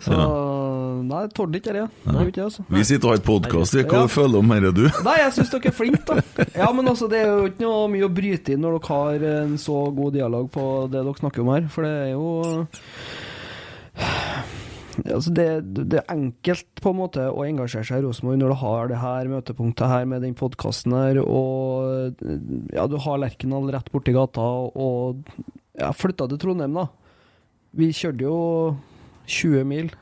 Så Nei, jeg tåler ikke det. Gjør ikke altså. Vi sitter og har podkast. Hva Ja. føler du om dette, du? Nei, jeg syns dere er flinke, da. Ja, men altså, det er jo ikke noe mye å bryte inn når dere har en så god dialog på det dere snakker om her, for det er jo Altså det, det er enkelt på en måte å engasjere seg i Rosenborg når du har det her møtepunktet her med den podkasten her, og ja, du har Lerkendal rett borti gata, og jeg flytta til Trondheim, da. Vi kjørte jo 20 mil.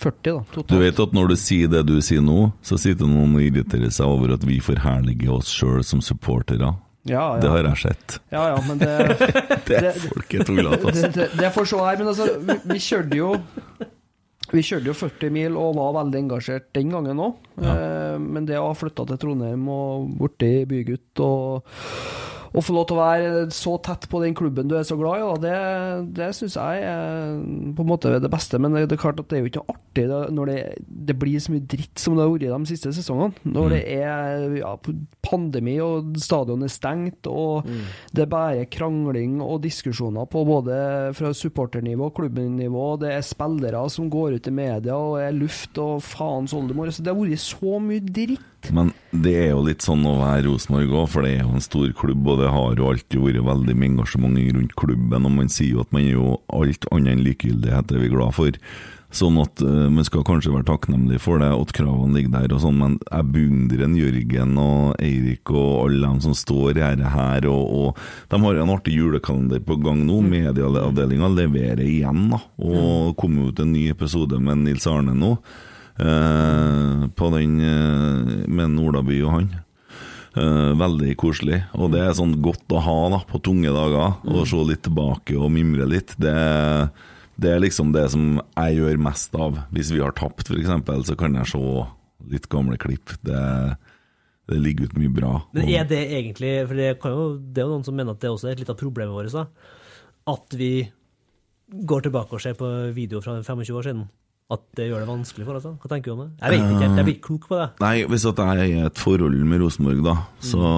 40, da, totalt. Du vet at når du sier det du sier nå, så sitter noen og irriterer seg over at vi forherliger oss sjøl som supportere. Ja, ja. Det har jeg sett. Ja, ja, men det Det folk er tullete, det, altså. det, det får se her, men altså, vi, vi kjørte jo vi kjørte jo 40 mil og var veldig engasjert den gangen òg. Eh, men det å ha flytta til Trondheim og blitt bygutt og, og få lov til å være så tett på den klubben du er så glad i, da, det, det syns jeg er på en måte det beste. Men det, det er klart at det er jo ikke artig da, når det, det blir så mye dritt som det har vært de siste sesongene. Når det er ja, pandemi og stadion er stengt, og det er bare krangling og diskusjoner på både fra supporternivå og klubbnivå. Det er spillere som går ut i media og er luft og faens oldemor. Så det har vært så mye dritt. Men det er jo litt sånn å være Rosenborg òg, for det er jo en stor klubb, og det har jo alltid vært veldig mye engasjement rundt klubben, og man sier jo at man er jo alt annet enn likegyldighet, er vi glad for. Sånn at uh, man skal kanskje være takknemlig for det, at kravene ligger der og sånn, men jeg beundrer en Jørgen og Eirik og alle dem som står i dette her, og, og de har en artig julekalender på gang nå. Medieavdelinga leverer igjen, da, og kommer ut en ny episode med Nils Arne nå. Eh, på den eh, med Nordaby og han. Uh, veldig koselig. Og det er sånn godt å ha da på tunge dager. Å se litt tilbake og mimre litt. Det, det er liksom det som jeg gjør mest av. Hvis vi har tapt, f.eks., så kan jeg se litt gamle klipp. Det, det ligger ut mye bra. Men er det egentlig For det, kan jo, det er jo noen som mener at det også er et litt av problemet vårt, da. At vi går tilbake og ser på video fra 25 år siden. At det gjør det vanskelig for oss. da. Hva tenker du om det? Jeg vet ikke, jeg blir ikke klok på det. Nei, hvis at jeg er i et forhold med Rosenborg, da, så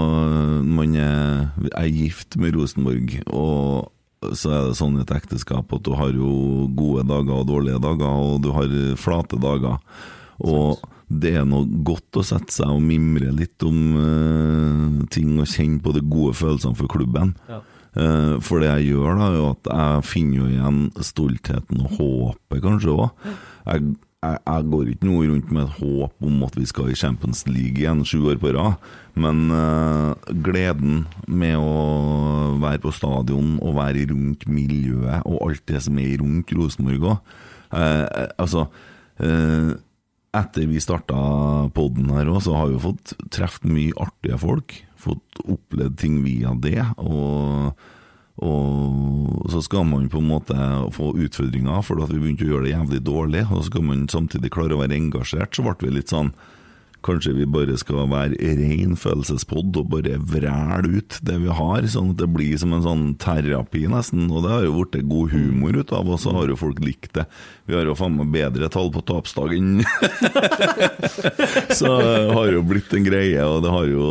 man er, er gift med Rosenborg, og så er det sånn i et ekteskap at du har jo gode dager og dårlige dager, og du har flate dager. Og det er noe godt å sette seg og mimre litt om uh, ting og kjenne på de gode følelsene for klubben. Ja. Eh, for det jeg gjør, da, er jo at jeg finner jo igjen stoltheten og håpet, kanskje òg. Jeg, går ikke noe rundt med et håp om at vi skal i Champions League igjen sju år på rad, men uh, gleden med å være på stadion og være rundt miljøet og alt det som er rundt Rosenborg òg Altså uh, etter vi starta podden her òg, så har vi fått truffet mye artige folk. Fått opplevd ting via det. Og, og så skal man på en måte få utfordringer, for at vi begynte å gjøre det jævlig dårlig. Og så skal man samtidig klare å være engasjert. Så ble vi litt sånn Kanskje vi bare skal være ren følelsespodd og bare vræle ut det vi har, sånn at det blir som en sånn terapi, nesten. Og det har jo blitt god humor ut av, og så har jo folk likt det. Vi har jo faen meg bedre tall på tapsdagen. så det har jo blitt en greie, og det har jo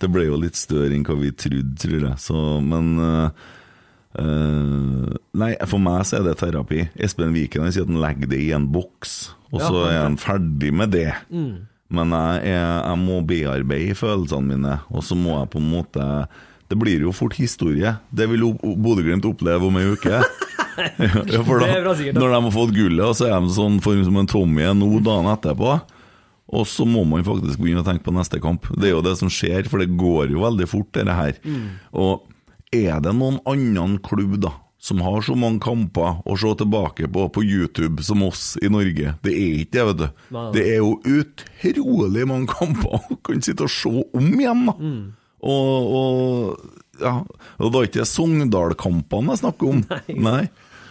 Det ble jo litt større enn hva vi trodde, tror jeg. Så, men uh, Nei, for meg så er det terapi. Espen Viken han sier at han legger det i en boks, og så Ja. er han ferdig med det. Mm. Men jeg, jeg, jeg må bearbeide følelsene mine, og så må jeg på en måte det blir jo fort historie. Det vil Bodø-Glimt oppleve om ei uke. ja, for da. når de har fått gullet, og så er de sånn form som en Tommy er nå dagen etterpå. Og så må man faktisk begynne å tenke på neste kamp. Det er jo det som skjer, for det går jo veldig fort, dette her. Mm. Og er det noen annen klubb da som har så mange kamper å se tilbake på på YouTube som oss i Norge? Det er ikke det, vet du. Nei, nei. Det er jo utrolig mange kamper du kan sitte og se om igjen, da. Mm. Og, og ja, og da er ikke det Sogndal-kampene jeg snakker om. Nei.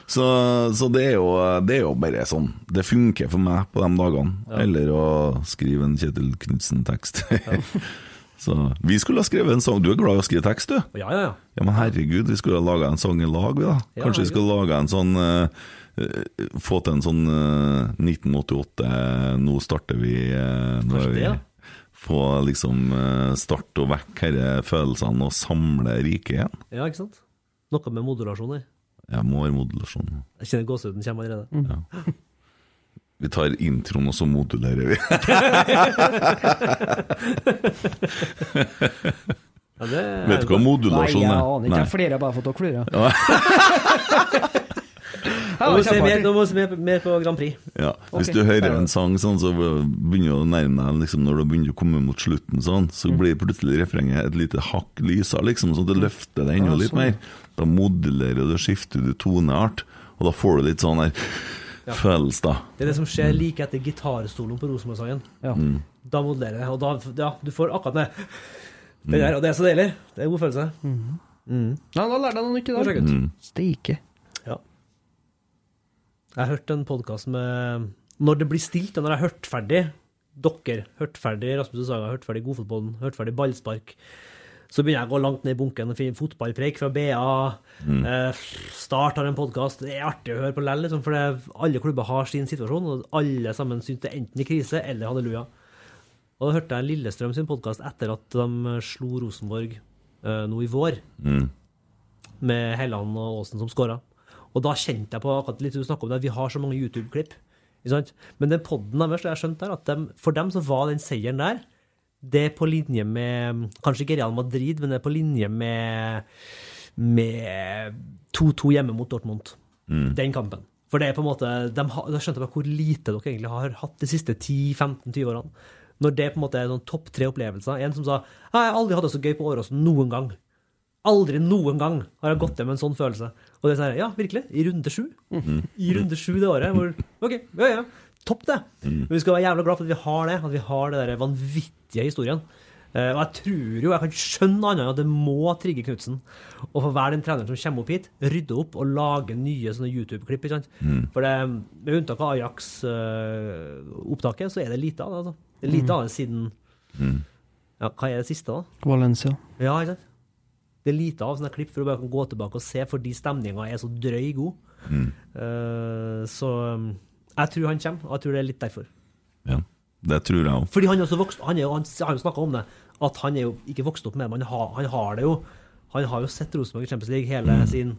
Så, så det, er jo, det er jo bare sånn. Det funker for meg på de dagene. Eller å skrive en Kjetil Knutsen-tekst. så vi skulle ha skrevet en sang. Du er glad i å skrive tekst, du? Ja, ja, ja. Ja, men herregud, vi skulle ha laga en sang i lag, vi da. Ja, Kanskje vi skulle laga en sånn eh, eh, Få til en sånn uh, 1988, nå starter vi uh, nå er vi- det, ja. Få liksom eh, starte og vekk disse følelsene og samle riket igjen. Ja, ikke sant? Noe med moderasjon her. Jeg må være modulasjon. Jeg kjenner gåsehuden kommer allerede. Ja. Vi tar introen, og så modulerer vi. Ja, det Vet du hva modulasjon er? Nei, jeg aner ikke. Jeg flirer bare for at dere klurer. Ja. Nå må se mer, nå må vi se mer, på Grand Prix. Ja, Hvis okay. du hører en sang sånn, så begynner du å nærme deg liksom, Når du begynner å komme mot slutten, sånn, så blir plutselig refrenget et lite hakk lysere, liksom, så det løfter deg enda litt sånn. mer. Da modellerer du, skifter du toneart, og da får du litt sånn her Ja. følelse, da. Det er det som skjer like etter gitarsoloen på Rosenborg-sangen. Ja. Mm. Da modellerer det, og da Ja, du får akkurat det. Det der, og det er så deilig. Det er en god følelse. Mm. Ja, da lærte jeg noe nytt i dag. Mm. Steike. Jeg hørte en podkast med Når det blir stilt, og når jeg har hørt ferdig dere, hørt ferdig Rasmus og Saga, hørt ferdig Godfotballen, hørt ferdig ballspark, så begynner jeg å gå langt ned i bunken og finne fotballpreik fra BA. Eh, Start har en podkast. Det er artig å høre på lell, liksom, for det, alle klubber har sin situasjon, og alle sammen syns det enten i krise eller halleluja. Og da hørte jeg Lillestrøm sin podkast etter at de slo Rosenborg eh, nå i vår Mm. med Helland og Aasen som skåra. Og da kjente jeg på akkurat litt du om det, at vi har så mange YouTube-klipp. Men den podden deres, jeg skjønte der, at de, for dem så var den seieren der det er på linje med Kanskje ikke Real Madrid, men det er på linje med med 2-2 hjemme mot Dortmund. Den kampen. For det er på en måte de Da skjønte jeg hvor lite dere egentlig har hatt de siste 10-15-20 årene. Når det på en måte er noen topp tre opplevelser. En som sa 'Jeg har aldri hatt det så gøy på Åråsen noen gang'. Aldri noen gang har jeg gått hjem med en sånn følelse. Og det er sånn her, ja, virkelig. I runde sju. I runde sju det året. Hvor, OK, ja, ja. Topp, det. Men vi skal være jævla glad for at vi har det. At vi har det der vanvittige historien. Eh, og jeg tror jo, jeg kan ikke skjønne annet enn at det må trigge Knutsen. å få være den treneren som kommer opp hit, rydde opp og lage nye sånne YouTube-klipp. ikke sant? For det, med unntak av Ajax-opptaket, så er det lite av det. altså. Det er lite av det siden Ja, hva er det siste, da? Valencia. Ja, ikke sant? Det er lite av sånne klipp for å bare kan gå tilbake og se, fordi stemninga er så drøy god. Eh, så um, jeg tror han kommer, og jeg tror det er litt derfor. Ja, det tror jeg òg. Fordi han vokst, han, er jo, han har jo snakka om det, at han er jo ikke vokst opp med det, men han har, han har det jo. Han har jo sett Rosenborg i Champions League hele sin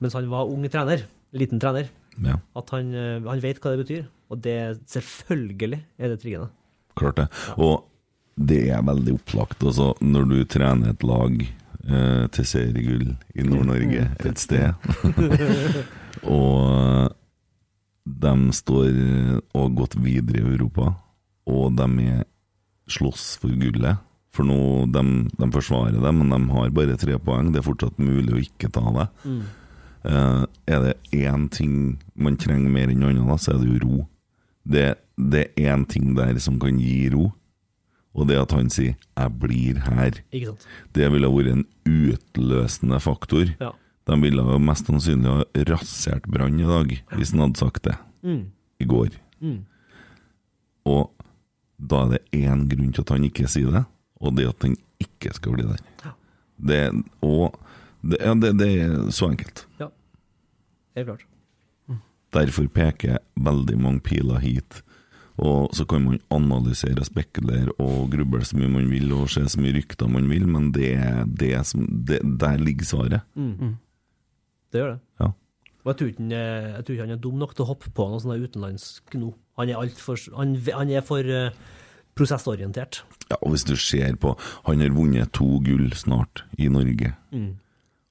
Mens han var ung trener, liten trener. Ja, At han, eh, han vet hva det betyr. Og det selvfølgelig er det triggende. klart det. Og det er veldig opplagt. Altså, når du trener et lag eh, til seriegull i Nord-Norge et sted, og de står og har gått videre i Europa, og de er slåss for gullet. For nå, de, de forsvarer det, men de har bare tre poeng. Det er fortsatt mulig å ikke ta det. Eh, er det én ting man trenger mer enn noe annet, så er det jo ro. Det, det er én ting der som kan gi ro, og det at han sier 'jeg blir her'. Det ville vært en utløsende faktor. Ja. De ville jo mest sannsynlig ha rasert Brann i dag, hvis han hadde sagt det Mm. i går. Mm. Og da er det én grunn til at han ikke sier det, og det at han ikke skal bli der. Det, og det, ja, det, det er så enkelt. Ja. Helt klart. Derfor peker veldig mange piler hit. Og så kan man analysere og spekulere og gruble så mye man vil og se så mye rykter man vil, men det, er det som, det, der ligger svaret. Det gjør det. Ja. Og jeg tror, ikke jeg tror ikke han er dum nok til å hoppe på noe sånt utenlandsk nå. Han er, for, han, han er for eh, prosessorientert. Ja, og hvis du ser på Han har vunnet to gull snart i Norge. Mm.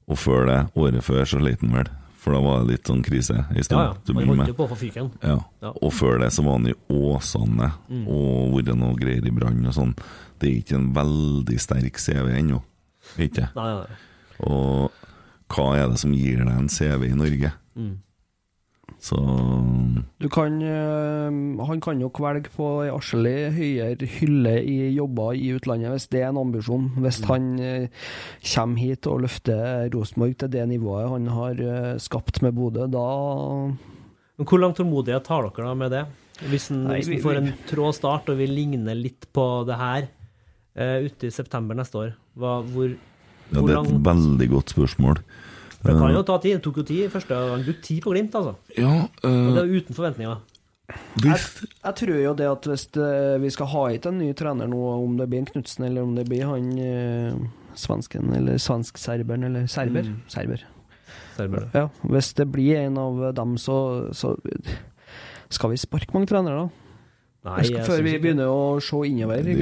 Og før det, året før, så sleit han vel. For da var det litt sånn krise en stund. Ja, ja. Man å holdt jo på for fyken. Ja. Ja. Og før det så var han i Åsane Mm. og vært noe greier i brann og sånn. Det er ikke en veldig sterk CV ennå. Ikke? Nei, nei, nei. Og hva er det som gir deg en CV i Norge? Mm. Så Du kan, øh, han kan jo kvelge på ei arselig høyere hylle i jobber i utlandet, hvis det er en ambisjon. Hvis Mm. han øh, kommer hit og løfter Rosenborg til det nivået han har øh, skapt med Bodø, da Men hvor lang tålmodighet har dere da med det? Hvis en, Nei, hvis vi- en får en trå start og vil ligne litt på det her uh, ute i september neste år, hva, hvor, ja, det er et veldig godt spørsmål. Det kan Eh, jo ta tid. Det tok jo tid første gang. Brukte tid på Glimt, altså. Ja, Og det eh, er jo uten forventninger. jeg, jeg tror jo det at hvis det, vi skal ha hit en ny trener nå, om det blir en Knutsen eller om det blir han eh, svensken eller svensk-serberen eller serber. Mm. Serber. Serber. Ja, hvis det blir en av dem, så, så skal vi sparke mange trenere, da? Nei, skal, jeg før vi ikke. begynner å se innover. er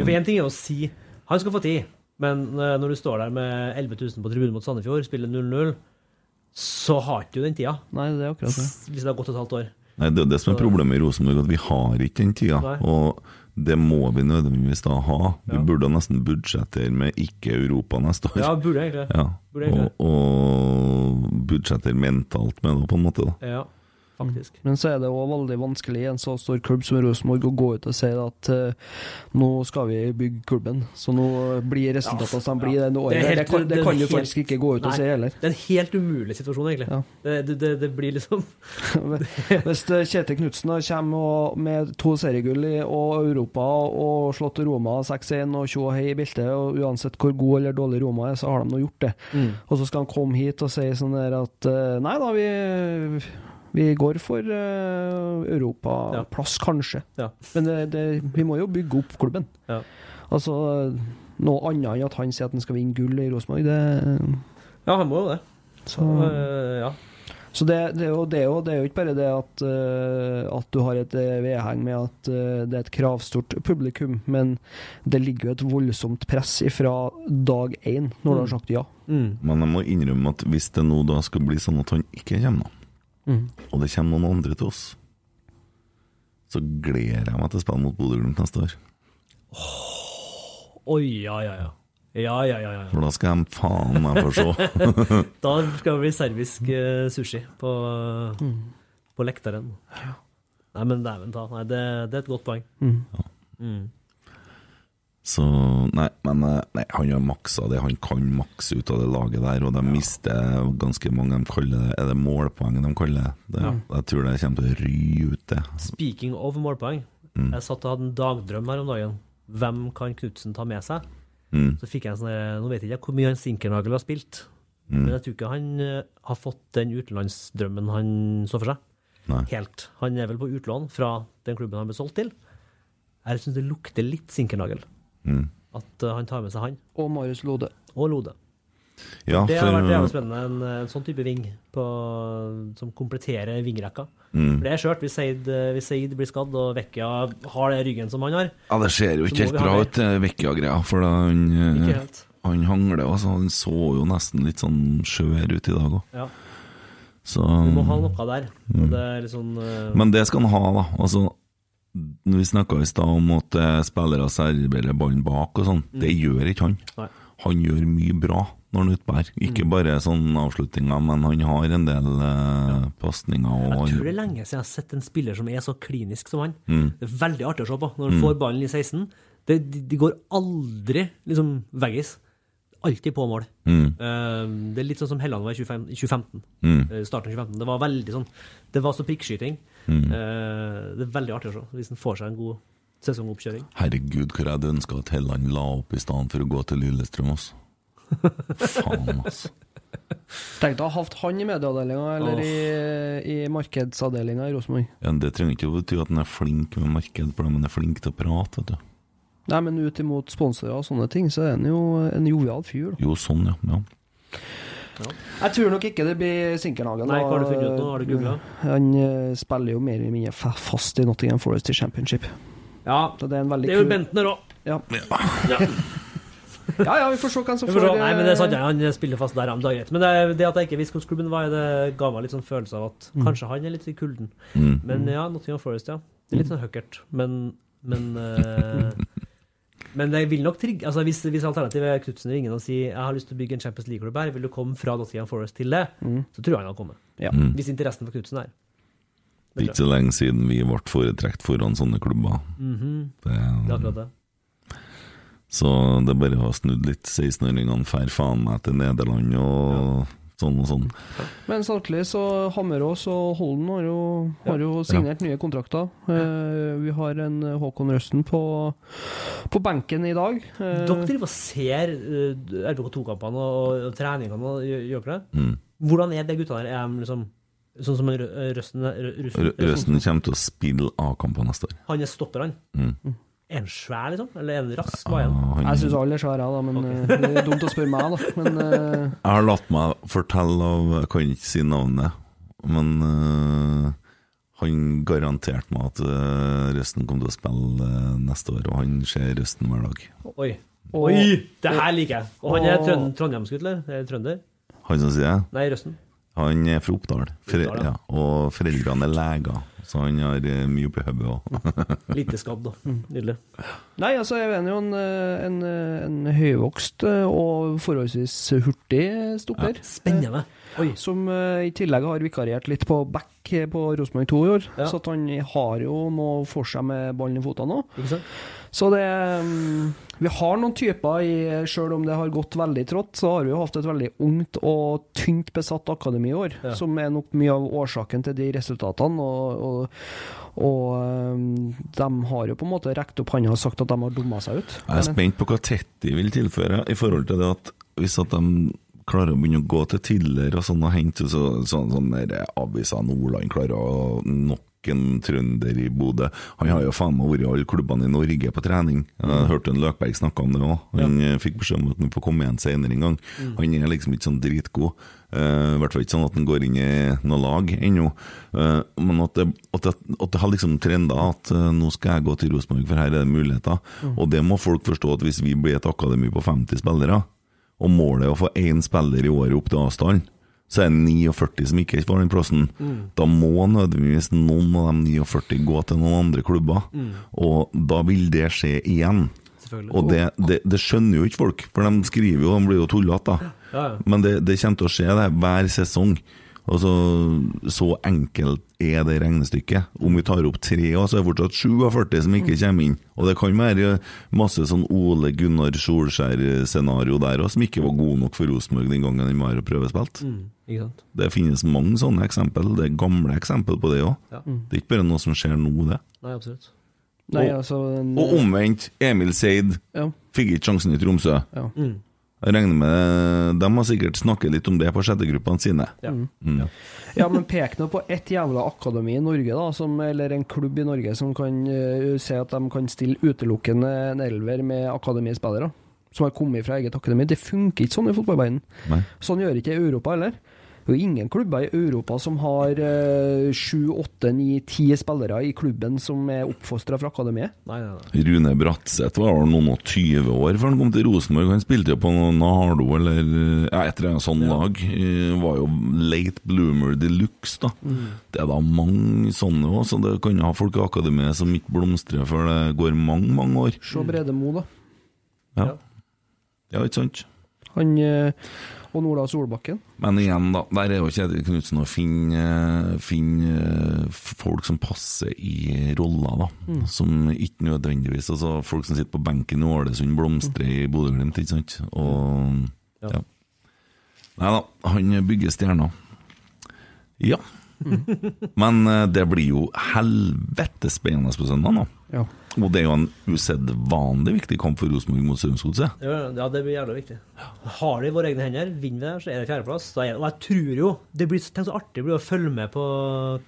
for Én ting er å si han skal få tid, men eh, når du står der med 11 000 på tribunen mot Sandefjord, spiller 0-0, så har ikke du den tida. Nei, det er akkurat det. Hvis det har gått et halvt år. Nei, Det er det som er problemet i Rosenborg, at vi har ikke den tida. Nei. Og det må vi nødvendigvis da ha. Vi Ja. burde nesten budsjettere med ikke-Europa neste år. Ja, burde egentlig. Ja. Burde egentlig. Og, og budsjettere mentalt med det, på en måte. da Ja, faktisk. Men så er det òg veldig vanskelig i en så stor klubb som Rosenborg å gå ut og si at uh, nå skal vi bygge klubben, så nå blir resultatene som de blir det året. Det Det, kan, det kan du faktisk ikke gå ut og Nei, si heller. Det er en helt umulig situasjon, egentlig. Det, det, det, det blir liksom Hvis eh, Kjetil Knutsen kommer og, med to seriegull i og Europa og slått Roma 6-1 og og hei i beltet, og uansett hvor god eller dårlig Roma er, så har de nå gjort det. Mm. Og så skal han komme hit og si sånn der at eh, nei da, vi, vi går for uh, europaplass, kanskje. Ja. Men det, det, vi må jo bygge opp klubben. Ja. Altså noe annet enn at han sier at han skal vinne gull i Rosenborg, det Ja, han må jo det. Så, uh, ja. så det, det, er jo, det, er jo, det er jo ikke bare det at, uh, at du har et vedheng med at uh, det er et kravstort publikum, men det ligger jo et voldsomt press ifra dag én når du har sagt ja. Mm. Men jeg må innrømme at hvis det nå da skal bli sånn at han ikke kommer, da, Mm. og det kommer noen andre til oss, så gleder jeg meg til å spille mot Bodø-Glimt neste år. Oi, ja, ja, ja. Ja, ja, ja. ja. For da skal de faen meg få se. da skal det bli serbisk eh, sushi på, Mm. på lekteren. Nei, men dæven ta. Nei, det, det er et godt poeng. Mm. Mm. Så nei, men eh, nei, han har maksa det han kan makse ut av det laget der, og de mister ganske mange. De kaller det, er det målpoeng de kaller det? Ja. Jeg tror det kommer til å ry ut, det. Speaking of målpoeng. Mm. Jeg satt og hadde en dagdrøm her om dagen. Hvem kan Knutsen ta med seg? Mm. Så fikk jeg en sånn Nå vet jeg ikke hvor mye han Sinkernagel har spilt, Mm. men jeg tror ikke han eh, har fått den utenlandsdrømmen han så for seg. Nei. Helt. Han er vel på utlån fra den klubben han ble solgt til. Jeg syns det lukter litt Sinkernagel. Mm. At eh, han tar med seg han. Og Marius Lode. Og Lode. Ja, det har vært jævlig spennende. En, en sånn type ving på, som kompletterer vingrekka. Mm. For det er skjørt. Hvis Seid, hvis Seid blir skadd og Vekkia har det ryggen som han har Ja, det ser jo ikke helt bra ut, det Vecchia-greia. For da han, eh, han hangler. Altså, han så jo nesten litt sånn skjør ut i dag òg. Ja. Så du må ha noe der. Mm. Og det er litt sånn uh... Men det skal han ha, da. Altså, vi snakka i stad om at eh, spillere serverer ballen bak og sånn, Mm. det gjør ikke han. Nei. Han gjør mye bra når han utbærer. Ikke Mm. bare sånn avslutninger, men han har en del eh, pasninger. Jeg tror det er lenge siden jeg har sett en spiller som er så klinisk som han. Mm. Det er veldig artig å se på. Når han Mm. får ballen i 16, det, de, de går aldri liksom veggis. Alltid på mål. Mm. Eh, det er litt sånn som Helland var i 25 2015. Mm. eh, starten av 2015. Det var veldig sånn Det var så prikkskyting. Mm. Eh, det er veldig artig å se hvis en får seg en god sesongoppkjøring. Herregud, hvor jeg hadde ønska at Helland la opp i stedet for å gå til Lillestrøm. Altså. Faen, altså. Tenk deg å ha hatt han i medieavdelinga eller i, i markedsavdelinga i Rosenborg. Ja, det trenger ikke å bety at han er flink med marked, for han er flink til å prate. vet du. Nei, men ut imot sponsorer og sånne ting, så er han jo en jovial fyr. da. Jo, sånn, ja. ja. Jeg tror nok ikke det blir Sinkernagen. Nei, hva har du funnet ut nå? Har du googla? Han eh, spiller jo mer eller mindre fast i Nottingham Forest i championship. Ja, det er en veldig Det er jo Bentner òg. Ja. ja, ja, vi får se hvem som får. Nei, men det er sant, eh, han spiller fast der, men det er greit. Men det, det at jeg ikke visste hvordan klubben var, det ga meg litt sånn følelse av at Mm. kanskje han er litt i kulden. Mm. Men ja, Nottingham Forest, ja. Det er litt sånn høkkert. Men Men eh, Men det vil nok trigge altså hvis, hvis alternativet er Knutsen ringer og sier jeg har lyst til å bygge en Champions League-klubb her, vil du komme fra Nottingham Forest til det? Mm. Så tror jeg han kan kommet. Ja. Mm. Hvis interessen for Knutsen er. Det er ikke så lenge siden vi ble foretrekt foran sånne klubber. Mhm. Det, Det er akkurat det. Så det er bare å ha snudd litt. 16-åringene drar faen meg til Nederland og sånn og sånn. Men samtidig så Hammerås og Holden har jo, har jo signert nye kontrakter. Eh, vi har en Håkon Røsten på, på benken i dag. Eh, Dere driver og ser uh, RBK2-kampene og, og treningene, og gjør dere det? Mm. Hvordan er det guttene her? Er de liksom sånn som en Røsten, Røsten kommer til å spille A-kamper neste år. Han er stopper, han. Mm. Er han svær, liksom? Eller er han rask? Hva er han? Ah, Jeg syns alle er svære, da, men okay. det er dumt å spørre meg, da. Men uh... Jeg har latt meg fortelle av Jeg kan ikke si navnet, men uh, han garanterte meg at Røsten kom til å spille neste år, og han ser Røsten hver dag. Oi. Oi! Det her liker jeg. Og han er trønd Trondheimsgutt, eller? Er trønder? Han som sier det? Nei, Røsten. Han er fra Oppdal, Fre Oppdal, ja. ja, og foreldrene er leger, så han har øh, mye på hodet òg. Lite skadd, da. Nydelig. Nei, altså, jeg mener jo en, eh, en, eh, en høyvokst eh, og forholdsvis hurtig stopper. Spennende. Oi. Eh, Som eh, i tillegg har vikariert litt på back eh, på Rosenborg 2 i år. Ja. Så han har jo noe for seg med ballen i føttene nå. Så det mm, Vi har noen typer i Selv om det har gått veldig trått, så har vi jo hatt et veldig ungt og tynt besatt akademi i år. Ja. Som er nok mye av årsaken til de resultatene. Og, og, og mm, de har jo på en måte rekt opp hånda og sagt at de har dumma seg ut. Jeg er spent på hva Tetti vil tilføre, i forhold til det at hvis at de klarer å begynne å gå til tidligere og sånn og hente så, sånn, sånn der Avisa Nordland klarer å nok en trønder i Bodø. Han har jo faen meg vært i alle klubbene i Norge på trening. Jeg hørte en Løkberg snakke om det òg. Han ja. fikk beskjed om at han får komme igjen senere en gang. Han er liksom ikke sånn dritgod. Eh, I hvert fall ikke sånn at han går inn i noe lag ennå. Eh, men at det, at, det, at det har liksom trenda at eh, nå skal jeg gå til Rosenborg, for her er det muligheter. Og det må folk forstå at hvis vi blir et akademi på 50 spillere, og målet er å få én spiller i året opp til avstand, så er det 49 som ikke får den plassen. Da må nødvendigvis noen av de 49 gå til noen andre klubber, og da vil det skje igjen. Og det, det, det skjønner jo ikke folk, for de skriver jo, de blir jo tullete, da. Ja, ja. Men det, det kommer til å skje det hver sesong. Og så, så enkelt er det regnestykket. Om vi tar opp tre år, så er det fortsatt 47 som ikke kommer inn. Og det kan være masse sånn Ole Gunnar Solskjær-scenario der òg, som ikke var god nok for Rosenborg den gangen De var og prøvespilt. Mm? Det finnes mange sånne eksempel. Det er gamle eksempel på det òg. Ja. Det er ikke bare noe som skjer nå, det. Nei, absolutt. Nei, Og- altså en, Og omvendt, Emil Seid Ja. fikk ikke sjansen i Tromsø. Ja. Mm. Jeg regner med De har sikkert snakket litt om det på sjettegruppene sine. Ja. Mm. Ja, men pek nå på ett jævla akademi i Norge, da, som, eller en klubb i Norge som kan uh, se at de kan stille utelukkende en elver med akademispillere. Som har kommet fra eget akademi. Det funker ikke sånn i fotballverdenen. Sånn gjør ikke Europa heller. Det er jo ingen klubber i Europa som har eh, sju, åtte, ni, ti spillere i klubben som er oppfostra fra akademiet. Nei, nei, nei. Rune Bratseth var vel noen og 20 år før han kom til Rosenborg. Han spilte jo på Nardo eller ja, et eller annet sånt lag. Eh, Var jo late bloomer de luxe, da. Det er da mange sånne òg, så det kan jo ha folk i akademiet som ikke blomstrer før det går mange, mange år. Se Brede Mo, da. Ja, ja ikke sant? Han eh, og Nola Solbakken. Men igjen, da. Der er jo Kjetil Knutsen å finne, finne eh, folk som passer i roller, da. Som ikke nødvendigvis Altså folk som sitter på benken i Ålesund, blomstrer i Bodø-Glimt, ikke sant. Og ja. Nei da, han bygger stjerner. Ja. Men eh, det blir jo helvetes spennende på søndag da. Ja. Og det er jo en usedvanlig viktig kamp for Rosenborg mot Strømsgodset. Ja, det blir jævlig viktig. Har det i våre egne hender, vinner vi der, så er det fjerdeplass. Er, og jeg tror jo det blir tenk så artig det blir å følge med på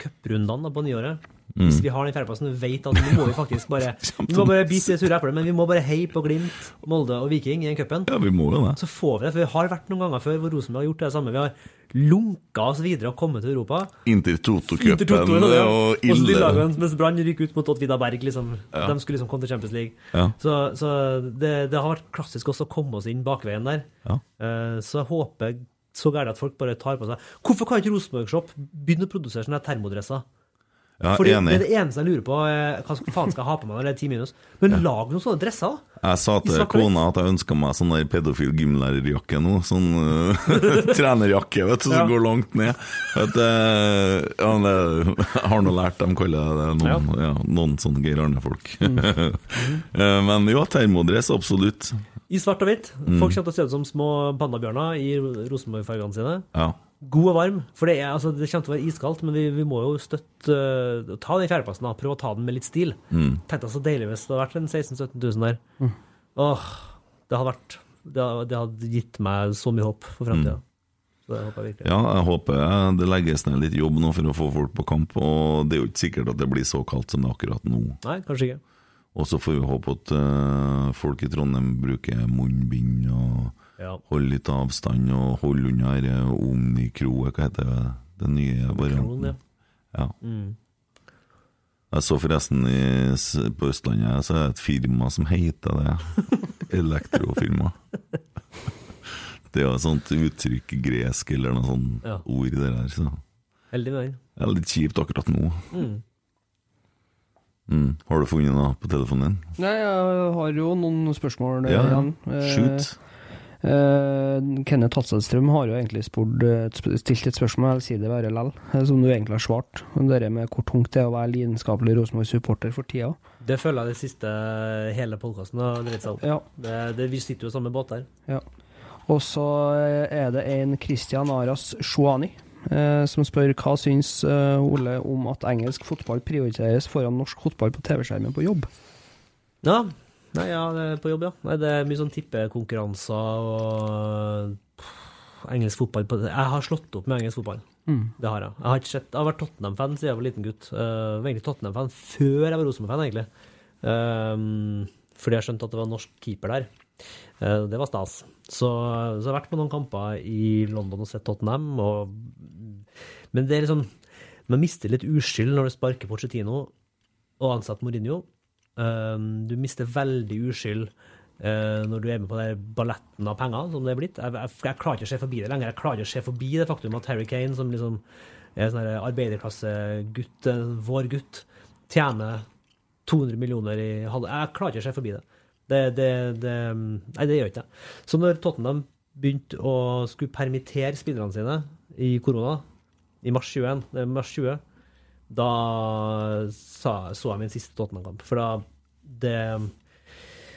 cuprundene på nyåret. Mm. Hvis vi har den fjerdeplassen, vi vet at nå må vi faktisk bare Vi må bare bite det sure eplet, men vi må bare heie på Glimt, Molde og Viking i den cupen. Ja, vi må jo det. Så får vi det. For vi har vært noen ganger før hvor Rosenborg har gjort det samme. Vi har lunka oss videre og kommet til Europa. Inntil Toto-cupen Toto, ja. og Og ille mens Brann ryker ut mot Odd Vidar Berg, liksom. Ja. De skulle liksom komme til Champions League. Ja. Så, så det, det har vært klassisk også å komme oss inn bakveien der. Ja. Eh, så jeg håper så gærent at folk bare tar på seg Hvorfor kan ikke Rosenborg Shop begynne å produsere sånne termodresser? Ja, Fordi enig. Det er det eneste jeg lurer på. eh, Hva faen skal jeg ha på meg når det er ti minus? Men lag noen sånne dresser, da. Jeg sa til kona at jeg ønska meg sånn der pedofil gymlærerjakke nå. Sånn uh, trenerjakke, vet du, som Ja. går langt ned. Vet, uh, ja, det, jeg har nå lært dem kaller det noen, ja. noen sånne Geir Arne-folk. Mm. Eh, Men ja, termodress, absolutt. I svart og hvitt. Mm. Folk kommer til å se ut som små pandabjørner i Rosenborg-fargene sine. Ja. God og varm. For det, er, altså, det kommer til å være iskaldt, men vi, vi må jo støtte uh, Ta den fjerdeplassen, da. Prøve å ta den med litt stil. Mm. Tenkte jeg så deilig hvis det hadde vært en 16 000-17 000 der. Mm. Åh, det hadde vært Det hadde, det hadde gitt meg så mye håp for framtida. Mm. jeg. Ja, jeg håper det legges ned litt jobb nå for å få folk på kamp. Og det er jo ikke sikkert at det blir så kaldt som det er akkurat nå. Nei, kanskje ikke. Og så får vi håpe at uh, folk i Trondheim bruker munnbind og Ja. Holde litt avstand og holde unna dette omikro, hva heter det? Den nye varianten. ja. Ja. Mm. Jeg så forresten i, på Østlandet så er det et firma som heter det. Elektrofirma. Det er jo et sånt uttrykk gresk eller noe sånt Ja. ord i det der. Så. Heldig vei. Det er litt kjipt akkurat nå. Mm. Mm. Har du funnet noe på telefonen din? Nei, jeg har jo noen spørsmål Ja, ja. Shoot. Eh, Eh, Kenneth Hatselstrøm har jo egentlig spurt, eh, stilt et spørsmål, jeg vil si det bare lell, eh, som du egentlig har svart. Om det med hvor tungt det er å være lidenskapelig Rosenborg-supporter for tida. Det føler jeg det siste hele podkasten har dreid seg om. Ja. Det, det, vi sitter jo i samme båt der. Ja. Og så er det en Christian Aras Shwani eh, som spør hva syns eh, Ole om at engelsk fotball prioriteres foran norsk fotball på TV-skjermen på jobb? Ja. Nei, ja, det er på jobb, ja. Nei, det er mye sånn tippekonkurranser og pff, engelsk fotball på Jeg har slått opp med engelsk fotball. Mm. Det har jeg. Jeg har, ikke sett, jeg har vært Tottenham-fan siden jeg var liten gutt. Uh, var egentlig Tottenham-fan før jeg var Rosenborg-fan, egentlig. Um, fordi jeg skjønte at det var norsk keeper der. Uh, det var stas. Så, så jeg har vært på noen kamper i London og sett Tottenham. Og, men det er liksom Man mister litt uskyld når du sparker Pochettino og ansetter Mourinho. Um, du mister veldig uskyld eh, når du er med på den balletten av penger som det er blitt. Jeg, jeg, jeg klarer ikke å se forbi det lenger. Jeg klarer ikke å se forbi det faktum at Harry Kane, som liksom er sånn arbeiderklassegutt, eh, vår gutt, tjener 200 millioner i halv... Jeg klarer ikke å se forbi det. Det, det, det Nei, det gjør ikke jeg. Så når Tottenham begynte å skulle permittere spillerne sine i korona, i mars 21, det er mars 20, da sa, så jeg min siste Tottenham-kamp. For da det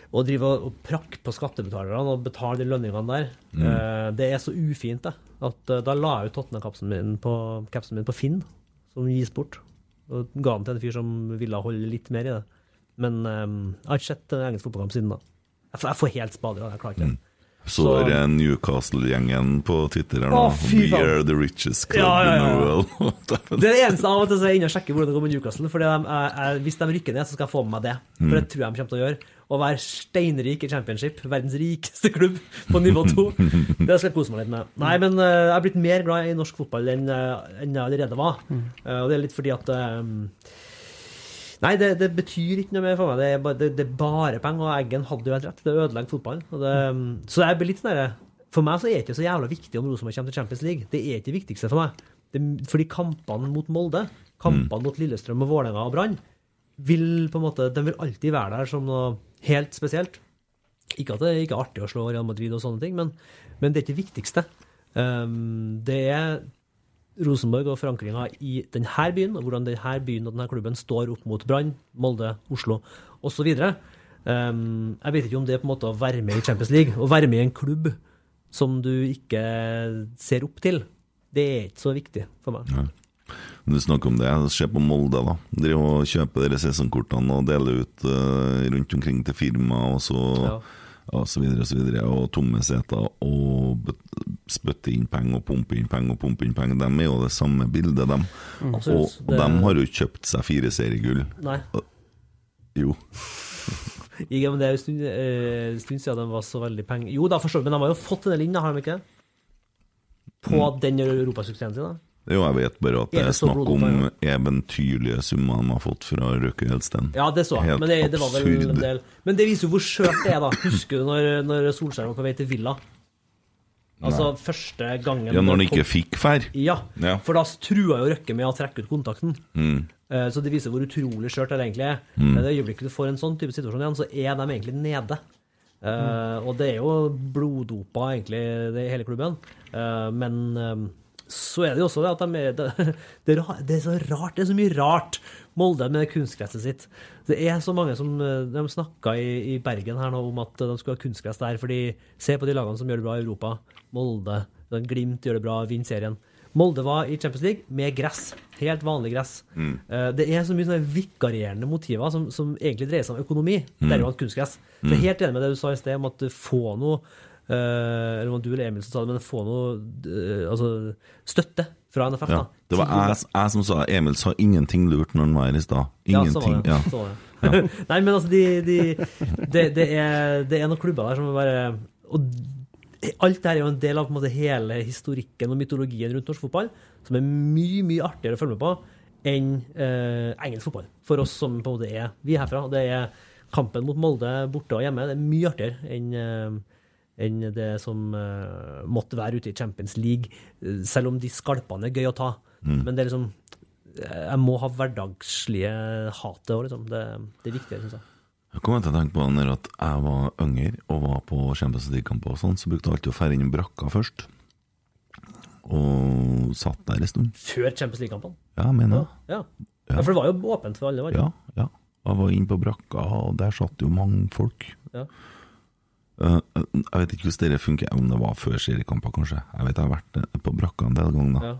Å drive og, prakke på skattebetalerne og betale de lønningene der, Mm. eh, det er så ufint, det. At eh, da la jeg ut Tottenham-kapsen min, min på Finn, som gis bort. Og ga den til en fyr som ville holde litt mer i det. Men eh, jeg har ikke sett en engelsk fotballkamp siden da. Jeg får, jeg får helt spader av det. Jeg klarer ikke det. Så er det Newcastle-gjengen på Twitter her nå. Å, We are the richest club Ja, ja, in the world. Det er det eneste av og til så er jeg inne og sjekker hvordan det går med Newcastle. For hvis de rykker ned, så skal jeg få med meg det. For det tror jeg de kommer til å gjøre. Å være steinrik i championship, verdens rikeste klubb på nivå to, det skal jeg kose meg litt med. Nei, men eh, jeg har blitt mer glad i norsk fotball enn eh, jeg allerede var. Eh, og det er litt fordi at eh, Nei, det, det betyr ikke noe mer for meg. Det er bare, det, det er bare penger, og Eggen hadde jo helt rett. Det ødelegger fotballen. Så det, jeg blir litt sånn For meg så er det ikke så jævla viktig om Rosenborg kommer til Champions League. Det er ikke det viktigste for meg. Det, fordi kampene mot Molde, kampene mot Lillestrøm og Vålerenga og Brann, vil på en måte De vil alltid være der som noe helt spesielt. Ikke at det ikke er artig å slå Real Madrid og sånne ting, men, men det er ikke det viktigste. Um, det er Rosenborg og forankringa i denne byen, og hvordan denne byen og denne klubben står opp mot Brann, Molde, Oslo osv. Um, jeg vet ikke om det er på en måte å være med i Champions League, å være med i en klubb som du ikke ser opp til. Det er ikke så viktig for meg. Ja. Du snakker om det, se på Molde, da. Driver og kjøper sesongkortene og deler ut uh, rundt omkring til firma, og så Ja. Og så videre og og tomme seter, og spytte inn penger og pumpe inn penger og pumpe inn penger. De er jo det samme bildet, dem. Mm. Og, og de har jo kjøpt seg fire seriegull. Nei. Jo. Ja, men det er jo en stund, eh, stund siden de var så veldig penger... Jo da, forstår men de har jo fått en del inn, har de ikke? På den europasuksessen sin, da. Jo, jeg vet bare at det Er snakk om eventyrlige summer de har fått fra Røkke Elsten. Ja, det så jeg, men det, det var vel en del Men det viser jo hvor skjørt det er, da. Husker du når, når Solskjær var på vei til Villa? Altså første gangen Ja, når han ikke fikk fær. Ja, Ja. for da trua jo Røkke med å trekke ut kontakten. Mm. Eh, Så det viser hvor utrolig skjørt det egentlig er. Mm. Det øyeblikket du får en sånn type situasjon igjen, så er de egentlig nede. Eh, og det er jo bloddopa, egentlig, det hele klubben. Eh, men så er det jo også det at de er, det, det, er så rart. Det er så mye rart. Molde med kunstgresset sitt. Det er så mange som eh, De snakka i, i Bergen her nå om at de skulle ha kunstgress der. fordi Se på de lagene som gjør det bra i Europa. Molde, Glimt gjør det bra, vinner serien. Molde var i Champions League med gress. Helt vanlig gress. Mm. Eh, Det er så mye sånne vikarierende motiver som, som egentlig dreier seg om økonomi. Mm. Deriblant kunstgress. Så jeg Mm. er helt enig med det du sa i sted om at få noe Eller om du eller Emil som sa det, men få noe eh, altså, støtte fra NFF. Ja, da. det var jeg, jeg som sa Emil sa ingenting lurt når han var her i stad. Ingenting. Ja, så var det. Ja. Ja. Nei, men altså, de, de, det, det, er, det er noen klubber der som bare Og alt det her er jo en del av på en måte, hele historikken og mytologien rundt norsk fotball, som er mye, mye artigere å følge med på enn eh, engelsk fotball. For oss som på en måte er Vi er herfra. Det er kampen mot Molde borte og hjemme. Det er mye artigere enn eh, enn det som uh, måtte være ute i Champions League, eh, selv om de skalpene er gøy å ta. Mm. Men det er liksom Jeg må ha hverdagslige hatet òg, liksom. Det, det er viktig, syns jeg. Jeg kom til å tenke på det når jeg var yngre og var på Champions League-kamper og sånn, så brukte jeg alltid å ferde inn brakka først. Og satt der en stund. Før Champions League-kampene. Ja, mener jeg. Ja. ja, for det var jo åpent for alle. var det Ja, ja. Jeg var inne på brakka, og der satt jo mange folk. Ja. Eh, jeg vet ikke hvordan det funker, om det var før seriekamper, kanskje. Jeg vet jeg har vært eh, på brakka en del ganger. Ja.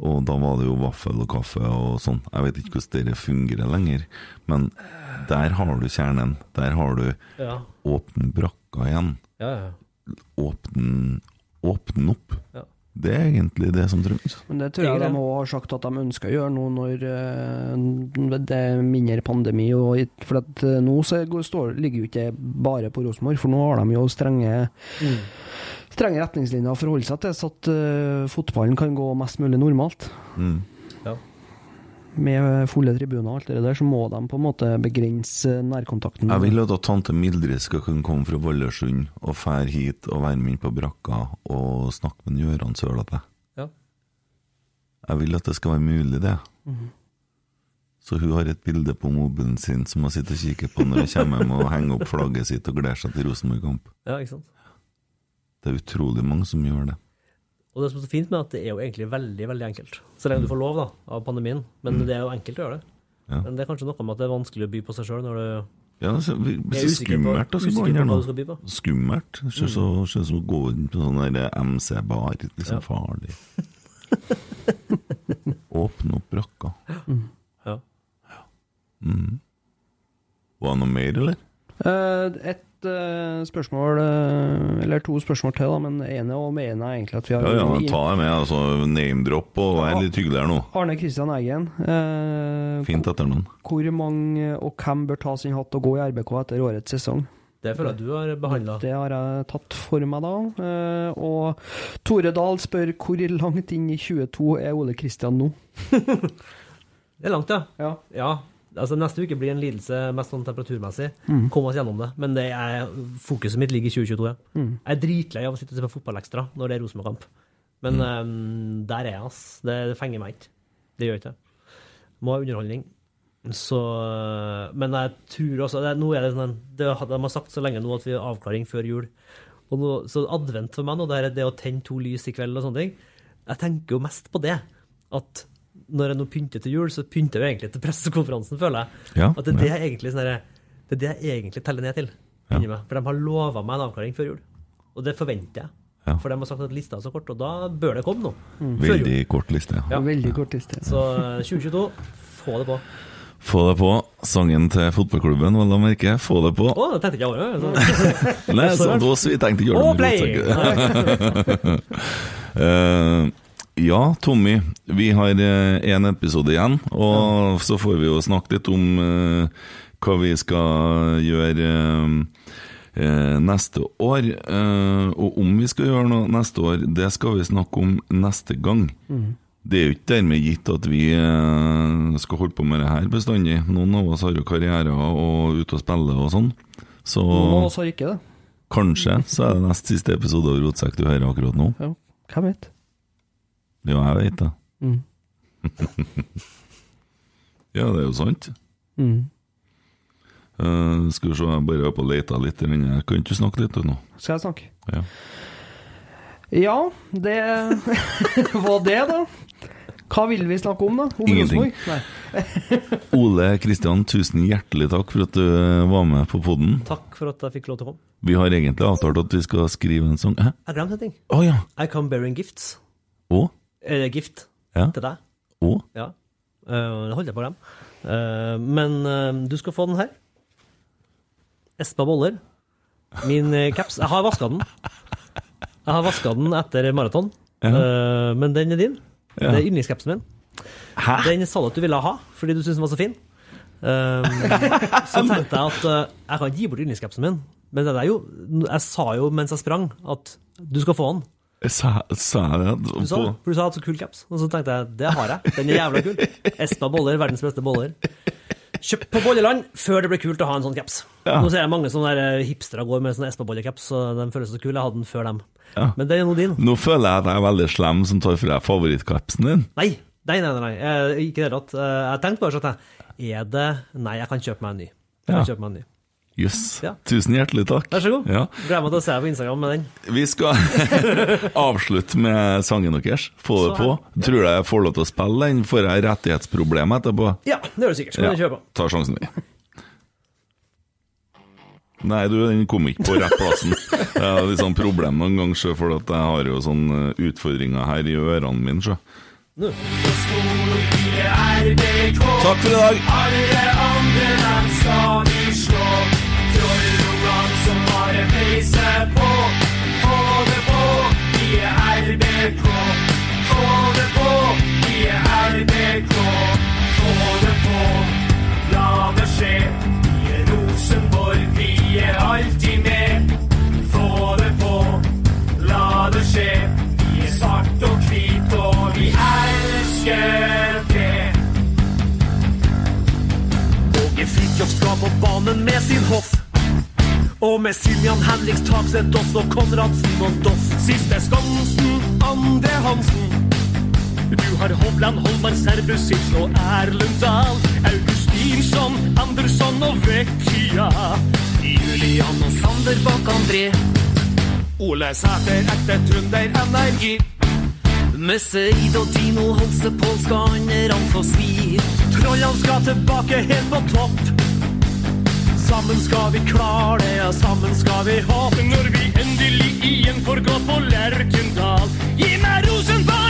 Og da var det jo vaffel og kaffe og sånn. Jeg vet ikke hvordan det fungerer lenger. Men der har du kjernen. Der har du Ja. åpne brakka igjen. Ja, ja. Åpne, åpne opp. Ja. Det er egentlig det som trengs. Men det tror jeg de òg har sagt at de ønsker å gjøre nå når eh, det er mindre pandemi. Og, for at eh, nå så går- står, ligger jo ikke bare på Rosenborg, for nå har de jo strenge Mm. Strenge retningslinjer å forholde seg til, så at eh, fotballen kan gå mest mulig normalt. Mm. Med fulle tribuner og alt det der, så må de på en måte begrense nærkontakten. Jeg vil at tante Mildrid skal kunne komme fra Valdresund og fære hit og være med inn på brakka og snakke med Gøran Sølete. Ja. Jeg vil at det skal være mulig, det. Mhm. Så hun har et bilde på mobilen sin som hun sitter og kikker på når hun kommer hjem og henger opp flagget sitt og gleder seg til Rosenborg-kamp. ja, ikke sant? Det er utrolig mange som gjør det. Og det som er så fint med at det er jo egentlig veldig veldig enkelt. Så lenge du får lov da, av pandemien. Men Mm. det er jo enkelt å gjøre det. Ja. Men det er kanskje noe med at det er vanskelig å by på seg sjøl når du Ja, det er skummelt å gå inn her nå. Skummelt. Ser så, ut som å gå inn på sånn der MC-bar. Liksom Ja. farlig. Åpne opp brakka. Ja. Mm. Var det noe mer, eller? Uh, Et eh, spørsmål, uh, eller to spørsmål til, da, men ene og mener er egentlig at vi har Ja, ja, ta deg med. altså Name-drop og vær litt hyggelig her nå. Arne Kristian Eggen. Uh, Fint etternavn. Hvor mange og hvem bør ta sin hatt og gå i RBK etter årets sesong? Det føler jeg du har behandla. Det har jeg tatt for meg da. Eh, og Tore Dahl spør hvor langt inn i 22 er Ole Kristian nå? Det er langt, ja. ja. Altså, neste uke blir en lidelse mest sånn temperaturmessig. Mm. Kom oss gjennom det. Men det er, fokuset mitt ligger i 2022. Ja. Mm. Jeg er dritlei av å sitte og se på fotballekstra når det er Rosenborg-kamp. Men Mm. um, der er jeg, ass. Det, det fenger meg ikke. Det gjør ikke det. Må ha underholdning. Så Men jeg tror også det, Nå er det sånn det, har- De har sagt så lenge nå at vi har avklaring før jul. Og nå, så advent for meg nå, det er det å tenne to lys i kveld og sånne ting. Jeg tenker jo mest på det. At når jeg nå pynter til jul, så pynter jeg egentlig til pressekonferansen, føler jeg. Ja, at det er det ja. jeg egentlig sånn der- det er det jeg egentlig teller ned til. Ja. meg. For de har lova meg en avklaring før jul. Og det forventer jeg. Ja. For de har sagt at lista er så kort, og da bør det komme nå. Mm. Veldig kort liste. Ja. Veldig kort liste. Så eh, 2022, få det på. Få det på. Sangen til fotballklubben, vel å merke. Få det på. Å, det tenkte ikke jeg over. Nei, sånn så vi tenkte ikke gjøre Å, det. play! med Eh, ja, Tommy. Vi har én episode igjen, og så får vi jo snakke litt om uh, hva vi skal gjøre eh, eh, neste år. Uh, og om vi skal gjøre noe neste år, det skal vi snakke om neste gang. Mm. Det er jo ikke dermed gitt at vi eh, skal holde på med det her bestandig. Noen av oss har jo karrierer og ute og spiller og sånn. Så Noen av oss har ikke det. kanskje så er det nest siste episode av Rotsekk du hører akkurat nå. Ja, hvem vet? Ja, jeg vet det. Mm. ja, det er jo sant. Mm. Uh, skal vi se, jeg bare er på leita litt. men jeg Kan ikke du snakke litt nå? Skal jeg snakke? Ja. Ja, det var det, da. Hva vil vi snakke om, da? Om Ingenting. Ole Kristian, tusen hjertelig takk for at du var med på podden. Takk for at jeg fikk lov til å komme. Vi har egentlig avtalt at vi skal skrive en sang. Hæ? Jeg glemte en ting. Å ja. I come bearing gifts. Å? Eh, gift Ja. til deg. Å? Ja. Eh, det holder jeg på dem. Eh, men eh, du skal få den her. Espa Boller. Min eh, caps. Jeg har vaska den. Jeg har vaska den etter maraton, Ja. Eh, men den er din. Ja. Det er yndlingscapsen min. Den sa du at du ville ha fordi du syntes den var så fin. Så tenkte jeg at eh, jeg kan gi bort yndlingscapsen min. Men det er jo, jeg sa jo mens jeg sprang, at du skal få den. Sa, sa jeg det? Du sa, det, for du sa at så kul caps. Og så tenkte jeg det har jeg. Den er jævla kul. Espa Boller, verdens beste boller. Kjøpt på Bolleland før det ble kult å ha en sånn caps. Ja. Nå ser jeg mange sånne der hipstere går med sånn Espa Boller-caps, så den føles så kul. Jeg hadde den før dem. Ja. Men det er nå din. Nå føler jeg at jeg er veldig slem som tar fra deg favorittkapsen din. Nei, nei, nei. nei, nei. Jeg, Ikke det hele tatt. Eh, Jeg tenkte bare sånn at jeg, er det Nei, jeg kan kjøpe meg en ny. Jeg kan Ja. kjøpe meg en ny. Jøss. Ja. Tusen hjertelig takk. Vær så god. Ja. Gleder meg til å se deg på Instagram med den. Vi skal avslutte med sangen deres. Få det på. Tror du jeg får lov til å spille den? Får jeg rettighetsproblem etterpå? Ja, det gjør du sikkert. Så kan du kjøre på. Ta sjansen din. Nei, du, den kom ikke på rett plassen. Jeg har litt sånn problem noen ganger, sjø, for at jeg har jo sånne utfordringer her i ørene mine. sjø. Takk for i dag. RBK. Få det på, la det skje. Vi er Rosenborg, vi er alltid med. Få det på, la det skje. Vi er svart og hvit, og vi elsker det. Åge Fridtjof skal på banen med sin hoff. Og med Siljan Henriks Takseth også Konradsen og Doff. Siste Skansen, Andre Hansen. Du har Hovland, Holmar, Serbusic og Erlend Dahl. Augustinsson, Andersson og Vecchia. Julian og Sander bak André. Ole Sæter, ekte trønder-energi. Med Seid og Dino Holse, Pål skal andre svi. Trollene skal tilbake helt på topp. Sammen skal vi klare det, ja, sammen skal vi håpe når vi endelig igjen får gå på Lerkendal. Gi meg Rosenborg,